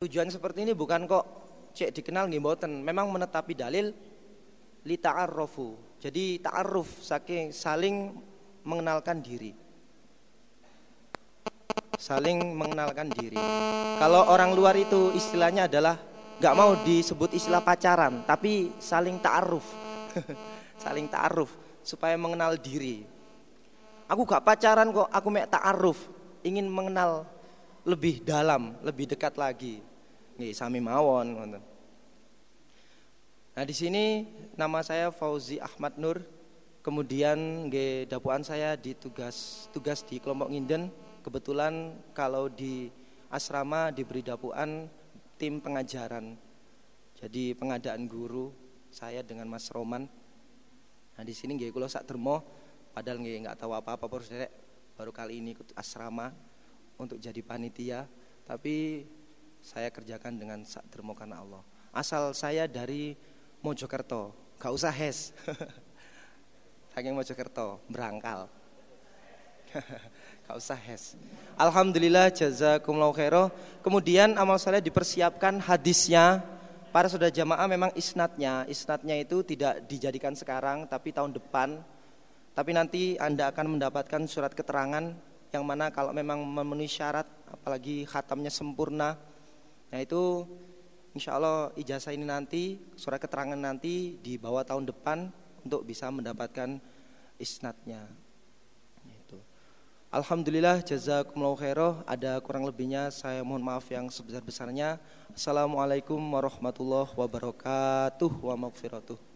Tujuan seperti ini bukan kok cek dikenal nggih memang menetapi dalil li ta'arrufu. Jadi ta'arruf saking saling mengenalkan diri. Saling mengenalkan diri. Kalau orang luar itu istilahnya adalah nggak mau disebut istilah pacaran, tapi saling ta'aruf. saling ta'aruf supaya mengenal diri. Aku gak pacaran kok, aku mek ta'aruf, ingin mengenal lebih dalam, lebih dekat lagi. Nggih, sami mawon ngoten. Nah, di sini nama saya Fauzi Ahmad Nur. Kemudian nggih dapuan saya di tugas tugas di kelompok Nginden. Kebetulan kalau di asrama diberi dapuan tim pengajaran. Jadi pengadaan guru saya dengan Mas Roman. Nah, di sini nggih kula sak dermo padahal nggih nggak tahu apa-apa baru kali ini ikut asrama untuk jadi panitia, tapi saya kerjakan dengan dermo karena Allah. Asal saya dari Mojokerto, gak usah hes. Saking Mojokerto, berangkal. gak usah hes. Alhamdulillah jazakumullah khairah. Kemudian amal saya dipersiapkan hadisnya. Para saudara jamaah memang isnatnya, isnatnya itu tidak dijadikan sekarang tapi tahun depan. Tapi nanti Anda akan mendapatkan surat keterangan yang mana kalau memang memenuhi syarat apalagi khatamnya sempurna Nah itu insya Allah ijazah ini nanti, surat keterangan nanti dibawa tahun depan untuk bisa mendapatkan isnatnya. Itu. Alhamdulillah jazakumullah khairah. Ada kurang lebihnya saya mohon maaf yang sebesar-besarnya. Assalamualaikum warahmatullahi wabarakatuh wa maghfiratuh.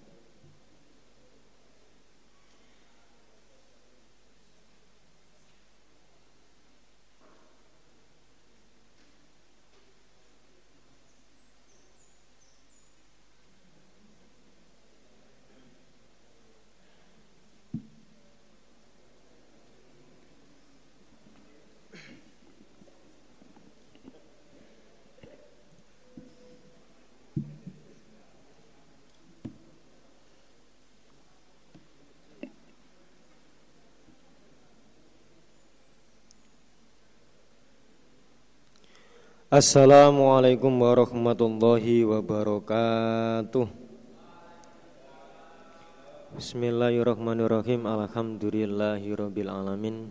Assalamualaikum warahmatullahi wabarakatuh. Bismillahirrahmanirrahim. Alhamdulillahirabbil alamin.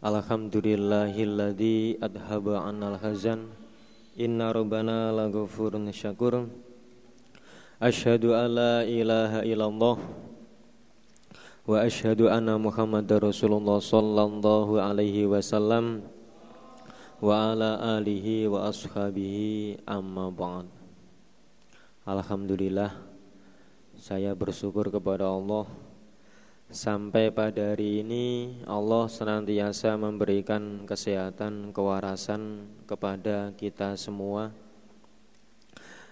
Alhamdulillahilladzi adhaba 'anal hazan. Inna rabbana laghafurun syakur. Asyhadu an la ilaha illallah. Wa asyhadu anna Muhammadar Rasulullah sallallahu alaihi wasallam wa ala alihi wa ashabihi amma ba'd. Alhamdulillah saya bersyukur kepada Allah. Sampai pada hari ini Allah senantiasa memberikan kesehatan kewarasan kepada kita semua.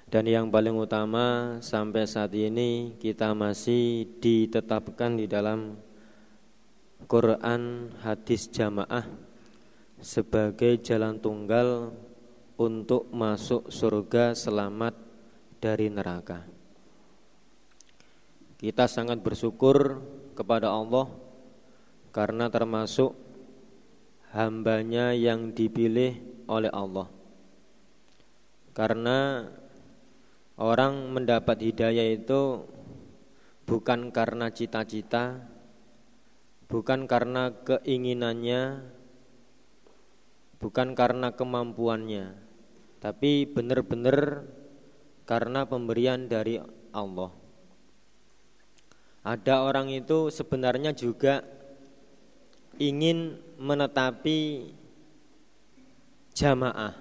Dan yang paling utama sampai saat ini kita masih ditetapkan di dalam Quran hadis jamaah sebagai jalan tunggal untuk masuk surga selamat dari neraka. Kita sangat bersyukur kepada Allah karena termasuk hambanya yang dipilih oleh Allah. Karena orang mendapat hidayah itu bukan karena cita-cita, bukan karena keinginannya, bukan karena kemampuannya, tapi benar-benar karena pemberian dari Allah. Ada orang itu sebenarnya juga ingin menetapi jamaah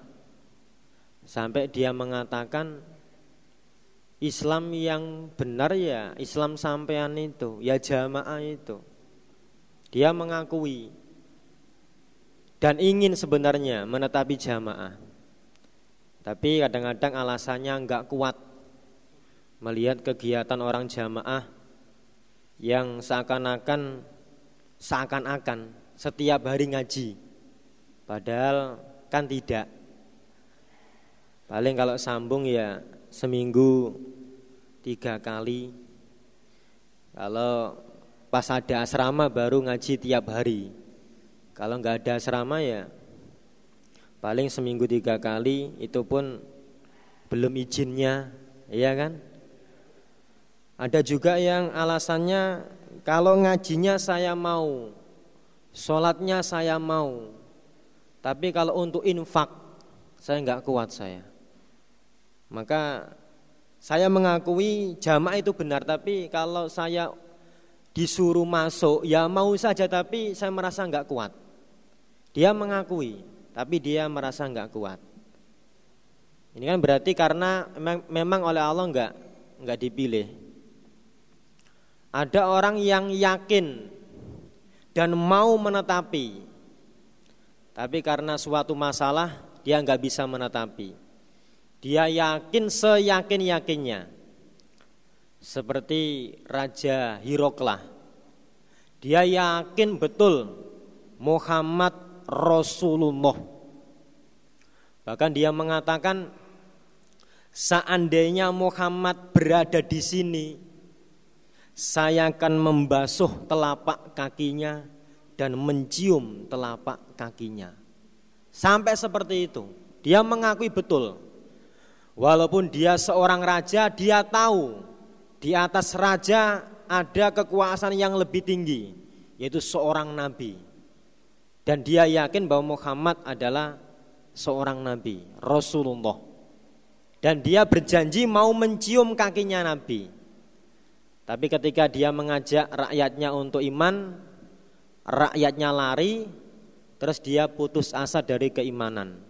sampai dia mengatakan Islam yang benar ya Islam sampean itu ya jamaah itu dia mengakui dan ingin sebenarnya menetapi jamaah. Tapi kadang-kadang alasannya enggak kuat melihat kegiatan orang jamaah yang seakan-akan seakan-akan setiap hari ngaji. Padahal kan tidak. Paling kalau sambung ya seminggu tiga kali. Kalau pas ada asrama baru ngaji tiap hari. Kalau nggak ada asrama ya paling seminggu tiga kali itu pun belum izinnya, ya kan? Ada juga yang alasannya kalau ngajinya saya mau, sholatnya saya mau, tapi kalau untuk infak saya nggak kuat saya. Maka saya mengakui jamaah itu benar, tapi kalau saya disuruh masuk ya mau saja, tapi saya merasa nggak kuat. Dia mengakui, tapi dia merasa nggak kuat. Ini kan berarti karena memang oleh Allah nggak nggak dipilih. Ada orang yang yakin dan mau menetapi, tapi karena suatu masalah dia nggak bisa menetapi. Dia yakin seyakin yakinnya, seperti Raja Hiroklah. Dia yakin betul Muhammad Rasulullah. Bahkan dia mengatakan seandainya Muhammad berada di sini, saya akan membasuh telapak kakinya dan mencium telapak kakinya. Sampai seperti itu. Dia mengakui betul. Walaupun dia seorang raja, dia tahu di atas raja ada kekuasaan yang lebih tinggi, yaitu seorang nabi. Dan dia yakin bahwa Muhammad adalah seorang nabi, Rasulullah. Dan dia berjanji mau mencium kakinya nabi. Tapi ketika dia mengajak rakyatnya untuk iman, rakyatnya lari, terus dia putus asa dari keimanan.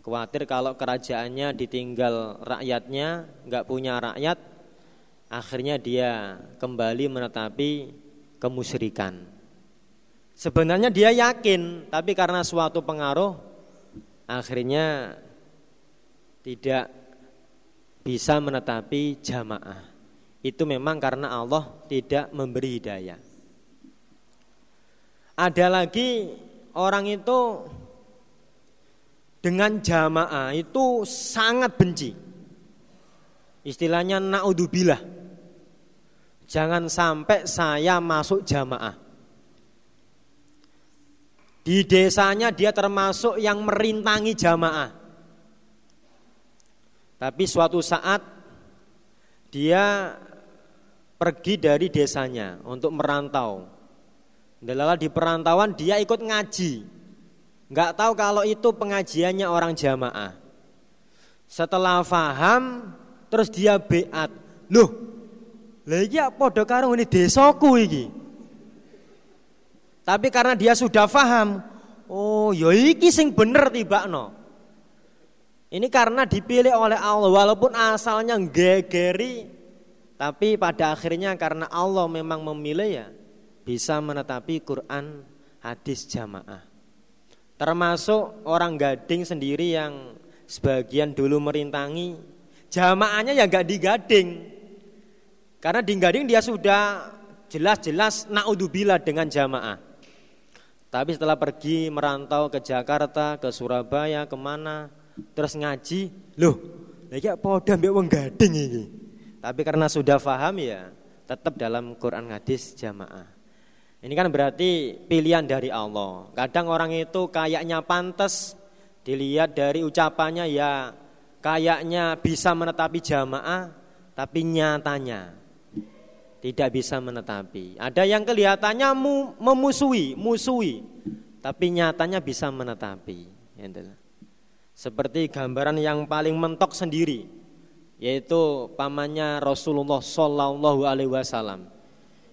Khawatir kalau kerajaannya ditinggal rakyatnya, nggak punya rakyat, akhirnya dia kembali menetapi kemusyrikan. Sebenarnya dia yakin, tapi karena suatu pengaruh akhirnya tidak bisa menetapi jamaah. Itu memang karena Allah tidak memberi hidayah. Ada lagi orang itu dengan jamaah itu sangat benci. Istilahnya naudzubillah. Jangan sampai saya masuk jamaah. Di desanya dia termasuk yang merintangi jamaah. Tapi suatu saat dia pergi dari desanya untuk merantau. Delala di perantauan dia ikut ngaji. Enggak tahu kalau itu pengajiannya orang jamaah. Setelah faham terus dia beat. Loh, lagi apa karo ini desaku iki. Tapi karena dia sudah faham, oh ya iki sing bener no. Ini karena dipilih oleh Allah walaupun asalnya gegeri tapi pada akhirnya karena Allah memang memilih ya bisa menetapi Quran hadis jamaah. Termasuk orang gading sendiri yang sebagian dulu merintangi jamaahnya ya gak digading. Karena di gading dia sudah jelas-jelas naudzubillah dengan jamaah. Tapi setelah pergi merantau ke Jakarta, ke Surabaya, ke mana, terus ngaji, loh, lagi udah mbak wong gading ini. Tapi karena sudah paham ya, tetap dalam Quran hadis jamaah. Ini kan berarti pilihan dari Allah. Kadang orang itu kayaknya pantas dilihat dari ucapannya ya kayaknya bisa menetapi jamaah, tapi nyatanya tidak bisa menetapi. Ada yang kelihatannya memusuhi, musuhi, tapi nyatanya bisa menetapi. Seperti gambaran yang paling mentok sendiri, yaitu pamannya Rasulullah Shallallahu Alaihi Wasallam.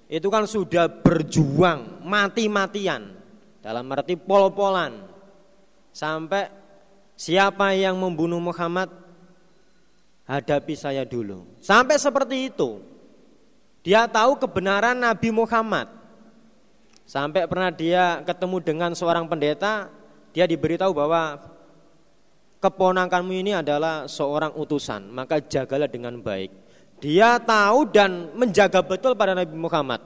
Itu kan sudah berjuang mati-matian dalam arti pol-polan sampai siapa yang membunuh Muhammad hadapi saya dulu. Sampai seperti itu. Dia tahu kebenaran Nabi Muhammad. Sampai pernah dia ketemu dengan seorang pendeta, dia diberitahu bahwa keponakanmu ini adalah seorang utusan, maka jagalah dengan baik. Dia tahu dan menjaga betul pada Nabi Muhammad.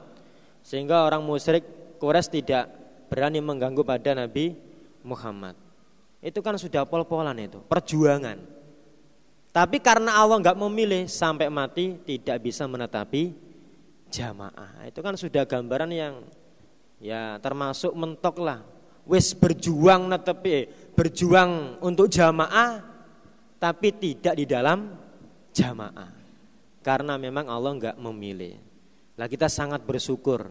Sehingga orang musyrik Quraisy tidak berani mengganggu pada Nabi Muhammad. Itu kan sudah pol-polan itu, perjuangan. Tapi karena Allah nggak memilih sampai mati tidak bisa menetapi jamaah. Itu kan sudah gambaran yang ya termasuk mentok lah, wis berjuang netepi berjuang untuk jamaah tapi tidak di dalam jamaah. Karena memang Allah enggak memilih. Lah kita sangat bersyukur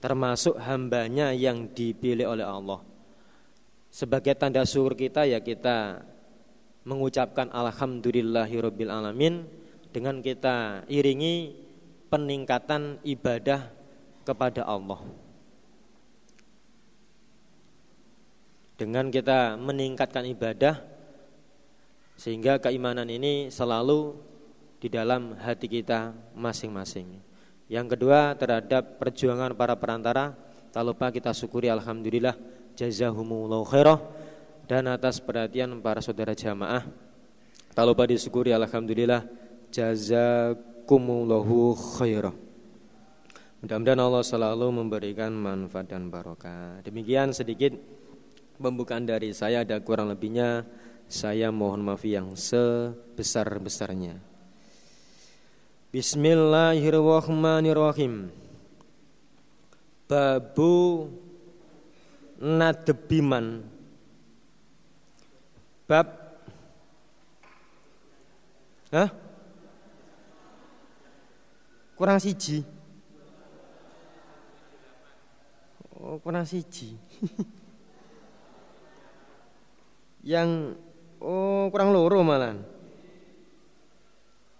termasuk hambanya yang dipilih oleh Allah. Sebagai tanda syukur kita ya kita mengucapkan alhamdulillahirabbil alamin dengan kita iringi peningkatan ibadah kepada Allah. Dengan kita meningkatkan ibadah sehingga keimanan ini selalu di dalam hati kita masing-masing. Yang kedua terhadap perjuangan para perantara, tak lupa kita syukuri alhamdulillah jazahumullahu khairah dan atas perhatian para saudara jamaah. Tak lupa disyukuri alhamdulillah jazakumullahu khairah. Mudah-mudahan Allah selalu memberikan manfaat dan barokah. Demikian sedikit pembukaan dari saya ada kurang lebihnya saya mohon maaf yang sebesar-besarnya. Bismillahirrahmanirrahim. Babu nadebiman. Bab Hah? Kurang siji. Oh, kurang siji. yang Oh, kurang loro malah.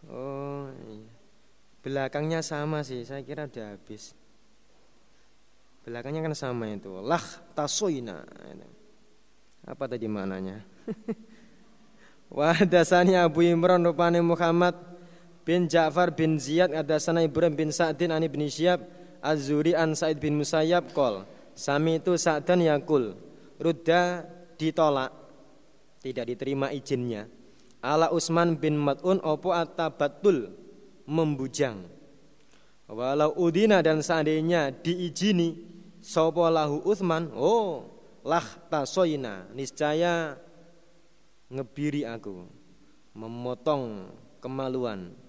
Oh, iya. belakangnya sama sih. Saya kira udah habis. Belakangnya kan sama itu. Lah tasoina. Apa tadi maknanya? Wahdasani Abu Imran rupane Muhammad bin Ja'far bin Ziyad hadasana Ibrahim bin Sa'din ani bin Syihab Az-Zuri an Sa'id bin Musayyab qol Sami itu Sa'dan yakul Rudda ditolak tidak diterima izinnya. Ala Usman bin Mat'un opo atabatul membujang. Walau udina dan seandainya diizini sopo lahu Utsman, oh lah tasoina niscaya ngebiri aku, memotong kemaluan.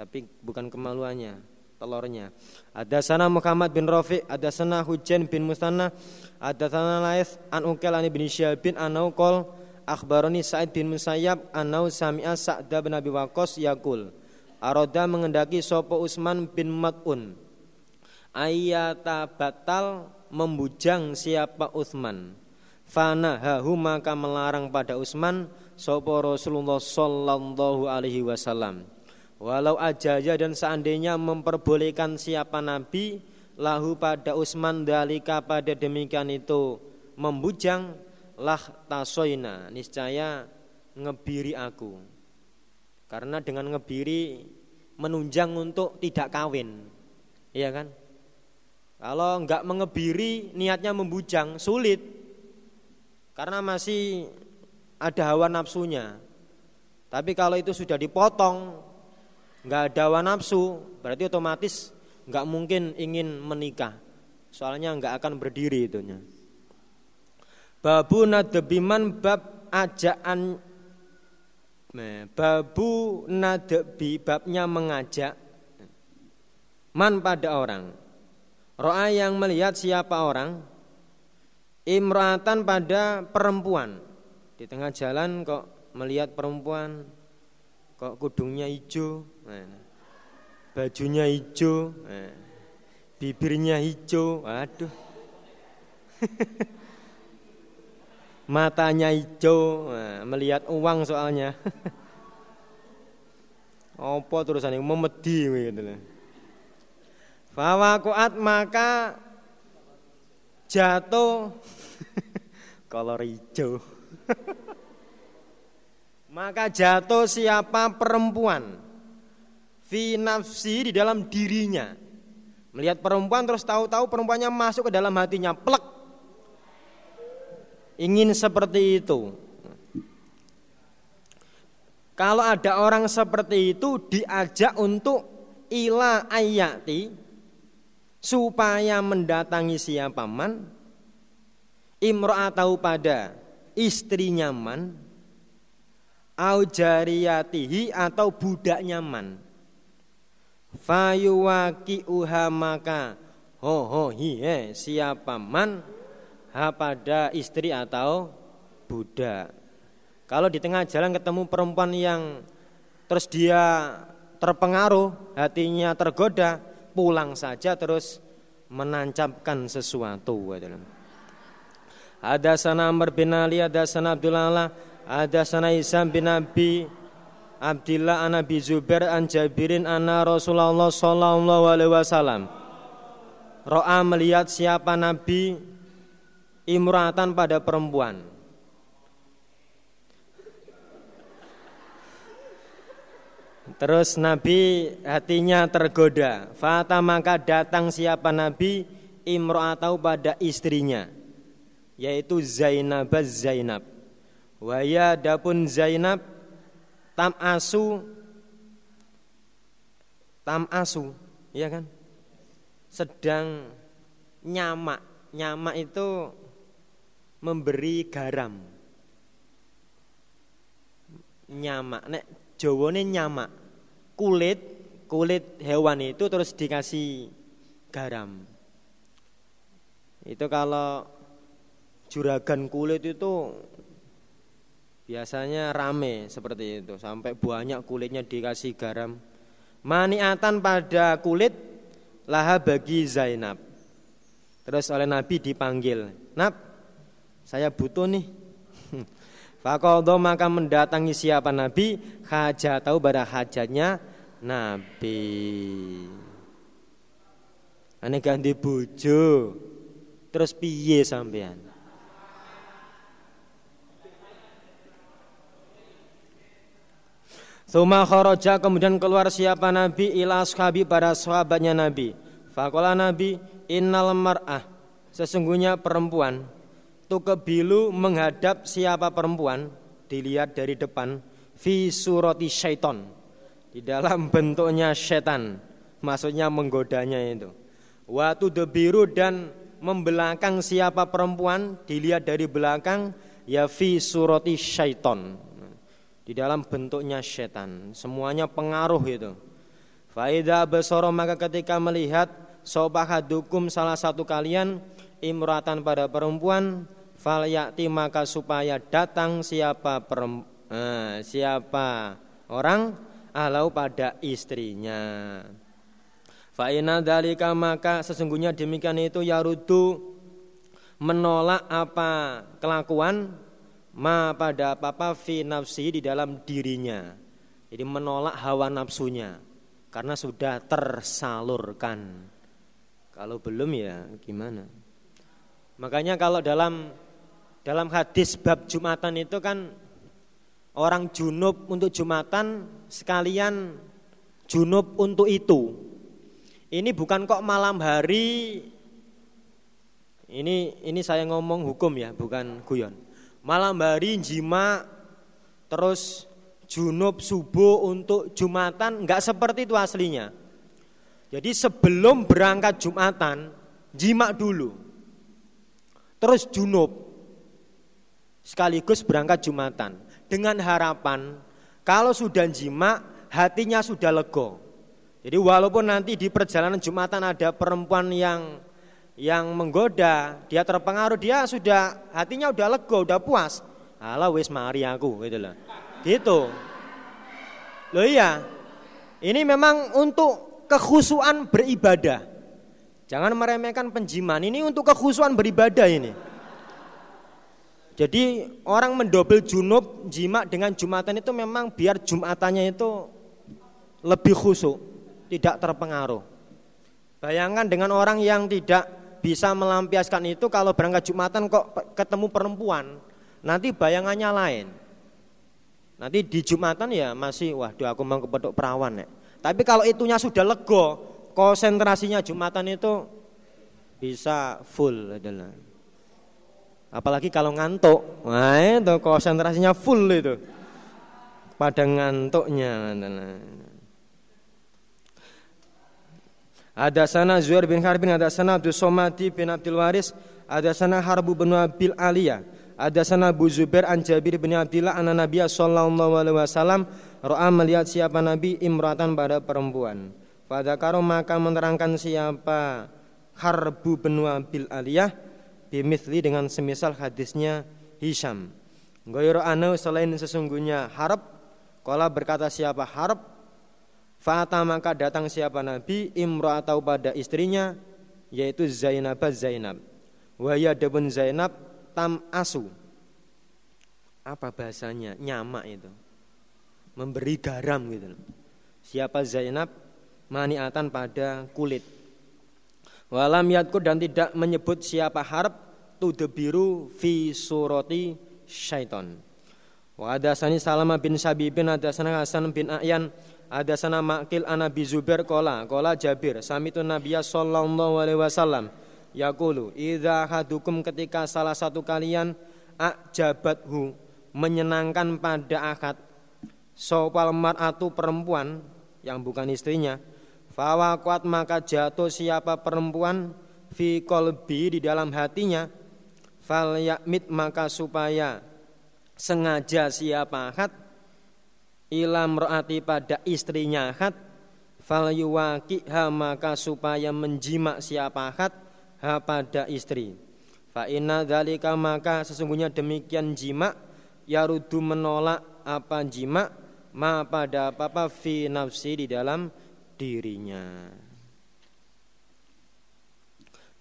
Tapi bukan kemaluannya, telurnya. Ada sana Muhammad bin Rafi, ada sana Hujan bin Mustanna, ada sana Laith an Ukel an bin Syabin anau kol Akhbaroni Sa'id bin Musayyab anau sami'a Sa'da bin Abi Waqqas yakul Aroda mengendaki sopo Usman bin Mat'un? Ayata batal membujang siapa Utsman Fana hahu maka melarang pada Utsman sopo Rasulullah sallallahu alaihi wasallam Walau ajaja dan seandainya memperbolehkan siapa Nabi lahu pada Utsman dalika pada demikian itu membujang lah tasoina niscaya ngebiri aku. Karena dengan ngebiri menunjang untuk tidak kawin iya kan? Kalau enggak mengebiri niatnya membujang sulit. Karena masih ada hawa nafsunya. Tapi kalau itu sudah dipotong enggak ada hawa nafsu berarti otomatis enggak mungkin ingin menikah. Soalnya enggak akan berdiri itunya. Babu nadebiman bab ajaan. Babu nadebi babnya mengajak Man pada orang. Ro'a yang melihat siapa orang Imratan pada perempuan. Di tengah jalan kok melihat perempuan Kok kudungnya hijau Bajunya hijau. Bibirnya hijau. Aduh matanya hijau, nah, melihat uang soalnya. Apa terusan yang memedi gitu loh. Fawakuat maka jatuh. Kolor hijau. maka jatuh siapa perempuan fi nafsi di dalam dirinya. Melihat perempuan terus tahu-tahu perempuannya masuk ke dalam hatinya, plek ingin seperti itu. Kalau ada orang seperti itu diajak untuk ila ayati supaya mendatangi siapa man imra'atahu pada istrinya man au jariyatihi atau budaknya man fayuwaki uha maka ho ho hi siapa man ha pada istri atau budak. Kalau di tengah jalan ketemu perempuan yang terus dia terpengaruh, hatinya tergoda, pulang saja terus menancapkan sesuatu. Ada sana Amr bin Ali, ada sana Abdullah, ada sana Isam bin Abi Abdillah an Abi Zubair an Jabirin anna Rasulullah sallallahu alaihi wasallam. Ro'a melihat siapa Nabi imratan pada perempuan. Terus Nabi hatinya tergoda. Fata maka datang siapa Nabi imra'atau pada istrinya Yaitu Zainab. Zainab Waya dapun Zainab tam asu. Tam asu ya kan? Sedang nyamak. Nyamak itu memberi garam. Nyamak. Nek jawane nyamak kulit kulit hewan itu terus dikasih garam. Itu kalau juragan kulit itu Biasanya rame seperti itu sampai banyak kulitnya dikasih garam. Maniatan pada kulit laha bagi Zainab. Terus oleh Nabi dipanggil, "Nab, saya butuh nih." Fakodo maka mendatangi siapa Nabi hajat tahu pada hajatnya Nabi. Ane ganti bojo. Terus piye sampean? Suma kharaja kemudian keluar siapa Nabi? Ila ashabi pada sahabatnya Nabi. Fakola Nabi innal mar'ah sesungguhnya perempuan. Tukebilu menghadap siapa perempuan? Dilihat dari depan fi surati syaiton di dalam bentuknya setan. Maksudnya menggodanya itu. Waktu debiru dan membelakang siapa perempuan? Dilihat dari belakang ya fi surati syaiton di dalam bentuknya setan. Semuanya pengaruh itu. Faida besoro maka ketika melihat sobahadukum salah satu kalian imratan pada perempuan falyati maka supaya datang siapa perem, eh, siapa orang alau pada istrinya. Fa'ina dalika maka sesungguhnya demikian itu yarudu menolak apa kelakuan ma pada apa-apa fi nafsi di dalam dirinya. Jadi menolak hawa nafsunya karena sudah tersalurkan. Kalau belum ya gimana? Makanya kalau dalam dalam hadis bab Jumatan itu kan orang junub untuk Jumatan sekalian junub untuk itu. Ini bukan kok malam hari ini ini saya ngomong hukum ya, bukan guyon malam hari jima terus junub subuh untuk jumatan nggak seperti itu aslinya. Jadi sebelum berangkat jumatan jima dulu, terus junub sekaligus berangkat jumatan dengan harapan kalau sudah jima hatinya sudah lego. Jadi walaupun nanti di perjalanan jumatan ada perempuan yang yang menggoda, dia terpengaruh, dia sudah hatinya udah lega, udah puas. Alah wis mari aku gitu loh. Gitu. Loh iya. Ini memang untuk kekhusuan beribadah. Jangan meremehkan penjiman. Ini untuk kekhusuan beribadah ini. Jadi orang mendobel junub jima dengan jumatan itu memang biar jumatannya itu lebih khusyuk, tidak terpengaruh. Bayangkan dengan orang yang tidak bisa melampiaskan itu kalau berangkat Jumatan kok ketemu perempuan, nanti bayangannya lain. Nanti di Jumatan ya masih waduh aku mau kepedok perawan ya. Tapi kalau itunya sudah lego, konsentrasinya Jumatan itu bisa full adalah. Apalagi kalau ngantuk, wah itu konsentrasinya full itu. Pada ngantuknya. Ada sana Zuhair bin Harbin, ada sana Abdul Somadi bin Abdul Waris, ada sana Harbu bin Abil Aliyah, ada sana Abu Zubair an Jabir bin Abdullah an Nabi sallallahu alaihi wasallam ro'a melihat siapa Nabi imratan pada perempuan. Pada karo maka menerangkan siapa Harbu bin Abil Aliyah bimithli dengan semisal hadisnya Hisham. Goyro anu selain sesungguhnya harap Kala berkata siapa harap Fata maka datang siapa Nabi? Imro atau pada istrinya Yaitu Zainab Zainab. Waya debun Zainab Tam asu. Apa bahasanya? Nyama itu. Memberi garam gitu Siapa Zainab? Maniatan pada kulit. Walam yadku dan tidak menyebut siapa harap Tudebiru fi surati syaiton. Wa adasani Salama bin Sabibin adasana Hasan bin A'yan adasana Makil Anabi Zubair kola. Kola Jabir. Samitun Nabiya sallallahu alaihi wasallam. Yaqulu idza hadukum ketika salah satu kalian ajabathu menyenangkan pada akad. Sopal mar'atu perempuan yang bukan istrinya. Fawaqat maka jatuh siapa perempuan fi kolbi di dalam hatinya. Fal yakmit maka supaya sengaja siapa akad ilam roati pada istrinya akad fal yuwakiha maka supaya menjimak siapa akad ha pada istri. Fa inna dzalika maka sesungguhnya demikian jima yarudu menolak apa jima ma pada apa fi nafsi di dalam dirinya.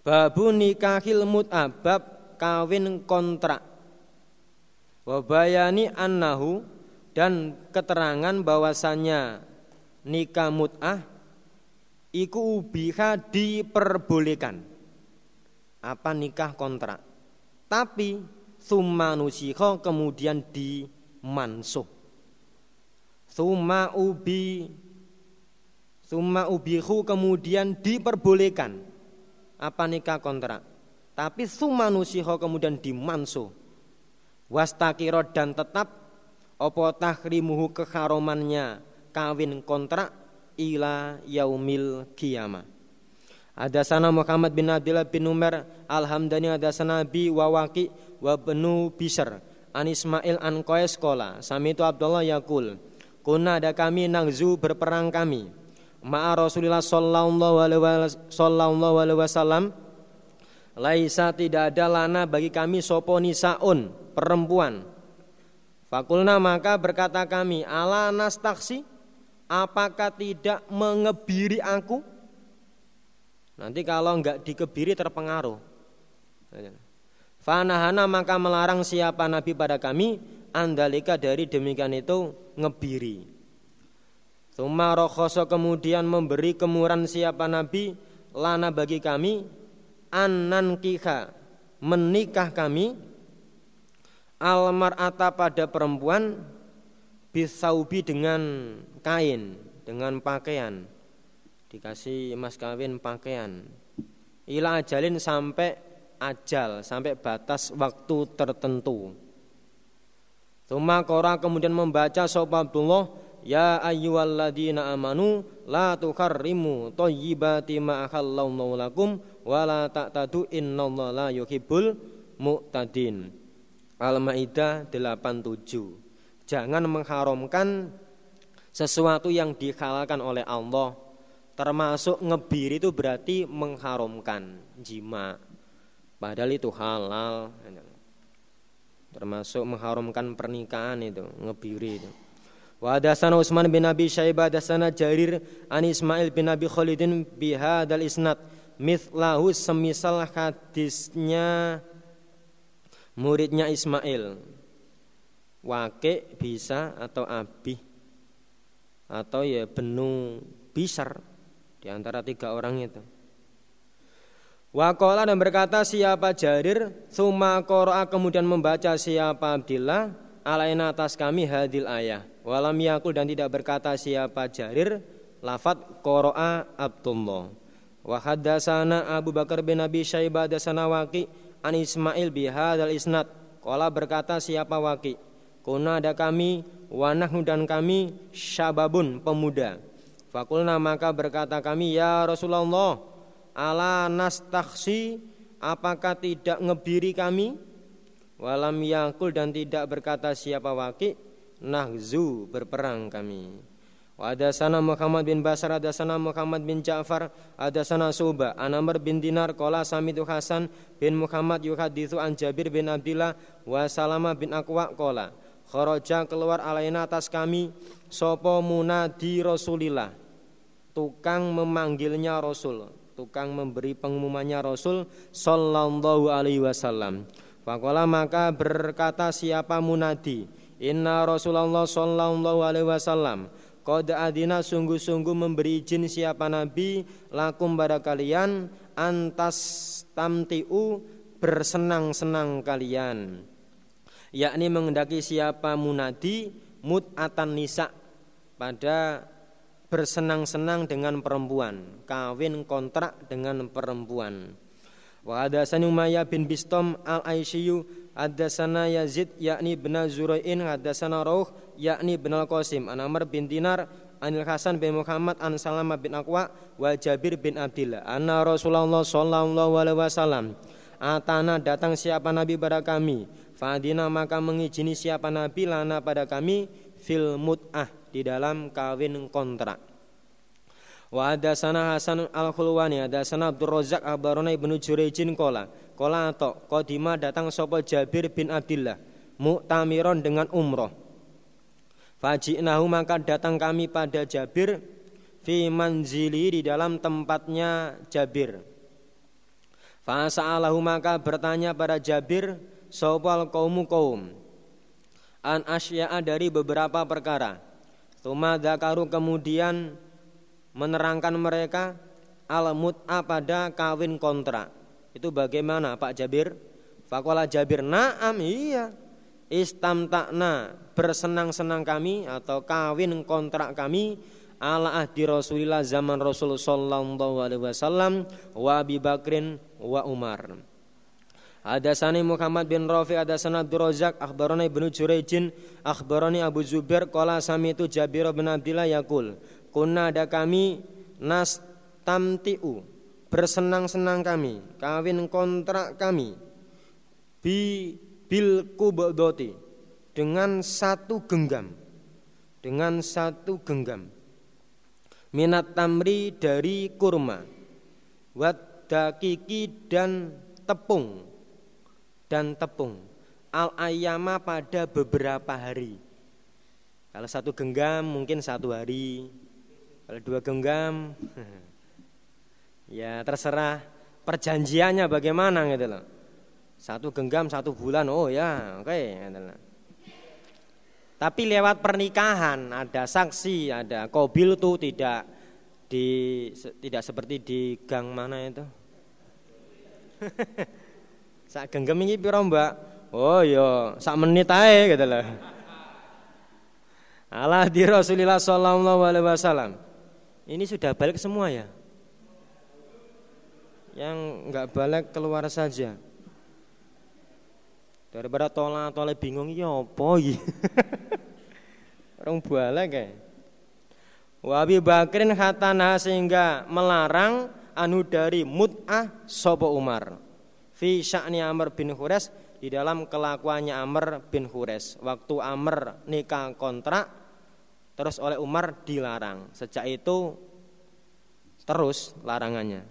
Babu nikahil mut'abab kawin kontrak. Wabayani annahu dan keterangan bahwasannya nikah mut'ah iku ubiha diperbolehkan. Apa nikah kontrak. Tapi summa nusikho kemudian dimansuh. Summa ubi Summa ubihu kemudian diperbolehkan. Apa nikah kontrak. Tapi summa nusikho kemudian dimansuh wastakiro dan tetap opo tahrimuhu keharomannya kawin kontrak ila yaumil kiamah. Ada sana Muhammad bin Abdullah bin Umar Alhamdani ada sana bi wawaki wa benu bisar An Ismail an Qais Sami itu Abdullah yakul Kuna ada kami nangzu berperang kami Ma'a Rasulullah sallallahu alaihi wasallam Laisa tidak ada lana bagi kami sopo nisaun perempuan. Fakulna maka berkata kami, ala nastaksi, apakah tidak mengebiri aku? Nanti kalau enggak dikebiri terpengaruh. Fanahana maka melarang siapa Nabi pada kami, andalika dari demikian itu ngebiri. Sumarokhoso kemudian memberi kemuran siapa Nabi, lana bagi kami, anan kiha, menikah kami, almar'ata pada perempuan bisaubi dengan kain, dengan pakaian. Dikasih mas kawin pakaian. Ila ajalin sampai ajal, sampai batas waktu tertentu. Tuma kora kemudian membaca sopa Abdullah Ya ayyuhalladzina amanu la tukharrimu thayyibati ma ahallallahu lakum wa la ta'tadu innallaha la yuhibbul mu'tadin. Al-Maidah 87. Jangan mengharamkan sesuatu yang dihalalkan oleh Allah. Termasuk ngebir itu berarti mengharamkan jima. Padahal itu halal. Termasuk mengharamkan pernikahan itu, ngebiri itu. Wa hadasana Utsman bin Abi Syaibah hadasana Jarir an Ismail bin Abi Khalidin bihadal isnad mithlahu semisal hadisnya muridnya Ismail. Wake bisa atau Abi atau ya Benu Bisar. Di antara tiga orang itu. Wakola dan berkata siapa Jarir? Suma koroa kemudian membaca siapa Abdillah? Alaina atas kami hadil ayah. Walam yakul dan tidak berkata siapa Jarir? Lafat koroa Abdullah. Wahadasana Abu Bakar bin Abi Syaibah dasana waki an Ismail bihadal isnad. Kala berkata siapa waki? Kuna ada kami Wanahnu dan kami Syababun pemuda. Fakulna maka berkata kami Ya Rasulullah Ala nastaksi Apakah tidak ngebiri kami? Walam yakul dan tidak berkata siapa waki? Nahzu berperang kami Wa sana Muhammad bin Basar sana Muhammad bin Ja'far sana Suba an Amr bin Dinar qala samitu Hasan bin Muhammad yuhaditsu an Jabir bin Abdullah wa Salama bin Aqwa qala kharaja keluar alaina atas kami sapa munadi Rasulillah? Tukang memanggilnya Rasul tukang memberi pengumumannya Rasul sallallahu alaihi wasallam. Faqala maka berkata siapa munadi? Inna Rasulullah sallallahu alaihi wasallam Qad adina sungguh-sungguh memberi izin siapa nabi lakum pada kalian antas tamtiu bersenang-senang kalian. Yakni mengendaki siapa munadi mut'atan nisa pada bersenang-senang dengan perempuan kawin kontrak dengan perempuan wa hadasani Umayyah bin Bistom al Aisyiyu hadasana Yazid yakni bin Zurai'in hadasana Rauh yakni bin Al-Qasim an Amr bin Dinar Anil Hasan bin Muhammad an Salama bin Aqwa wa Jabir bin Abdillah anna Rasulullah sallallahu alaihi wasallam atana datang siapa nabi pada kami? Fadina maka mengizini siapa nabi lana pada kami? Fil mut'ah di dalam kawin kontrak Wa sana Hasan al Khulwani ada sana Abdul Razak abarona ibnu Jurejin kola kola atau kodima datang sopo Jabir bin Abdillah mu'tamiron dengan umroh Faji'nahu maka datang kami pada Jabir fi manzili di dalam tempatnya Jabir. Fasa'alahu maka bertanya pada Jabir sopal kaumu kaum an asya'a dari beberapa perkara. Tuma dakaru kemudian menerangkan mereka al mut'a pada kawin kontrak. Itu bagaimana Pak Jabir? Fakola Jabir, naam iya istamtakna bersenang-senang kami atau kawin kontrak kami ala ahdi Rasulillah zaman Rasul sallallahu alaihi wasallam wa Abi Bakrin wa Umar. Ada sani Muhammad bin Rafi ada Abdul Razak akhbarani Ibnu Jurayjin akhbarani Abu Zubair qala sami itu Jabir bin Abdullah yakul kunna ada kami nas tamtiu. Bersenang-senang kami kawin kontrak kami. Bi bil kubodoti dengan satu genggam. Dengan satu genggam. Minat tamri dari kurma. Wat dakiki dan tepung. Dan tepung. Al ayama pada beberapa hari. Kalau satu genggam mungkin satu hari kalau dua genggam ya terserah perjanjiannya bagaimana gitu loh satu genggam satu bulan, oh ya, oke. Okay. Tapi lewat pernikahan ada saksi, ada kobil tuh tidak di tidak seperti di gang mana itu. sak genggam ini piro mbak? Oh iya, sak menit aja gitu loh. Allah di Rasulullah Sallallahu Alaihi Wasallam. Ini sudah balik semua ya. Yang nggak balik keluar saja. Daripada tolak tolak bingung ya apa. Orang balik kayak. Wa Abi Bakrin hatana sehingga melarang anu dari mut'ah sopo Umar. Fi sya'ni Amr bin Hures di dalam kelakuannya Amr bin Hures. Waktu Amr nikah kontrak terus oleh Umar dilarang. Sejak itu terus larangannya.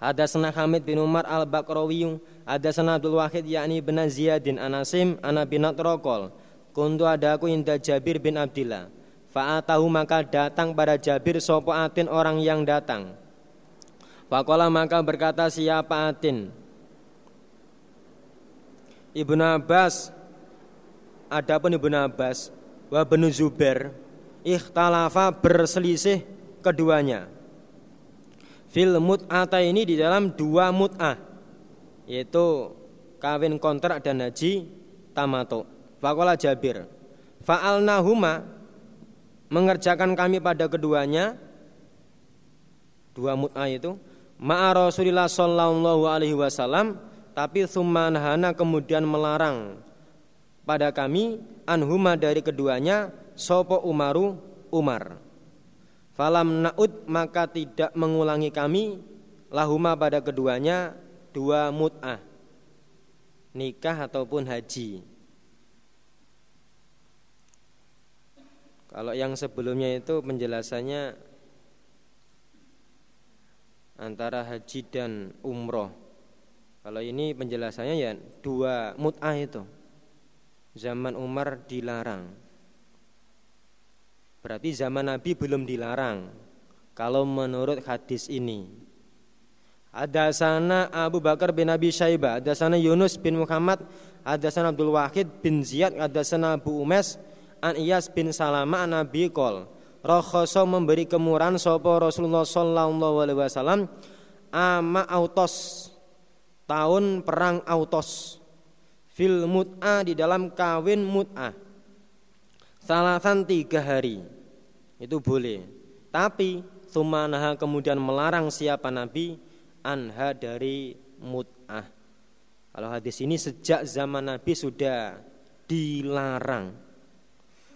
Ada sana Hamid bin Umar al Bakrawi, ada sana Abdul Wahid yakni bin Ziyadin Anasim ana bin Rokol. Kuntu ada aku inda Jabir bin Abdillah. Fa'atahu maka datang pada Jabir sopo atin orang yang datang. Fakola maka berkata siapa atin? Ibnu Abbas Adapun Ibnu Abbas wa bin Zubair ikhtalafa berselisih keduanya fil mut'ata ini di dalam dua mut'ah yaitu kawin kontrak dan haji tamato. Fakola Jabir. Fa'alnahuma mengerjakan kami pada keduanya dua mut'ah itu ma'a Rasulillah sallallahu alaihi wasallam tapi sumanhana kemudian melarang pada kami anhuma dari keduanya sopo Umaru Umar Falam naud maka tidak mengulangi kami lahuma pada keduanya dua mut'ah nikah ataupun haji. Kalau yang sebelumnya itu penjelasannya antara haji dan umroh. Kalau ini penjelasannya ya dua mut'ah itu. Zaman Umar dilarang. Berarti zaman Nabi belum dilarang. Kalau menurut hadis ini. Ada sana Abu Bakar bin Abi Syaibah, ada sana Yunus bin Muhammad, ada sana Abdul Wahid bin Ziyad, ada sana Abu Umes, an Iyas bin Salama an Nabi Kol. Rokhoso memberi kemurahan sopo Rasulullah Sallallahu Alaihi Wasallam ama autos tahun perang autos fil mut'a di dalam kawin mut'a salasan tiga hari. Itu boleh. Tapi sumanaha kemudian melarang siapa nabi anha dari mut'ah kalau hadis ini sejak zaman nabi sudah dilarang.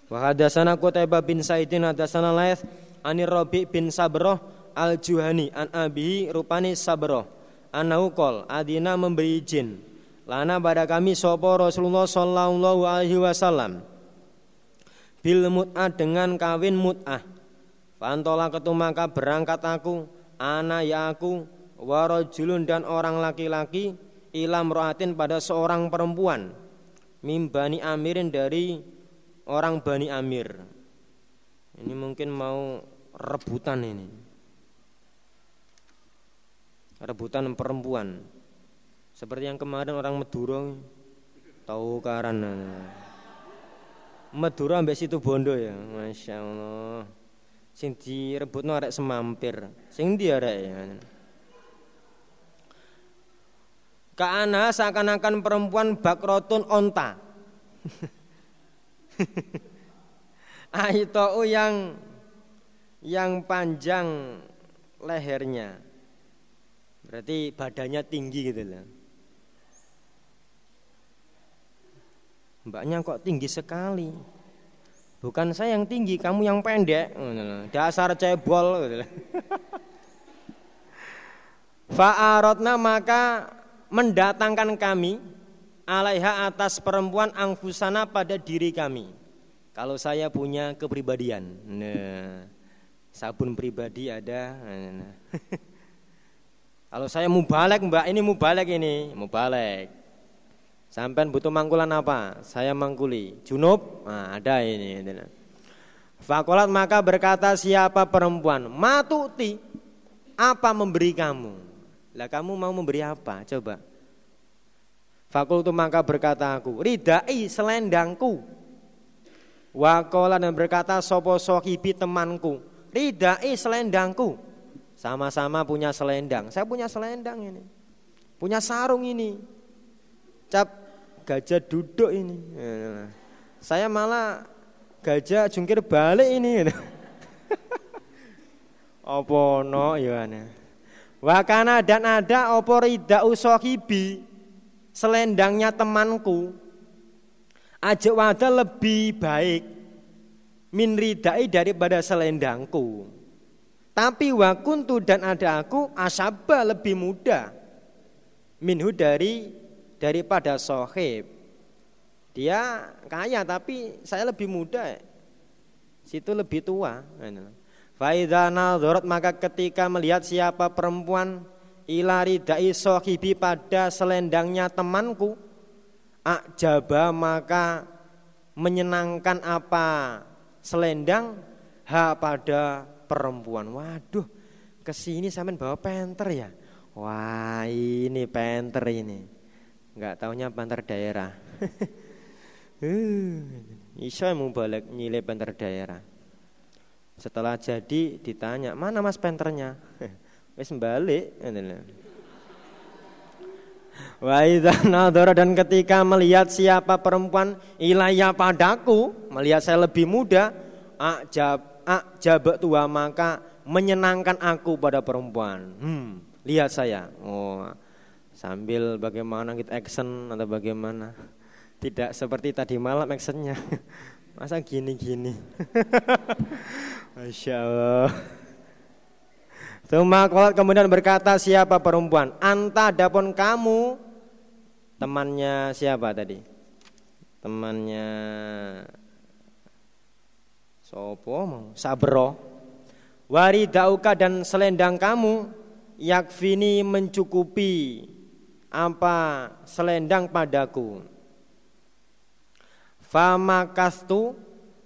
Wa hadatsana Qutaibah bin Saidin hadatsana Laits anir Rabi bin Sabroh al-Juhani an Abi rupani Sabroh anahu qol adina memberi izin lana pada kami sopo Rasulullah sallallahu alaihi wasallam. Bil mut'ah dengan kawin mut'ah. Fantola ketu maka berangkat aku ana ya aku warojulun dan orang laki-laki ilam roatin pada seorang perempuan. Mimbani amirin dari orang bani amir. Ini mungkin mau rebutan ini. Rebutan perempuan. Seperti yang kemarin orang Madura tahu karena Madura ambek situ Bondo ya, masya Allah. Sing direbutno arek semampir, sing dia arek ya. Kaana seakan-akan perempuan bakrotun onta. Aitou yang yang panjang lehernya Berarti badannya tinggi gitu loh. Mbaknya kok tinggi sekali. Bukan saya yang tinggi, kamu yang pendek. Dasar cebol. Fa'arotna maka mendatangkan kami alaiha atas perempuan angfusana pada diri kami. Kalau saya punya kepribadian. Nah, sabun pribadi ada. Nah. Kalau saya mau mbak, ini mau ini, mau. Sampai butuh mangkulan apa? Saya mangkuli. Junub, nah, ada ini. Fakolat maka berkata siapa perempuan, matuti, apa memberi kamu? Lah kamu mau memberi apa? Coba. Fakultu maka berkata aku, ridai selendangku. Wakola dan berkata sopo sohibi temanku, ridai selendangku. Sama-sama punya selendang. Saya punya selendang ini. Punya sarung ini. Cap gajah duduk ini. Saya malah gajah jungkir balik ini. Apa no ya Wakana dan ada opo rida usohibi selendangnya temanku. Ajak wadah lebih baik min ridai daripada selendangku. Tapi wakuntu dan ada aku asaba lebih muda minhu dari daripada sohib. Dia kaya tapi saya lebih muda. Situ lebih tua. Faidha nadharat maka ketika melihat siapa perempuan ilari dai sohibi pada selendangnya temanku akjaba maka menyenangkan apa selendang ha pada perempuan. Waduh, ke sini sampean bawa penter ya. Wah ini penter ini. Enggak taunya penter daerah. Iso mau balik nyile penter daerah. Setelah jadi ditanya mana mas penternya. Wes balik. Dan ketika melihat siapa perempuan ilaya padaku, melihat saya lebih muda, ajab jabat tua maka menyenangkan aku pada perempuan. Hmm, lihat saya. Oh, sambil bagaimana kita action atau bagaimana? Tidak seperti tadi malam actionnya. Masa gini-gini. Masya Allah. Tuma kemudian berkata siapa perempuan? Anta adapun kamu temannya siapa tadi? Temannya Sopo mau sabro waridauka dan selendang kamu yakfini mencukupi apa selendang padaku. Famakastu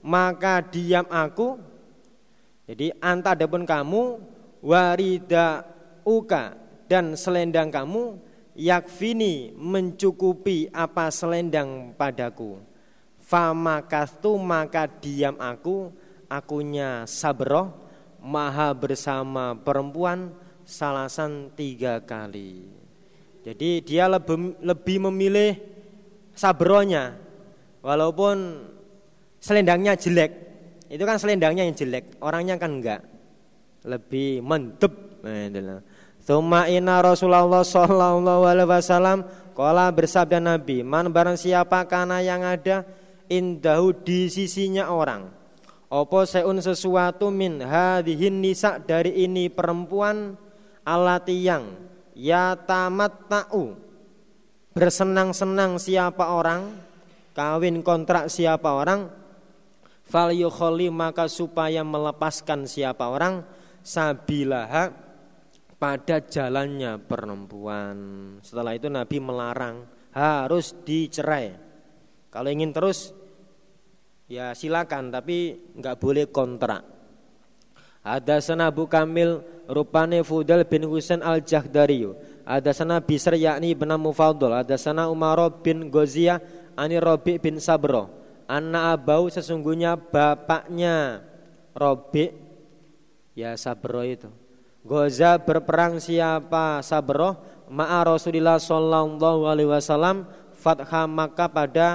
maka diam aku. Jadi anta adapun kamu waridauka dan selendang kamu yakfini mencukupi apa selendang padaku. Famakastu maka diam aku. Akunya sabroh maha bersama perempuan salasan tiga kali jadi dia lebih, lebih memilih sabronya. Walaupun selendangnya jelek. Itu kan selendangnya yang jelek orangnya kan enggak. Lebih mentep nah, Thumma inna Rasulullah sallallahu alaihi wasallam Kala bersabda Nabi Man barang siapa karena yang ada Indahu di sisinya orang Opo seun sesuatu min hadihin nisa dari ini perempuan alati yang ya tamat ta'u bersenang-senang siapa orang kawin kontrak siapa orang fal maka supaya melepaskan siapa orang sabilaha pada jalannya perempuan. Setelah itu Nabi melarang harus dicerai. Kalau ingin terus ya silakan tapi nggak boleh kontrak. Ada sana Abu Kamil rupane Fudal bin Husain al Jahdari. Ada sana Bisr yakni bin Mufadul. Ada sana Umar bin Gozia ani Robi bin Sabro. Anak abau sesungguhnya bapaknya Robi ya Sabro itu Goza berperang siapa Sabroh ma'a Rasulullah sallallahu alaihi wasallam fathah Makkah pada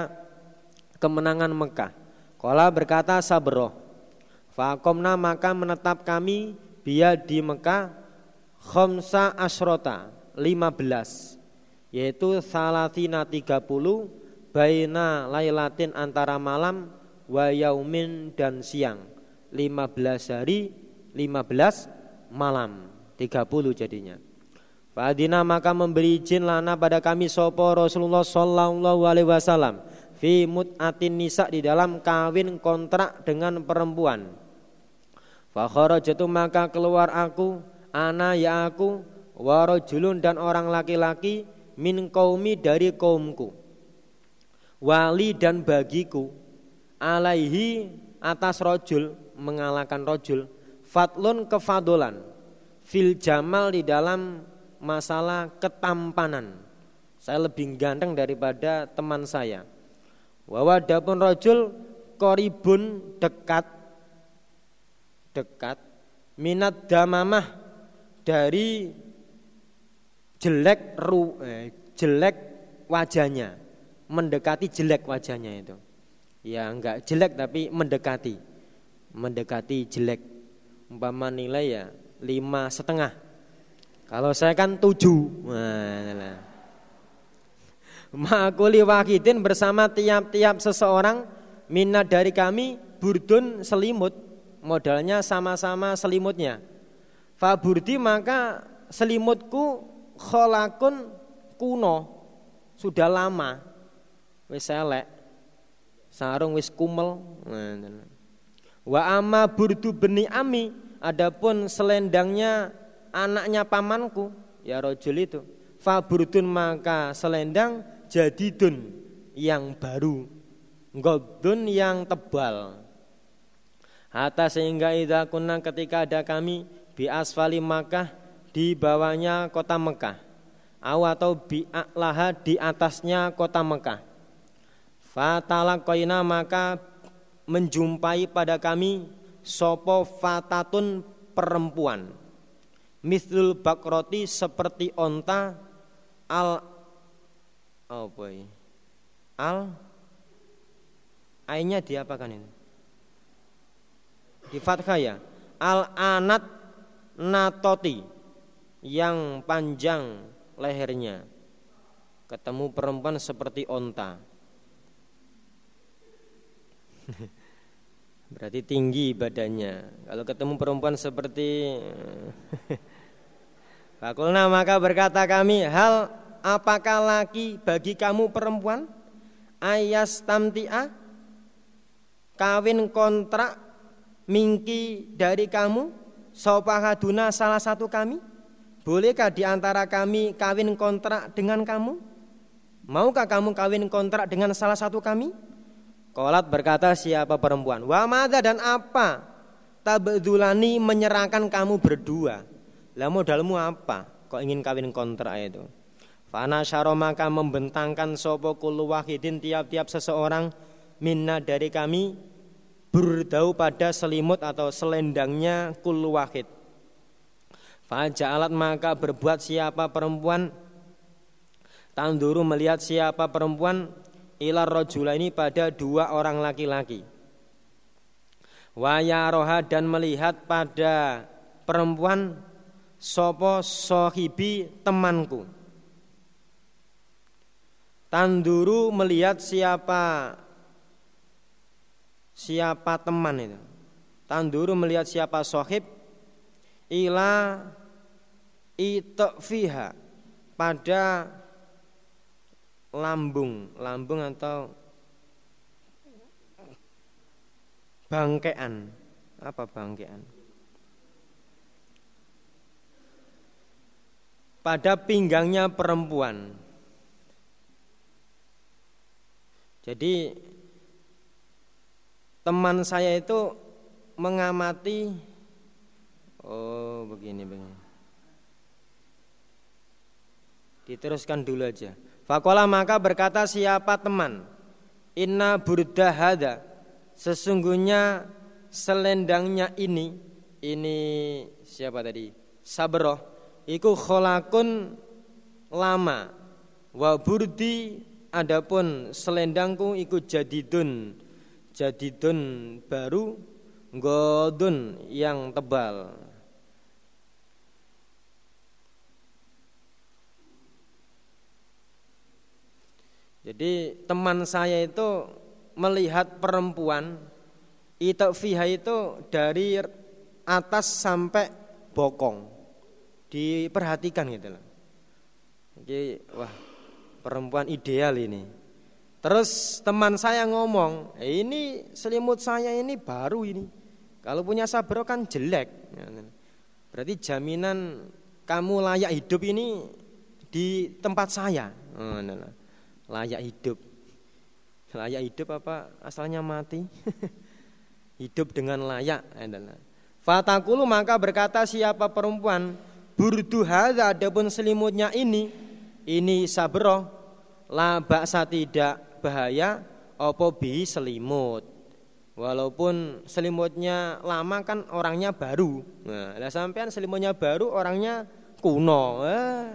kemenangan Mekah. Kala berkata Sabroh, Fakomna maka menetap kami biya di Mekah khomsa asrota 15 yaitu salatina 30 baina lailatin antara malam wa yaumin dan siang 15 hari 15 malam 30 jadinya Fadina maka memberi izin lana pada kami sopo Rasulullah Sallallahu Alaihi Wasallam fi mut'atin nisa di dalam kawin kontrak dengan perempuan. Jatuh maka keluar aku, ana ya aku, warojulun dan orang laki-laki min kaumi dari kaumku. Wali dan bagiku alaihi atas rojul mengalahkan rojul Fatlun kefadolan Fil jamal di dalam masalah ketampanan Saya lebih ganteng daripada teman saya Wawadapun rojul koribun dekat Dekat Minat damamah dari jelek ru, eh, jelek wajahnya mendekati jelek wajahnya itu ya enggak jelek tapi mendekati mendekati jelek umpama nilai ya lima setengah. Kalau saya kan tujuh. Nah, Ma'akuli wakidin bersama tiap-tiap seseorang minat dari kami burdun selimut modalnya sama-sama selimutnya. Faburdi maka selimutku kholakun kuno. Sudah lama. Wis elek. Sarung wis kumel. Wa amma burdu beni ami. Adapun selendangnya anaknya pamanku ya rojul itu. Fa burdun maka selendang jadidun yang baru. Godun yang tebal Hatta sehingga idza kunna ketika ada kami bi asfali Makkah di bawahnya kota Mekah. Aw atau bi laha di atasnya kota Mekah. Fatalaqaina maka menjumpai pada kami sopo fatatun perempuan. Mislul bakroti seperti onta al oh boy al ainnya diapakan ini di fathah ya al anat natoti yang panjang lehernya ketemu perempuan seperti onta Berarti tinggi badannya. Kalau ketemu perempuan seperti Fakulna maka berkata kami, hal apakah laki bagi kamu perempuan? Ayas tamti'a kawin kontrak mingki dari kamu sopahaduna salah satu kami? Bolehkah di antara kami kawin kontrak dengan kamu? Maukah kamu kawin kontrak dengan salah satu kami? Kolat berkata siapa perempuan? Wa mada dan apa? Tabdulani menyerahkan kamu berdua. Lah modalmu apa? Kok ingin kawin kontrak itu? Fana syaro maka membentangkan sopo wahidin tiap-tiap seseorang minna dari kami berdau pada selimut atau selendangnya kulu wahid. alat maka berbuat siapa perempuan. Tanduru melihat siapa perempuan Ilar rojula ini pada dua orang laki-laki. Wayaroha dan melihat pada perempuan Sopo sohibi temanku. Tanduru melihat siapa siapa teman itu. Tanduru melihat siapa sohib ila fiha pada lambung, lambung atau bangkean. Apa bangkean? Pada pinggangnya perempuan. Jadi teman saya itu mengamati oh begini begini. Diteruskan dulu aja. Fakola maka berkata siapa teman? Inna burdahada. Sesungguhnya selendangnya ini ini siapa tadi? Sabroh. Iku kholakun lama. Wa burdi Adapun selendangku ikut jadidun Jadidun baru Godun yang tebal Jadi teman saya itu melihat perempuan itu fiha itu dari atas sampai bokong diperhatikan gitu loh. Jadi wah perempuan ideal ini. Terus teman saya ngomong, eh, ini selimut saya ini baru ini. Kalau punya sabro kan jelek. Berarti jaminan kamu layak hidup ini di tempat saya. Layak hidup. Layak hidup apa asalnya mati? hidup dengan layak. Fatakulu maka berkata siapa perempuan burdu hadza adapun selimutnya ini ini sabroh la baksa tidak bahaya opo bi selimut walaupun selimutnya lama kan orangnya baru nah lah sampean selimutnya baru orangnya kuno eh.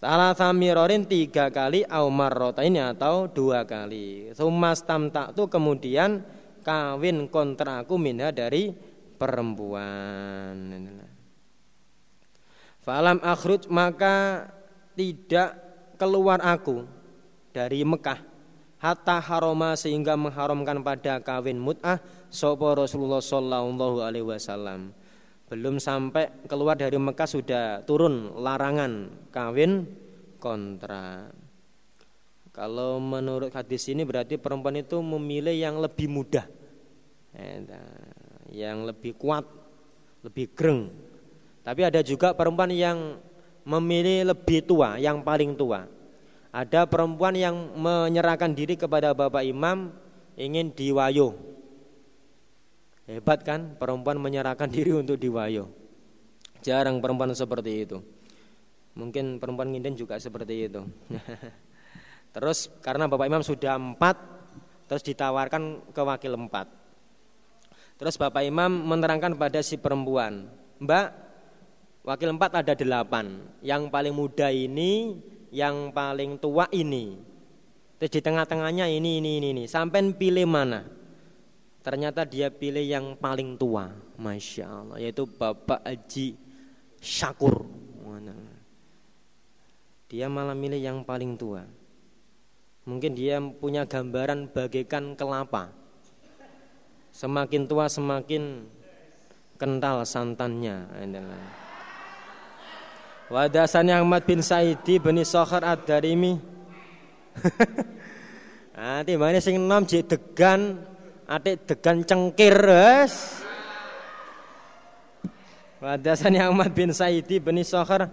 Salah samirorin tiga kali aumar ini atau dua kali. Sumas tam tak tu kemudian kawin kontraku minha dari perempuan. Falam akhruj maka tidak keluar aku dari Mekah hatta haroma sehingga mengharamkan pada kawin mut'ah sopo Rasulullah sallallahu alaihi wasallam. Belum sampai keluar dari Mekah sudah turun larangan kawin kontra. Kalau menurut hadis ini berarti perempuan itu memilih yang lebih mudah. Yang lebih kuat, lebih greng tapi ada juga perempuan yang memilih lebih tua, yang paling tua. Ada perempuan yang menyerahkan diri kepada Bapak Imam ingin diwayo. Hebat kan perempuan menyerahkan diri untuk diwayo. Jarang perempuan seperti itu. Mungkin perempuan nginden juga seperti itu. terus karena Bapak Imam sudah empat, terus ditawarkan ke wakil empat. Terus Bapak Imam menerangkan pada si perempuan, Mbak, Wakil empat ada delapan. Yang paling muda ini, yang paling tua ini. Terus di tengah-tengahnya ini, ini, ini, ini. Sampai pilih mana? Ternyata dia pilih yang paling tua. Masya Allah. Yaitu Bapak Haji Syakur. Dia malah milih yang paling tua. Mungkin dia punya gambaran bagaikan kelapa. Semakin tua semakin kental santannya. Wadasani Ahmad bin Saidi bin Sokhar ad-Darimi. Ah, timbangane sing enom jek degan Atik degan cengkir wes. Hadasani Ahmad bin Saidi bin Sokhar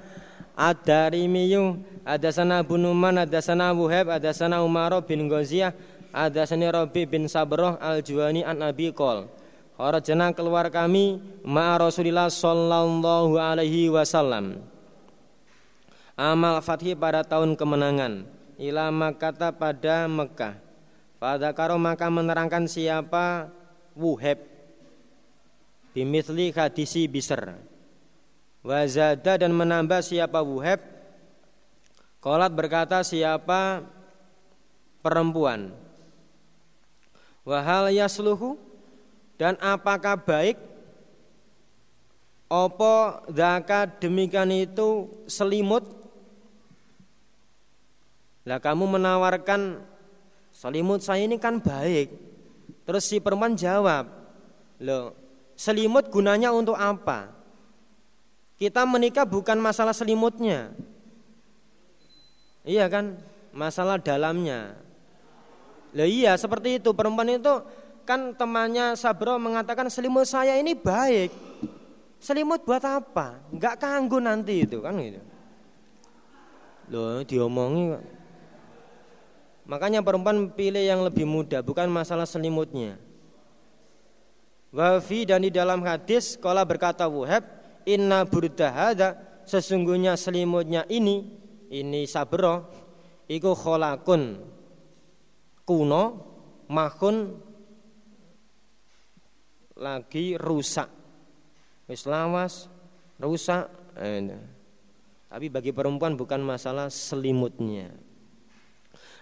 Ad-Darimiyu Hadasana Abu Numan Hadasana Abu Heb Hadasana Umar bin Ghaziyah Hadasani Rabi bin Sabroh Al-Juwani An Abi Qol Kharajana keluar kami ma'a Rasulillah sallallahu alaihi wasallam. Amal fathi pada tahun kemenangan. Ila Makkah pada Mekah. Pada karo maka menerangkan siapa? Wuhab bimithli hadisi bisr. Wazada dan menambah siapa Wuhab Kolat berkata siapa perempuan? Wahal yasluhu? Dan apakah baik? Opo zakat demikian itu selimut lah kamu menawarkan selimut saya ini kan baik. Terus si perempuan jawab loh selimut gunanya untuk apa? Kita menikah bukan masalah selimutnya. Iya kan? Masalah dalamnya. Loh iya seperti itu. Perempuan itu kan temannya Sabro mengatakan selimut saya ini baik. Selimut buat apa? Enggak kanggu nanti itu kan gitu. Loh, diomongi Makanya perempuan pilih yang lebih mudah, bukan masalah selimutnya. Wafi dan di dalam hadis kala berkata Wuhab, inna burdahada sesungguhnya selimutnya ini ini sabro iku kholakun kuno makun lagi rusak. Wis lawas, rusak. Eh, tapi bagi perempuan bukan masalah selimutnya.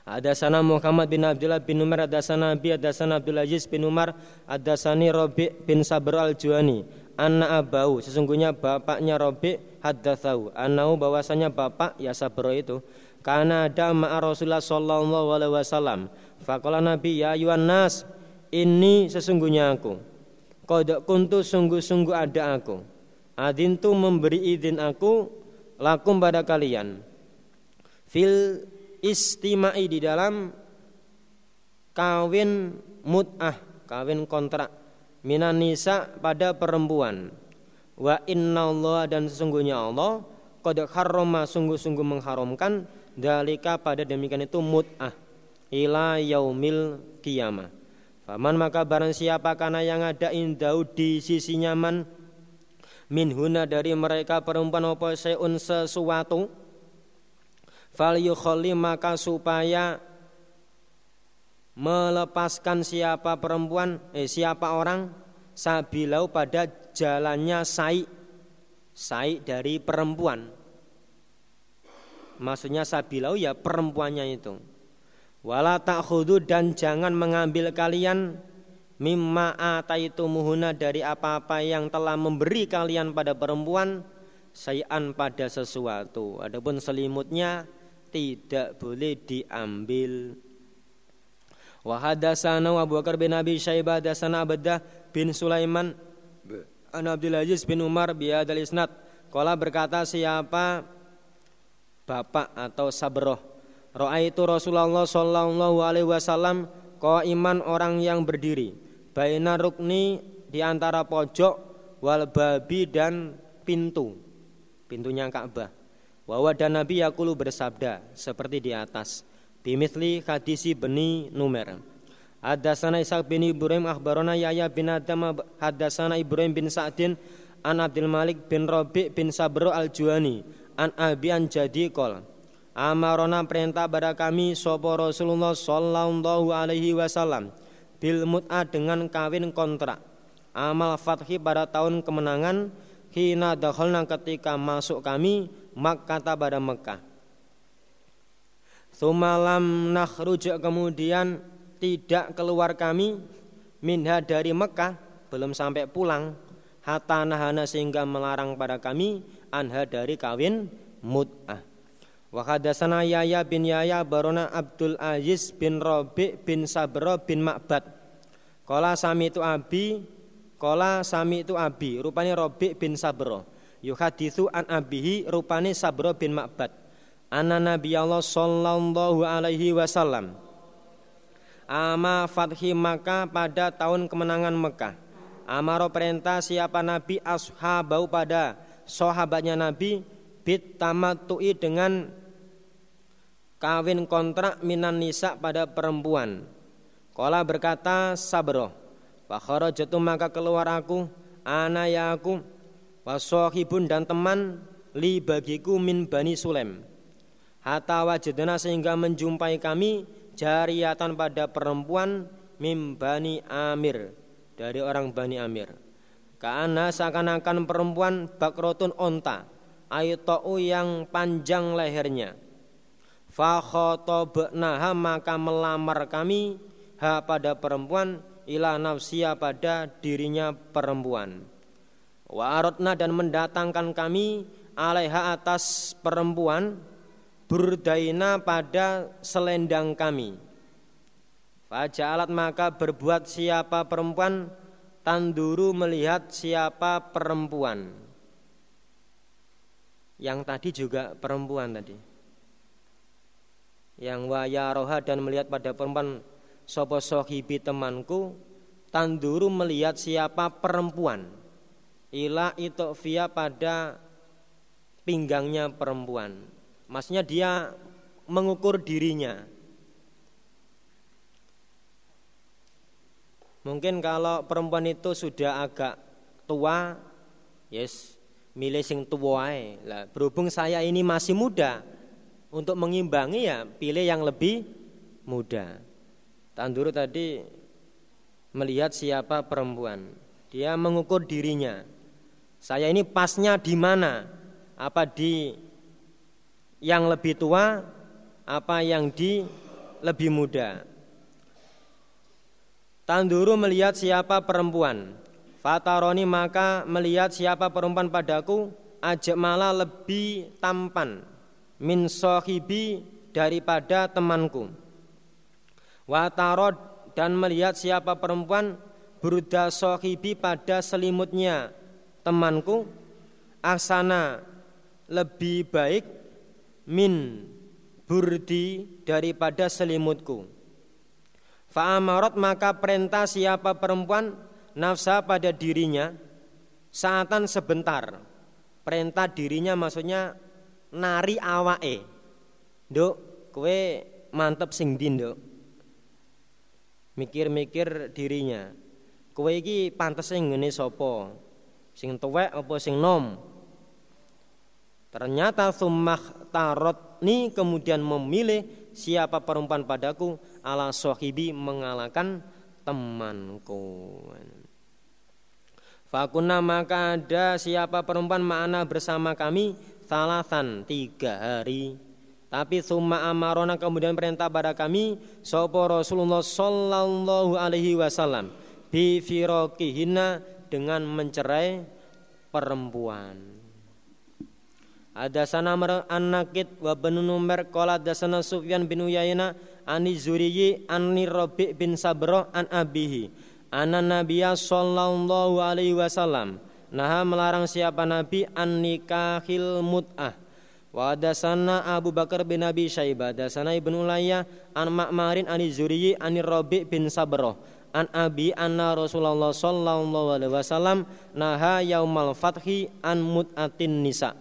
Ada sana Muhammad bin Abdullah bin Umar, ada sana Nabi, ada sana Abdul Aziz bin Umar, ada sani Robi bin Sabr al Juani. Anak abau, sesungguhnya bapaknya Robi haddatsau, anau bahwasanya bapak ya Sabro itu karena ada ma'a Rasulullah sallallahu alaihi wasallam. Faqala Nabi ya ayuhan nas, ini sesungguhnya aku. Kodok kuntu sungguh-sungguh ada aku. Adin tu memberi izin aku lakum pada kalian. Fil istimai di dalam kawin mut'ah, kawin kontrak minan nisa pada perempuan. Wa inna Allah dan sesungguhnya Allah kode harroma sungguh-sungguh mengharamkan dalika pada demikian itu mut'ah ila yaumil kiamah Faman maka barang siapa karena yang ada indau di sisi nyaman minhuna dari mereka perempuan apa seun sesuatu fal maka supaya melepaskan siapa perempuan eh siapa orang sabilau pada jalannya sai sai dari perempuan maksudnya sabilau ya perempuannya itu Wala ta'khudhu dan jangan mengambil kalian mimma ataitumuhuna dari apa-apa yang telah memberi kalian pada perempuan sayan pada sesuatu. Adapun selimutnya tidak boleh diambil. Wa hadatsana Abu Bakar bin Abi Syaibah hadatsana Abdah bin Sulaiman an Abdul Aziz bin Umar bi isnad. Kala berkata siapa bapak atau sabroh itu Rasulullah sallallahu alaihi wasallam iman orang yang berdiri baina rukni di antara pojok wal babi dan pintu pintunya Ka'bah Wawa dan Nabi Yakulu bersabda seperti di atas bimithli hadisi beni numer. Hadasana Ishaq bin Ibrahim akhbarona Yahya bin Adam hadasana Ibrahim bin Sa'din an Abdul Malik bin Rabi' bin Sabro al-Juani an Abi an Jadi kol amarona perintah pada kami sopo Rasulullah sallallahu alaihi wasallam bil mut'a dengan kawin kontrak. Amal fathi pada tahun kemenangan hina dakhalna ketika masuk kami Makkah pada Mekah Sumalam nakhruj kemudian tidak keluar kami minha dari Mekah belum sampai pulang hatta nahana sehingga melarang pada kami anha dari kawin mut'ah Wa hadatsana Yahya bin Yahya barona Abdul Aziz bin Rabi bin Sabro bin Ma'bad. Kala sami itu Abi, kala sami itu Abi, rupane Rabi bin Sabro. Yuhaditsu an abihi rupane Sabro bin Ma'bad. Anna Nabi Allah sallallahu alaihi wasallam. ama fathi Makkah pada tahun kemenangan Mekah. Amaro perintah siapa Nabi ashabau pada sahabatnya Nabi bit tamattu'i dengan kawin kontrak minan nisa pada perempuan. Kala berkata sabro. Fakhara jatuh maka keluar aku, ana ya aku, wasohibun dan teman li bagiku min bani Sulem. Hatta wajadana sehingga menjumpai kami jariatan pada perempuan mim bani Amir dari orang bani Amir. Karena seakan-akan perempuan bakrotun onta, ayutou yang panjang lehernya. Fakhotobnaha maka melamar kami ha pada perempuan ila nafsia pada dirinya perempuan. Wa dan mendatangkan kami alaiha atas perempuan burdaina pada selendang kami. Fajalat maka berbuat siapa perempuan tanduru melihat siapa perempuan. Yang tadi juga perempuan tadi. Yang wayaroha dan melihat pada perempuan sopo sohibi temanku tanduru melihat siapa perempuan ila itu via pada pinggangnya perempuan maksudnya dia mengukur dirinya mungkin kalau perempuan itu sudah agak tua yes milih sing tua lah berhubung saya ini masih muda untuk mengimbangi ya pilih yang lebih muda Tanduru tadi melihat siapa perempuan. Dia mengukur dirinya. Saya ini pasnya di mana? Apa di yang lebih tua? Apa yang di lebih muda? Tanduru melihat siapa perempuan. Fataroni maka melihat siapa perempuan padaku ajak malah lebih tampan min sohibi daripada temanku Watarod dan melihat siapa perempuan beruda sohibi pada selimutnya temanku aksana lebih baik min burdi daripada selimutku. Fa'amarot maka perintah siapa perempuan nafsa pada dirinya saatan sebentar. Perintah dirinya maksudnya nari awae. Duk, kue mantep sing dinduk mikir-mikir dirinya. Kowe iki pantes sing ngene sapa? Sing tuwek apa sing nom? Ternyata summah tarotni kemudian memilih siapa perempuan padaku ala sohibi mengalahkan temanku. Fakuna maka ada siapa perempuan ma'ana bersama kami salasan tiga hari tapi summa amarona kemudian perintah pada kami sopo Rasulullah sallallahu alaihi wasallam bi firaqihina dengan mencerai perempuan. Ada sana an-Nakid wa bin Numar qala dasana Sufyan bin Uyainah ani Zuriyi ani Rabi' bin Sabro an abihi. Anna nabiyya sallallahu alaihi wasallam. Nah melarang siapa nabi an nikahil mut'ah. Wa dasana Abu Bakar bin Abi Syaibah dasana Ibnu Ulayya an Ma'marin an Zuriyi an Rabi bin Sabroh an Abi anna Rasulullah sallallahu alaihi wasallam naha yaumal fathi an mut'atin nisa.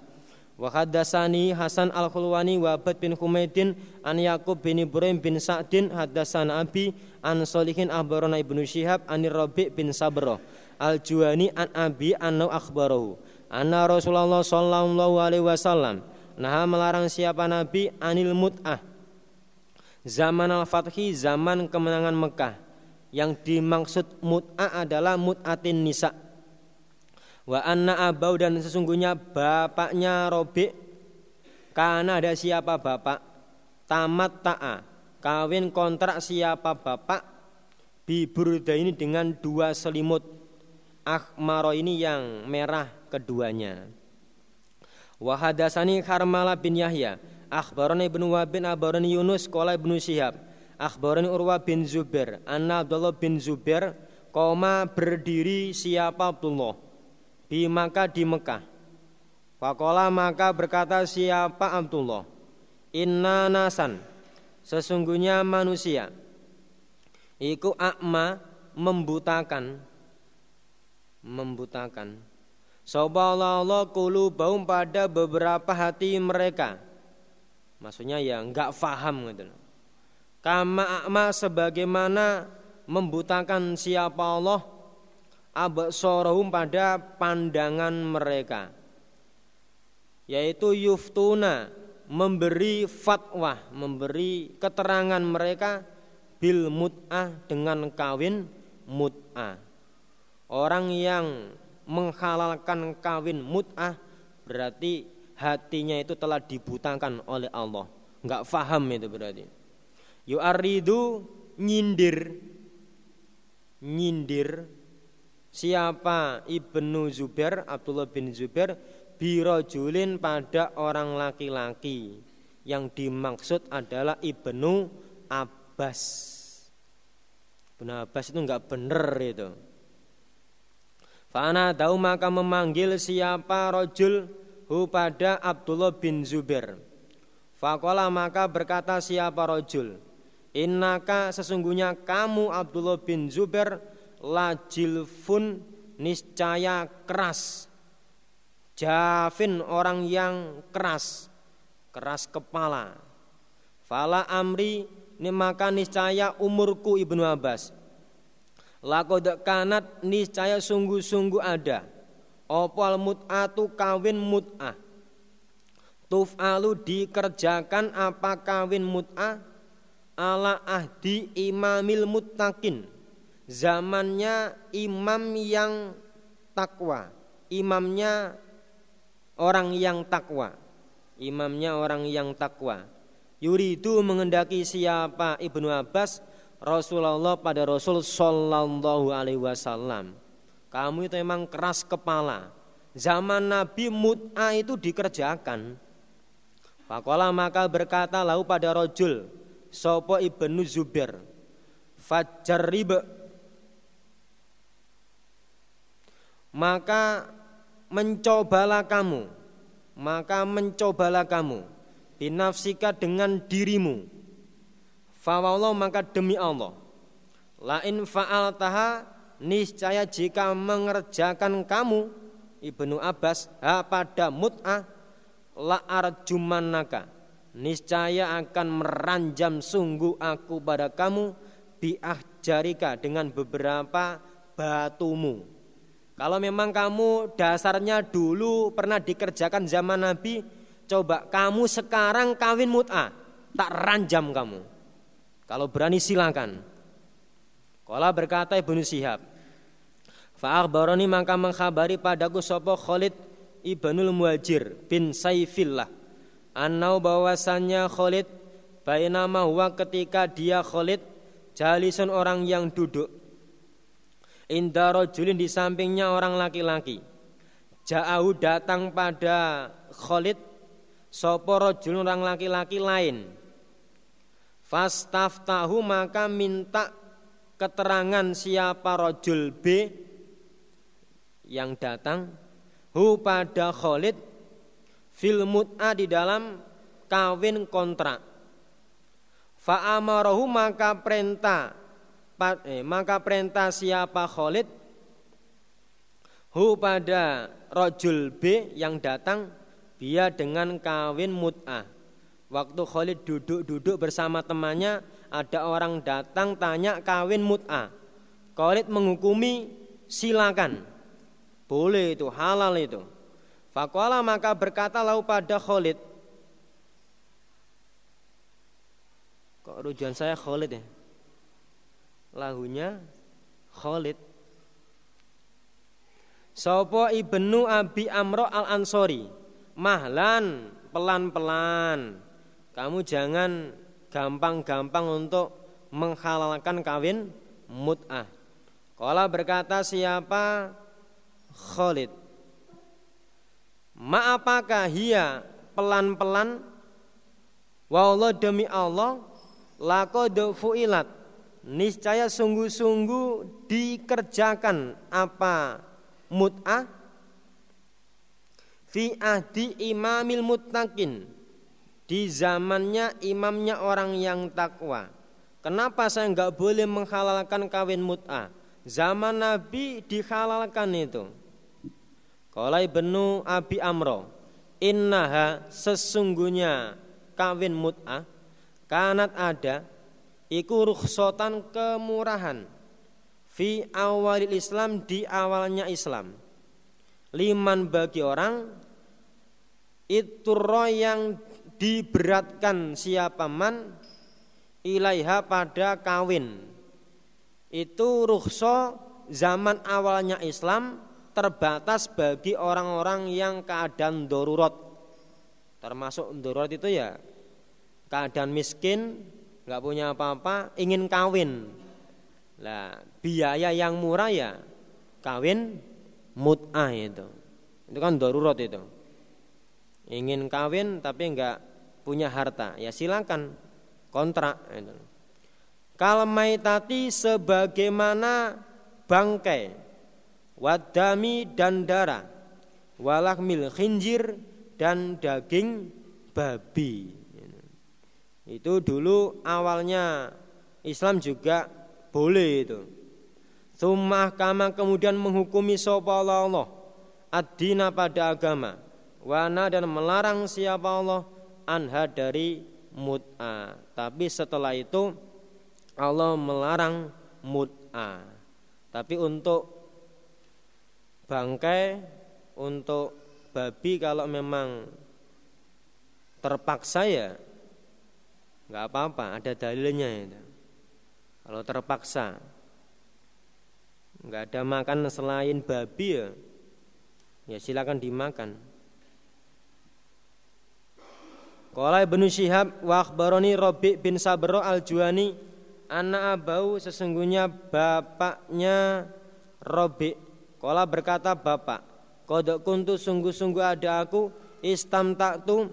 Wa hadatsani Hasan Al-Khulwani wa Abad bin Humaidin an Yaqub bin Ibrahim bin Sa'din hadatsana Abi an Solihin akhbarana Ibnu Syihab an Rabi bin Sabroh Al-Juwani an Abi anna akhbarahu. Anna Rasulullah sallallahu alaihi wasallam Nah melarang siapa Nabi anil mut'ah. Zaman al-fathi zaman kemenangan Mekah Yang dimaksud mut'ah adalah mut'atin nisa. Wa anna abau dan sesungguhnya bapaknya Robi Karena ada siapa bapak? Tamat ta'a Kawin kontrak siapa bapak? Biburda ini dengan dua selimut. Akhmaro ini yang merah keduanya. Wa hadasani Harmala bin Yahya Wahb bin akhbarani Yunus qala Ibnu Syihab akhbarani Urwa bin Zubair. Anna Abdullah bin Zubair koma berdiri siapa Abdullah? Di Makkah di Mekah. Fakola maka berkata siapa Abdullah? Inna nasan. Sesungguhnya manusia. Iku akma membutakan. Membutakan. Sapa Allah baum pada beberapa hati mereka. Maksudnya ya enggak faham gitu. Kama akma sebagaimana membutakan siapa Allah absorahum pada pandangan mereka. Yaitu yuftuna memberi fatwa memberi keterangan mereka bil mut'ah dengan kawin mut'ah. Orang yang menghalalkan kawin mut'ah berarti hatinya itu telah dibutakan oleh Allah. Nggak faham itu berarti yu'aridu nyindir. Nyindir. Siapa Ibnu Zubair Abdullah bin Zubair? Birojulin pada orang laki-laki. Yang dimaksud adalah Ibnu Abbas. Ibnu Abbas itu enggak benar itu. Fana tahu maka memanggil siapa rojul hu pada Abdullah bin Zubair. Fakola maka berkata siapa rojul Innaka sesungguhnya kamu Abdullah bin Zubair lajilfun niscaya keras. Jafin orang yang keras, keras kepala. Fala amri ini maka niscaya umurku Ibnu Abbas. Lakod kanat niscaya sungguh-sungguh ada. Opal mut'atu kawin mut'ah. Tuf'alu dikerjakan apa kawin mut'ah ala ahdi imamil muttaqin. Zamannya imam yang takwa imamnya orang yang takwa imamnya orang yang takwa. Yuridu mengendaki siapa Ibnu Abbas? Rasulullah pada Rasul Sallallahu Alaihi Wasallam. Kamu itu memang keras kepala. Zaman Nabi mut'a itu dikerjakan. Fakola maka berkata lau pada rojul Sopo ibnu Zubair. Fajarrib Maka mencobalah kamu. Maka mencobalah kamu. Binafsika dengan dirimu. Fawallah maka demi Allah. Lain fa'al taha Niscaya jika mengerjakan kamu Ibnu Abbas ha pada mut'ah La arjumannaka niscaya akan meranjam sungguh aku pada kamu biah jarika dengan beberapa batumu. Kalau memang kamu dasarnya dulu pernah dikerjakan zaman Nabi, coba kamu sekarang kawin mut'ah, tak ranjam kamu. Kalau berani silakan. Kala berkata Ibnu Sihab, Fa'akhbarani maka mengkhabari padaku sopo Khalid ibnul Muhajir bin Saifillah Anau bahwasannya Khalid Bainama huwa ketika dia Khalid Jalisun orang yang duduk. Indah rojulin di sampingnya orang laki-laki. Ja'ahu datang pada Khalid Sopo rojulun orang laki-laki lain. Fastaftahu maka minta keterangan siapa rojul B yang datang. Hu pada Khalid fil mut'a di dalam kawin kontrak. Fa'amarahu maka perintah eh, maka perintah siapa Khalid hu pada rojul B yang datang dia dengan kawin mut'ah. Waktu Khalid duduk-duduk bersama temannya ada orang datang tanya kawin mut'ah. Khalid menghukumi silakan. Boleh itu halal itu. Fakola maka berkata lau pada Khalid. Kok rujukan saya Khalid ya? Lahunya Khalid. Sopo ibnu Abi Amro al Ansori. Mahlan pelan-pelan. Kamu jangan gampang-gampang untuk menghalalkan kawin mut'ah. Kala berkata siapa Khalid Ma'apakah hia pelan-pelan? Wallah demi Allah Laqad fu'ilat. Niscaya sungguh-sungguh dikerjakan apa? Mut'ah? Fi ahdi imamil muttaqin. Di zamannya imamnya orang yang takwa. Kenapa saya nggak boleh menghalalkan kawin mut'ah? Zaman Nabi dihalalkan itu. Kalau ibnu Abi Amro, innaha sesungguhnya kawin mut'ah kanat ada iku rukhsatan kemurahan fi awalil Islam di awalnya Islam. Liman bagi orang itu roh yang diberatkan siapa man ilaiha pada kawin itu rukhso zaman awalnya Islam terbatas bagi orang-orang yang keadaan darurat. Termasuk darurat itu ya keadaan miskin nggak punya apa-apa ingin kawin. Lah biaya yang murah ya kawin mut'ah itu. Itu kan darurat itu. Ingin kawin tapi enggak punya harta, ya silakan kontrak. Kalmaitati sebagaimana bangkai, wadami dan darah, walakmil khinjir dan daging babi. Itu dulu awalnya Islam juga boleh itu. Sumah kama kemudian menghukumi sopa Allah ad-dina pada agama wana dan melarang siapa Allah anha dari mut'a. Tapi setelah itu Allah melarang mut'a. Tapi untuk bangkai, untuk babi kalau memang terpaksa ya nggak apa-apa, ada dalilnya itu. Kalau terpaksa nggak ada makan selain babi ya, ya silakan dimakan. Qala Ibnu Syihab wa akhbarani Rabi bin Sabro al-Juani anna abau sesungguhnya bapaknya Rabi. Qala berkata bapak, kodok kuntu sungguh-sungguh ada aku istam taktu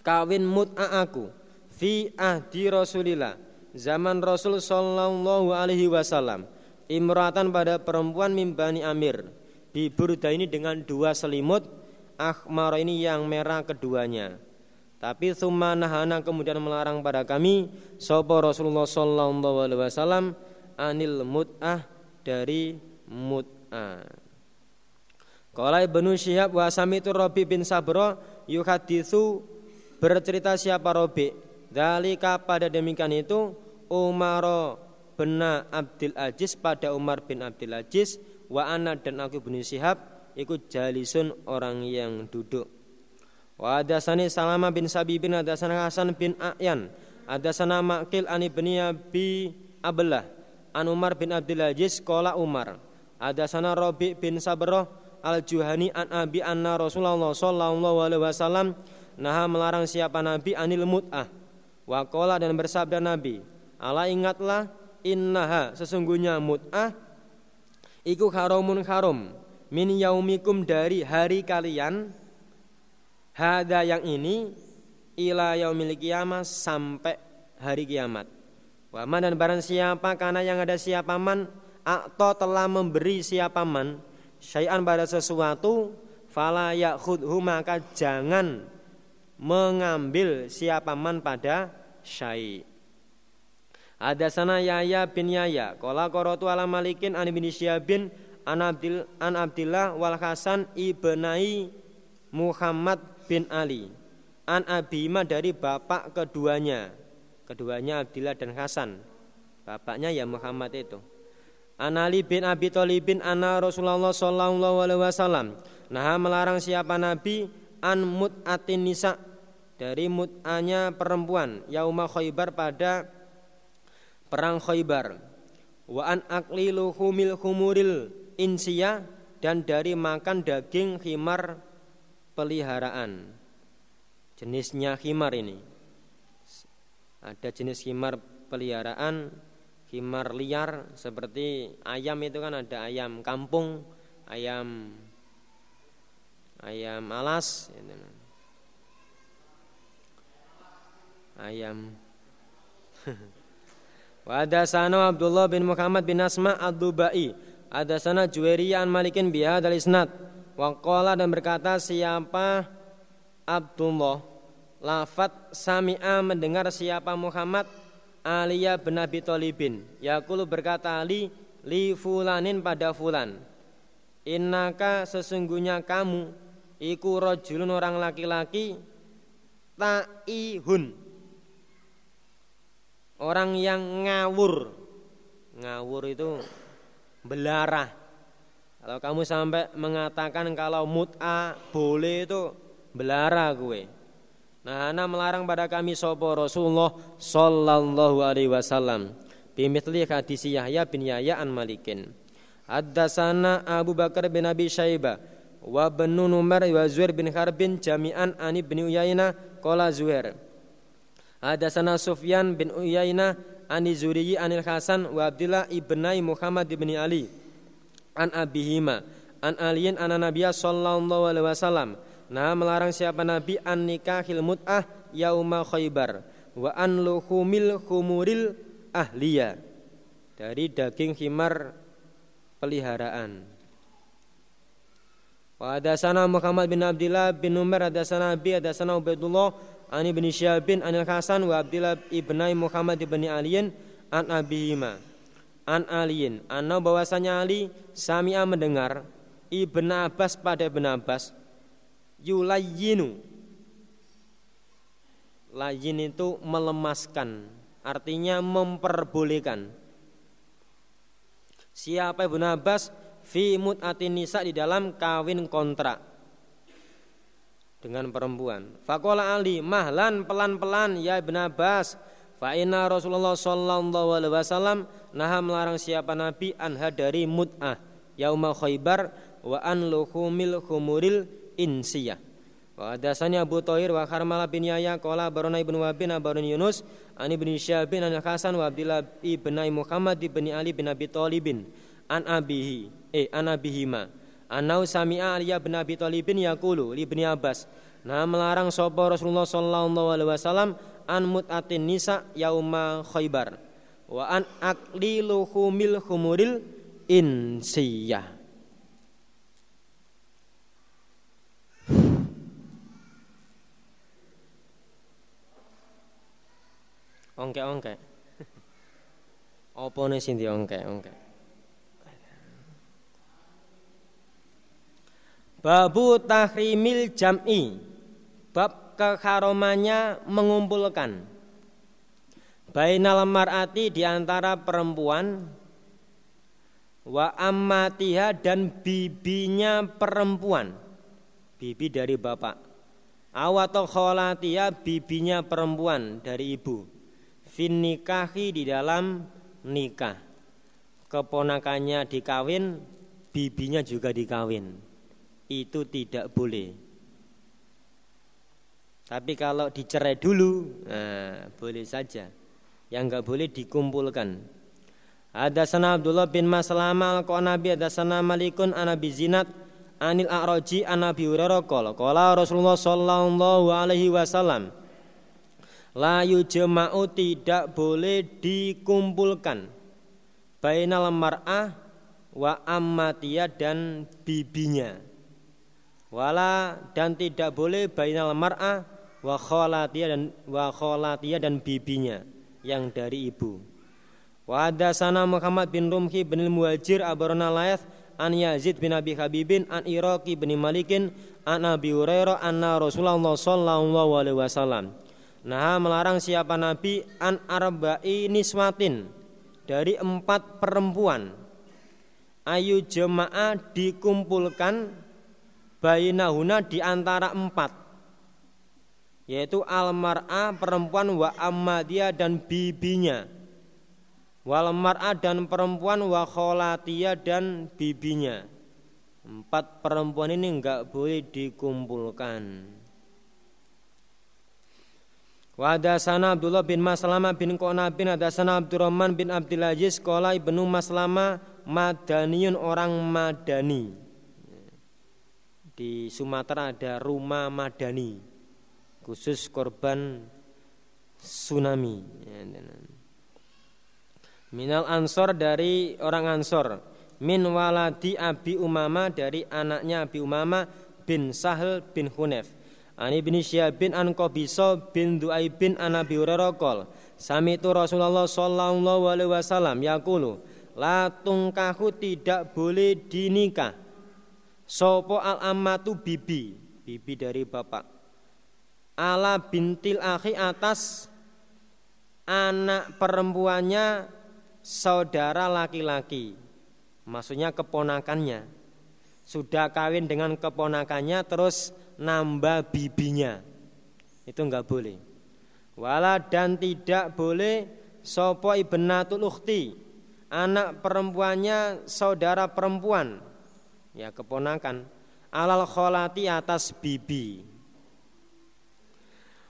kawin mut'a aku fi ahdi Rasulillah zaman Rasul sallallahu alaihi wasallam imratan pada perempuan mimbani Amir biburda ini dengan dua selimut akhmar ini yang merah keduanya tapi summa nahana kemudian melarang pada kami sapa Rasulullah sallallahu alaihi wasallam anil mut'ah dari mut'ah. Qala Ibnu Syihab wa samitu Rabi bin Sabra yuhaditsu bercerita siapa Rabi. Dalika pada demikian itu Umar bin Abdul Aziz pada Umar bin Abdul Aziz wa ana dan aku bin Syihab ikut jalisun orang yang duduk. Wa hadasani Salama bin Sabi bin hadasana Hasan bin A'yan hadasana Maqil an ibni Abi Abdullah an Umar bin Abdul Aziz qala Umar hadasana Rabi bin Sabrah al-Juhani an Abi anna Rasulullah sallallahu alaihi wasallam naha melarang siapa nabi anil mut'ah wa qala dan bersabda nabi ala ingatlah innaha sesungguhnya mut'ah iku haramun haram min yaumikum dari hari kalian Hada yang ini ila yaumil kiamah sampai hari kiamat. Waman dan barang siapa karena yang ada siapa man atau telah memberi siapa man? Syai'an pada sesuatu fala yakhudhu maka jangan mengambil siapa man pada syai' Ada sana Yaya bin Yaya Kola korotu ala malikin an bin Syabin an, Abdil, an Abdillah wal Hasan ibnai Muhammad bin Ali. An Abima dari bapak keduanya. Keduanya Abdillah dan Hasan. Bapaknya ya Muhammad itu an Ali bin Abi Thalibin anna Rasulullah sallallahu alaihi wasallam. Nah melarang siapa nabi? An mut'atin nisa. Dari mut'anya perempuan yauma Khaybar pada perang Khaybar. Wa an aklilu humil humuril insiya dan dari makan daging khimar peliharaan. Jenisnya khimar ini. Ada jenis khimar peliharaan, khimar liar seperti ayam itu kan ada ayam kampung, ayam ayam alas, gitu. ayam. Wa sana Abdullah bin Muhammad bin Asma ad-Dubai. Ada sana Juwairiyah an Malikin biha dal isnad. Waqala dan berkata siapa Abdullah Lafat sami'a mendengar siapa Muhammad Aliyah bin Abi Thalibin. Yakulu berkata Ali li fulanin pada fulan. Innaka sesungguhnya kamu Iku rojulun orang laki-laki Ta'ihun. Orang yang ngawur. Ngawur itu belarah. Kalau kamu sampai mengatakan kalau mut'a boleh itu belara gue Nah, ana melarang pada kami sopo Rasulullah sallallahu alaihi wasallam. Bimithli hadis Yahya bin Yahya an Malikin. Haddatsana Abu Bakar bin Abi Syaibah wa bin Umar wa Zuhair bin Harbin jami'an ani bin Uyainah qala Zuhair. Haddatsana Sufyan bin Uyainah ani Zuriyi anil Hasan wa Abdullah ibnai Muhammad bin Ali an abihima an aliyin an Nabiya sallallahu alaihi wasallam Nah melarang siapa Nabi an nikahil mut'ah yauma khaybar wa an luhumil khumuril ahliya. Dari daging himar peliharaan. Wa sana Muhammad bin Abdullah bin Umar sana Abi sana Ubaidullah ani bin Syabin anil Hasan wa Abdullah ibnai Muhammad bin Aliyin an abihima. An Aliyin. Anna bahwasanya Ali Samia mendengar Ibn Abbas pada Ibn Abbas yulayyinu layin itu melemaskan artinya memperbolehkan siapa Ibnu Abbas fi mut'atin nisa di dalam kawin kontrak dengan perempuan. Fakola Ali mahlan pelan-pelan ya Ibnu Abbas. Fa inna Rasulullah sallallahu alaihi wasallam naha melarang siapa nabi anha dari mut'ah yauma Khaibar wa an luhumil khumuril insiyah. Wa hadasani Abu Thahir wa Harmalah bin Yahya qala barona ibnu Wabin abarun Yunus an ibnu Syabin an Hasan wa Abdullah ibn Muhammad ibn Ali bin Abi Thalibin an abihi eh an abihima anau sami'a Ali bin Abi Thalibin yaqulu li ibni Abbas nah melarang sapa Rasulullah sallallahu alaihi wasallam an mut'atin nisa yauma Khaibar wa an akli luhumil khumuril insiyah Ongke-ongke. Apa nih sing ongke-ongke? Babu tahrimil jam'i. Bab keharumannya mengumpulkan. Bainal mar'ati di antara perempuan wa ammatiha dan bibinya perempuan. Bibi dari bapak. Awatau kholatia bibinya perempuan dari ibu fin nikahi di dalam nikah. Keponakannya dikawin, bibinya juga dikawin. Itu tidak boleh. Tapi kalau dicerai dulu, nah, boleh saja. Yang enggak boleh dikumpulkan. Ada sana Abdullah bin Maslama al-Qanabi ada sana Malikun anabi Zinat anil A'raji anabi Hurairah qala Rasulullah sallallahu alaihi wasallam Layu jema'u tidak boleh dikumpulkan Bainal mar'ah wa ammatiyah dan bibinya Wala dan tidak boleh bainal mar'ah wa kholatiyah dan wa kholatiyah dan bibinya yang dari ibu. Wa sana Muhammad bin Rumhi bin Muhajir abarona layth an Yazid bin Abi Habibin an Iraqi bin Malikin an Abi Hurairah anna Rasulullah sallallahu alaihi wasallam Nah melarang siapa Nabi? An arba'i niswatin dari empat perempuan. Ayu jemaah dikumpulkan bainahuna di antara empat. Yaitu almar'a perempuan wa ammadiyah dan bibinya. Wal mar'a dan perempuan wa kholatiyah dan bibinya. Empat perempuan ini enggak boleh dikumpulkan Wa sana Abdullah bin Maslama bin Qona bin sana Abdurrahman bin Abdul Aziz Kola ibnu Maslama Madaniyun orang Madani. Di Sumatera ada rumah Madani Khusus korban tsunami. Minal Ansor dari orang Ansor. Min waladi Abi Umama dari anaknya Abi Umama bin Sahel bin Hunef Ani bin Syabin an Qabisa bin Du'aib bin an Abi Hurairah qol Samitu Rasulullah sallallahu alaihi wasallam yaqulu la tungkahu tidak boleh dinikah Sopo al amatu bibi bibi dari bapak. Ala bintil akhi atas anak perempuannya saudara laki-laki. Maksudnya keponakannya. Sudah kawin dengan keponakannya terus nambah bibinya. Itu enggak boleh. Wala dan tidak boleh sopo ibnatul ukhti anak perempuannya saudara perempuan. Ya keponakan. Alal kholati atas bibi.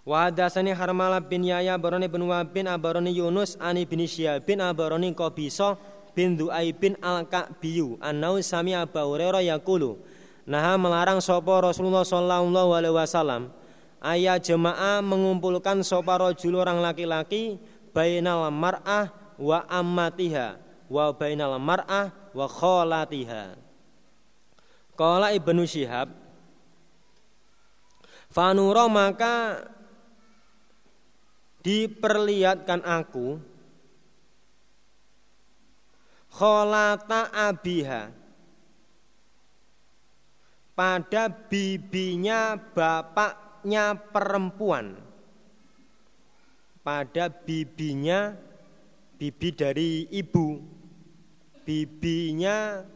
Wa hadasani Harmalah bin Yahya baroni bin Wabin abaroni Yunus ani bin Syihab bin abaroni Qabisa bin Du'ai bin Al-Ka'biyu annau sami Abu Hurairah yaqulu Nah melarang sopo Rasulullah sallallahu alaihi wasallam ayat jemaah mengumpulkan sopo rojul orang laki-laki bainal mar'ah wa ammatiha wa bainal mar'ah wa kholatiha. Qala Ibnu Syihab Fanura maka diperlihatkan aku kholata abiha pada bibinya bapaknya perempuan. Pada bibinya bibi dari ibu. Bibinya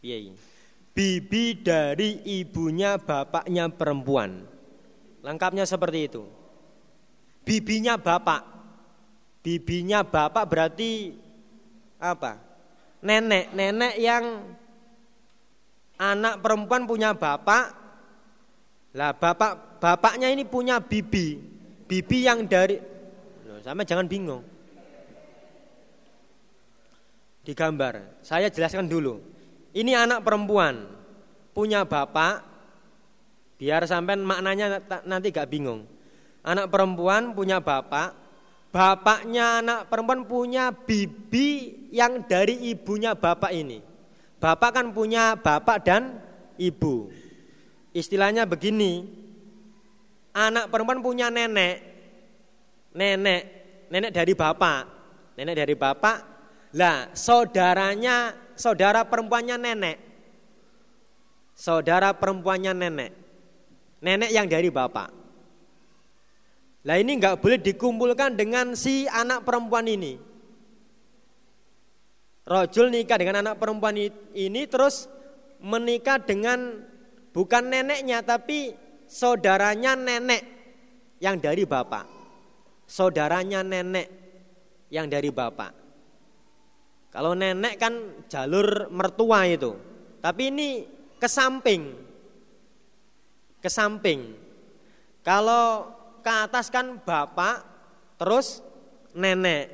iya, bibi dari ibunya bapaknya perempuan. Lengkapnya seperti itu. Bibinya bapak. Bibinya bapak berarti apa? Nenek, nenek yang anak perempuan punya bapak. Lah bapak bapaknya ini punya bibi. Bibi yang dari Loh, sama jangan bingung. Digambar. Saya jelaskan dulu. Ini anak perempuan punya bapak biar sampai maknanya nanti gak bingung. Anak perempuan punya bapak, bapaknya anak perempuan punya bibi yang dari ibunya bapak ini. Bapak kan punya bapak dan ibu. Istilahnya begini, anak perempuan punya nenek, nenek, nenek dari bapak, nenek dari bapak. Lah, saudaranya, saudara perempuannya nenek, saudara perempuannya nenek, nenek yang dari bapak. Lah ini nggak boleh dikumpulkan dengan si anak perempuan ini. Rojul nikah dengan anak perempuan ini terus menikah dengan bukan neneknya tapi saudaranya nenek yang dari bapak. Saudaranya nenek yang dari bapak. Kalau nenek kan jalur mertua itu. Tapi ini ke samping. Ke samping. Kalau ke atas kan bapak, terus nenek.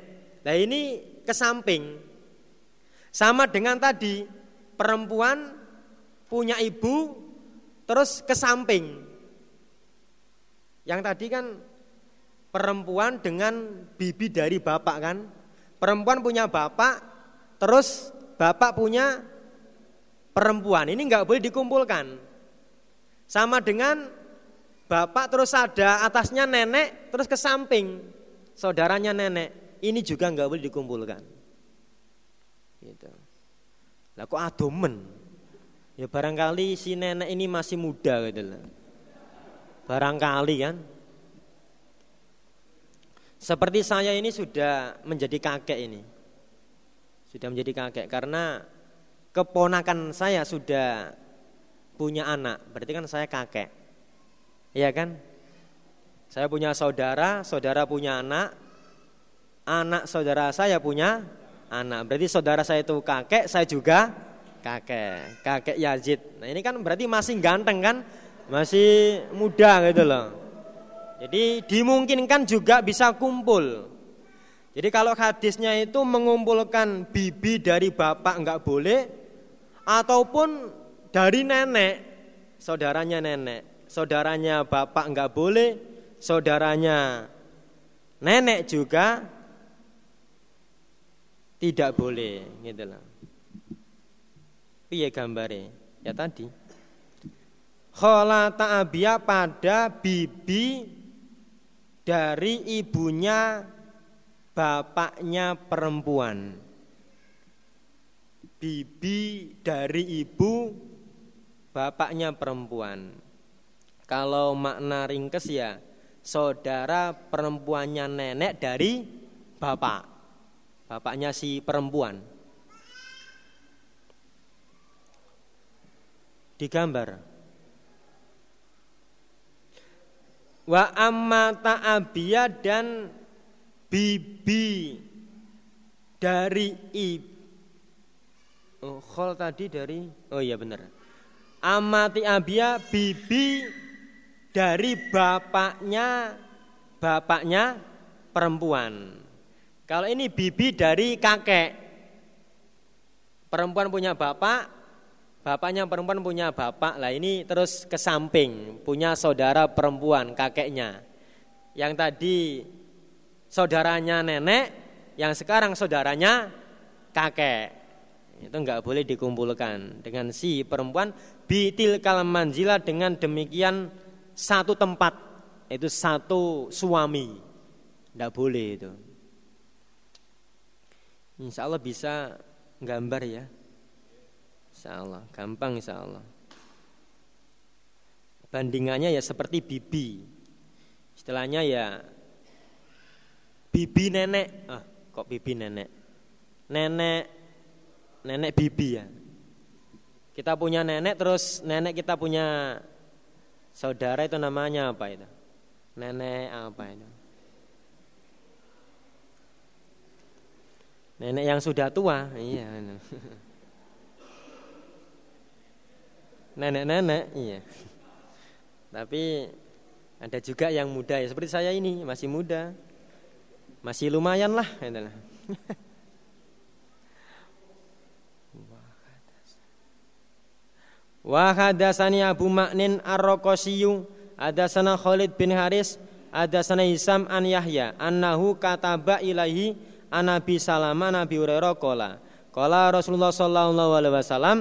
Nah ini ke samping. Sama dengan tadi, perempuan punya ibu, terus ke samping. Yang tadi kan perempuan dengan bibi dari bapak kan. Perempuan punya bapak, terus bapak punya perempuan. Ini nggak boleh dikumpulkan. Sama dengan Bapak terus ada atasnya nenek terus ke samping saudaranya nenek. Ini juga nggak boleh dikumpulkan. Lah kok adomen? Ya barangkali si nenek ini masih muda gitu lah. Barangkali kan. Seperti saya ini sudah menjadi kakek ini. Sudah menjadi kakek karena keponakan saya sudah punya anak. Berarti kan saya kakek. Iya kan? Saya punya saudara, saudara punya anak, anak saudara saya punya anak. Berarti saudara saya itu kakek, saya juga kakek, kakek Yazid. Nah ini kan berarti masih ganteng kan, masih muda gitu loh. Jadi dimungkinkan juga bisa kumpul. Jadi kalau hadisnya itu mengumpulkan bibi dari bapak nggak boleh, ataupun dari nenek, saudaranya nenek saudaranya bapak nggak boleh, saudaranya nenek juga tidak boleh, gitu lah. Piye gambare? Ya tadi. kholata abia pada bibi dari ibunya bapaknya perempuan. Bibi dari ibu bapaknya perempuan. Kalau makna ringkes ya saudara perempuannya nenek dari bapak. Bapaknya si perempuan. Digambar. Wa amma ta'abiyah dan bibi dari ibu. Oh, khol tadi dari Oh iya benar. Amati abia bibi dari bapaknya bapaknya perempuan. Kalau ini bibi dari kakek. Perempuan punya bapak, bapaknya perempuan punya bapak. Lah ini terus ke samping, punya saudara perempuan, kakeknya. Yang tadi saudaranya nenek, yang sekarang saudaranya kakek. Itu enggak boleh dikumpulkan dengan si perempuan bitil kalamanjila dengan demikian satu tempat itu satu suami. Enggak boleh itu. Insya Allah bisa gambar ya. Insya Allah, gampang insya Allah. Bandingannya ya seperti bibi. Istilahnya ya bibi nenek. Ah, kok bibi nenek? Nenek nenek bibi ya. Kita punya nenek terus nenek kita punya saudara itu namanya apa itu? Nenek apa itu? Nenek yang sudah tua, iya. Nenek-nenek, iya. Tapi ada juga yang muda ya, seperti saya ini masih muda, masih lumayan lah. Gitu Wa hadatsani Abu Ma'nin Ar-Raqasiyyu, hadatsana Khalid bin Haris, hadatsana Hisam an Yahya, annahu kataba ilaihi Anabi Salama Nabi Hurairah kola Kola Rasulullah Sallallahu Alaihi Wasallam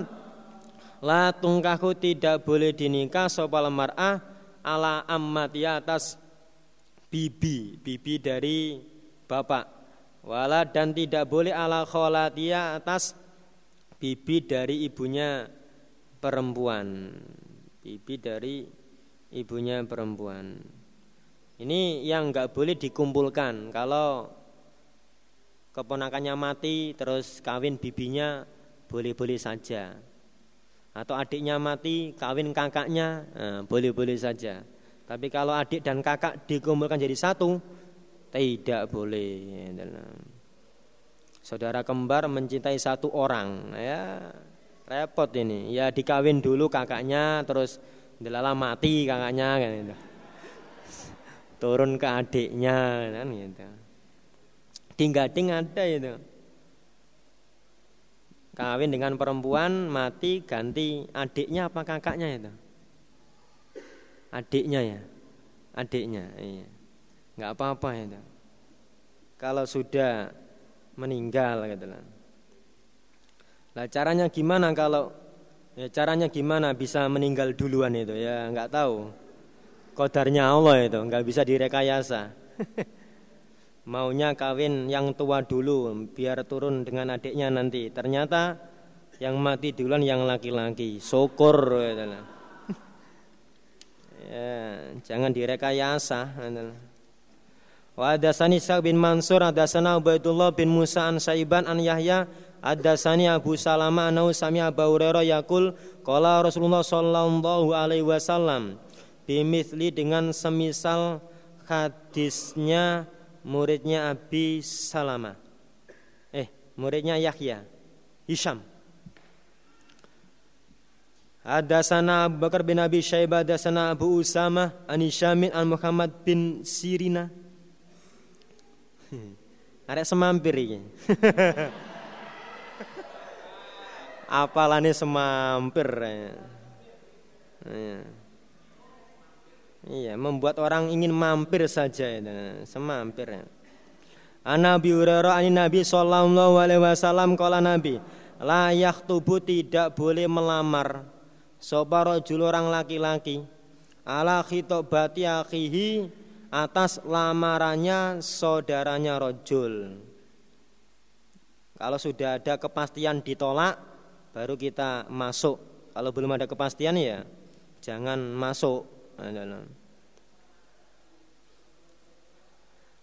La tungkahu tidak boleh dinikah sopal mar'ah ala ammati atas bibi Bibi dari bapak. Wala dan tidak boleh ala kholatia atas bibi dari ibunya perempuan. Bibi dari ibunya perempuan. Ini yang nggak boleh dikumpulkan. Kalau keponakannya mati terus kawin bibinya boleh-boleh saja. Atau adiknya mati kawin kakaknya eh, boleh-boleh saja. Tapi kalau adik dan kakak dikumpulkan jadi satu tidak boleh. Saudara kembar mencintai satu orang ya repot ini. Ya dikawin dulu kakaknya terus delala mati kakaknya kan gitu. turun ke adiknya kan gitu gading-gading ada itu. Kawin dengan perempuan mati ganti adiknya apa kakaknya itu? Adiknya ya, adiknya. Iya. Nggak apa-apa itu. Kalau sudah meninggal gitu lah. Lah caranya gimana kalau ya caranya gimana bisa meninggal duluan itu ya nggak tahu. Kodarnya Allah itu nggak bisa direkayasa. maunya kawin yang tua dulu biar turun dengan adiknya nanti. Ternyata yang mati duluan yang laki-laki. Syukur gitu ya, jangan direkayasa. Gitu Wa hadasani Sa'd bin Mansur hadasana Ubaidullah bin Musa an Saiban an Yahya hadasani Abu Salama anau sami Abu yakul qala Rasulullah sallallahu alaihi wasallam bimithli dengan semisal hadisnya muridnya Abi Salama. Eh, muridnya Yahya. Hisham. Ada sana Abu Bakar bin Abi Syaibah, ada sana Abu Usama, an Hishamin an Muhammad bin Sirina. Ada semampir ini. Apalane semampir. Ya. Iya, membuat orang ingin mampir saja itu, semampir. Ya. Nabi Hurairah ani Nabi sallallahu alaihi wasallam kala Nabi, la tubuh tidak boleh melamar sapa rajul orang laki-laki ala khitobati akhihi atas lamarannya saudaranya rojul. Kalau sudah ada kepastian ditolak, baru kita masuk. Kalau belum ada kepastian ya jangan masuk.